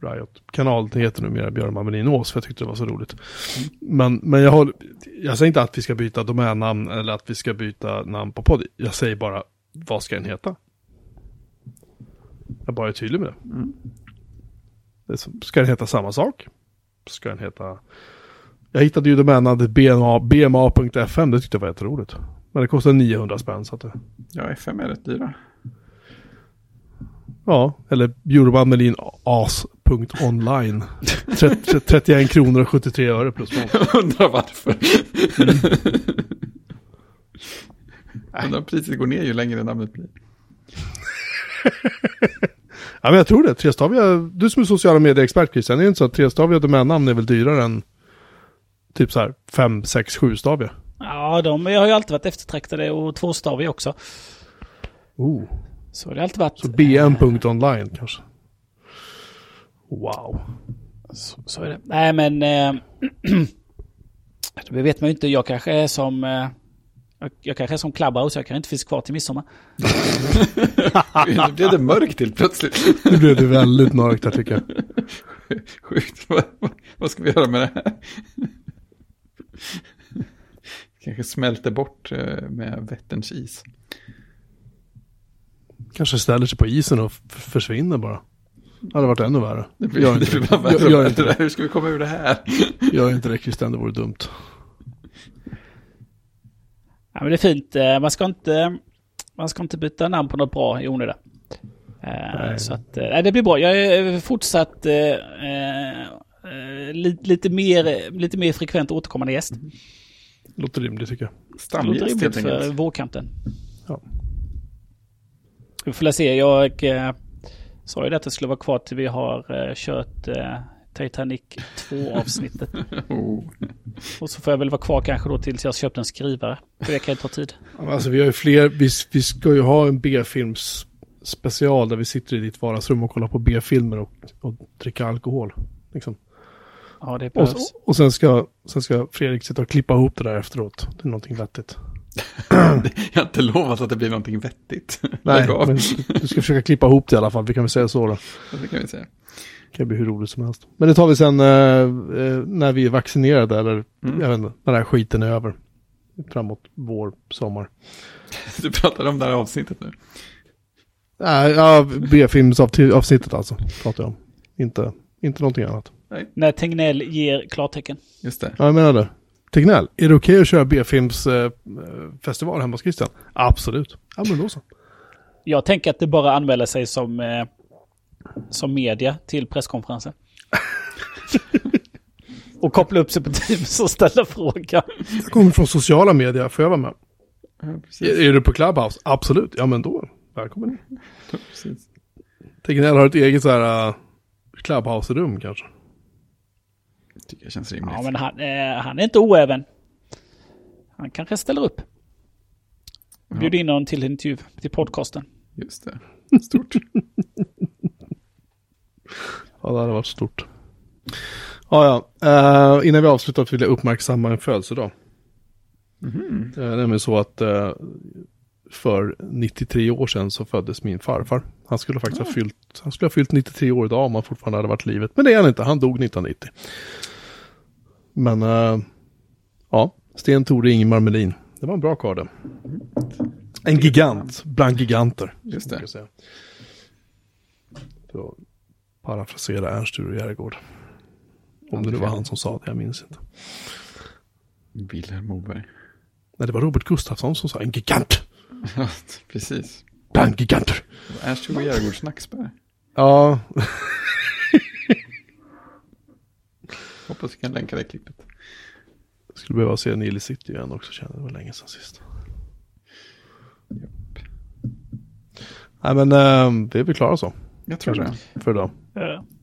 Riot-kanal. Det heter numera Björn Melin Ås, för jag tyckte det var så roligt. Men, men jag, håller, jag säger inte att vi ska byta domännamn eller att vi ska byta namn på podd. Jag säger bara, vad ska den heta? Jag bara är tydlig med det. Mm. det ska den heta samma sak? Ska den heta... Jag hittade ju domännamnet BMA, bma.fm, det tyckte jag var jätteroligt. Men det kostar 900 spänn så att det... Ja, FM är rätt dyra. Ja, eller Bjurman Melin as.online. 30 31 kronor och 73 öre plus moms. Jag undrar varför. Undrar om priset går ner ju längre namnet blir. Ja, men jag tror det. Trestaviga, du som är sociala medier-expert Christian, är det inte så att trestaviga domännamn är väl dyrare än typ så här 5, 6, 7 staviga? Ja, de har ju alltid varit eftertraktade och tvåstaviga också. Oh. Så det har alltid varit... Så bm.online kanske. Wow. Så, så är det. Nej, men... Eh, det vet man ju inte. Jag kanske är som... Eh, jag, kanske är som Clubhouse. Jag kan inte finnas kvar till midsommar. Nu blev det mörkt till plötsligt. Nu blev det väldigt mörkt här tycker jag. Sjukt. Vad, ska vi göra med det här? Kanske smälter bort eh, med Vätterns is. Kanske ställer sig på isen och försvinner bara. Det hade varit ännu värre. Det blir, Gör det inte blir bara värre Gör- inte det. Hur ska vi komma ur det här? Gör inte det Christian, det vore dumt. Ja, men det är fint. Eh, Man ska inte, man ska inte byta namn på något bra i onödan. Eh, Nej. Så att, eh, nej, det blir bra. Jag är fortsatt eh, lite, lite, mer, lite mer frekvent återkommande gäst. Låter rimligt tycker jag. Det låter Stamgäst rimligt helt för enkelt. vårkanten. Ja. Vi får se. Jag eh, sa ju det att det skulle vara kvar till vi har eh, kört eh, Titanic 2-avsnittet. Oh. Och så får jag väl vara kvar kanske då tills jag har köpt en skrivare. För det kan ju ta tid. Alltså vi har ju fler, vi, vi ska ju ha en B-films special där vi sitter i ditt vardagsrum och kollar på B-filmer och, och dricker alkohol. Liksom. Ja, det Och, behövs. och sen, ska, sen ska Fredrik sitta och klippa ihop det där efteråt. Det är någonting vettigt. Jag har inte lovat att det blir någonting vettigt. Nej, men du ska försöka klippa ihop det i alla fall. Vi kan väl säga så då. Det kan vi säga. Det kan bli hur roligt som helst. Men det tar vi sen eh, eh, när vi är vaccinerade eller Mm. jag vet inte, när den här skiten är över. Framåt vår, sommar. Du pratar om det här avsnittet nu. Nej, ja, B-filmsavsnittet alltså. Pratar jag om. Inte, inte någonting annat. När Tegnell ger klartecken. Just det. Ja, jag menar det. Tegnell, är det okej att köra B-filmsfestival eh, festival hemma hos Christian? Absolut. Ja, men då så. Jag tänker att det bara anmäler sig som, eh, som media till presskonferensen. och koppla upp sig på Teams och ställa frågan. Jag kommer från sociala medier, får jag vara med? Ja, Är, är du på Clubhouse? Absolut. Ja, men då. Välkommen precis. Tegnell har ett eget så här uh, Clubhouse-rum kanske. Tycker jag känns rimligt. Ja, men han, eh, han är inte oäven. Han kanske ställer upp. Bjud in honom till en intervju till podcasten. Just det. Stort. Ja, det hade varit stort. Ja, ja. Eh, innan vi avslutar vill jag uppmärksamma en födelsedag. Mhm. Det är nämligen så att eh, för 93 år sedan så föddes min farfar. Han skulle faktiskt ha fyllt, han skulle ha fyllt 93 år idag om han fortfarande hade varit livet. Men det är han inte, han dog 1990. Men eh, ja, Sten Tore Ingemar Melin. Det var en bra karl. En gigant bland giganter. Just det. säga. För att parafrasera Ernst Sture Järegård. Om det nu var han som sa det, jag minns inte. Wilhelm Moberg. Nej, det var Robert Gustafsson som sa en gigant Ja, precis. bland giganter. Ernst-Hugo Järegårds Nacksberg. Ja, Hoppas vi kan länka det klippet. jag skulle behöva se Nile City igen också, känner det var länge sedan sist. Nej, men eh, vi är väl klara så Jag tror det. för idag.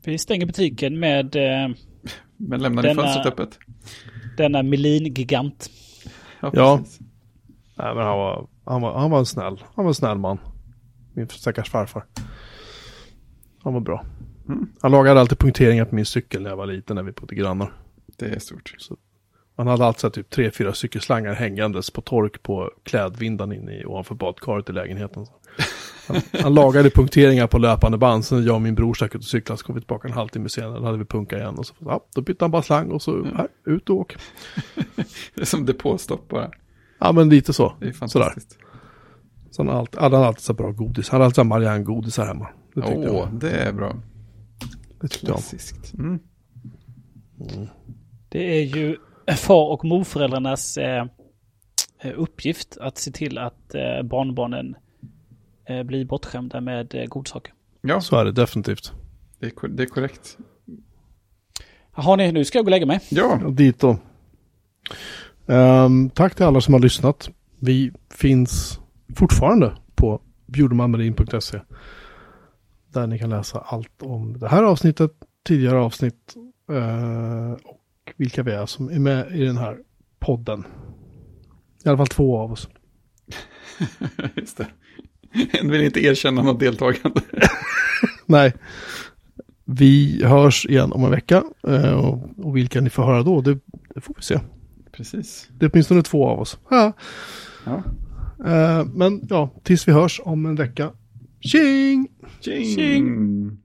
Vi stänger butiken med eh, Men lämnar ni Denna- fönstret öppet? denna Melin-gigant. Ja. precis. Nej, men han var, han var, han var en snäll, han var en snäll man. Min stackars farfar. Han var bra. Mm. Han lagade alltid punkteringar på min cykel när jag var liten när vi bodde grannar. Det är stort. Han hade alltså typ tre, fyra cykelslangar hängandes på tork på klädvindan inne i ovanför badkaret i lägenheten. Han, han lagade punkteringar på löpande band, sen jag och min bror stack ut och cyklade, så kom vi tillbaka en halvtimme senare, då hade vi punka igen. Och så, ja, då bytte han bara slang och så, här, ut och åk. Det är som depåstopp bara. Ja, men lite så. Det är Sådär. fantastiskt. Så han hade alltid, hade alltid så bra godis. Han hade alltid så Marianne-godisar hemma. Det Åh, tyckte jag. det är bra. Det tyckte jag. om. Klassiskt. Mm. Det är ju far och morföräldrarnas eh, eh, uppgift att se till att eh, barnbarnen eh, blir bortskämda med eh, godsaker. Ja, Så är det definitivt. det är, det är korrekt. Jaha, ni, nu ska jag gå och lägga mig. Ja, dit då. Ehm, tack till alla som har lyssnat. Vi finns fortfarande på bjudermanmarin.se. Där ni kan läsa allt om det här avsnittet, tidigare avsnitt eh, och vilka vi är som är med i den här podden. I alla fall två av oss. just det. En vill inte erkänna något deltagande. Nej, vi hörs igen om en vecka. eh, och, vilka ni får höra då, det, det får vi se. Precis. Det är åtminstone två av oss. Ja. Ja. Eh, men ja, tills vi hörs om en vecka. Shing. Shing. Shing.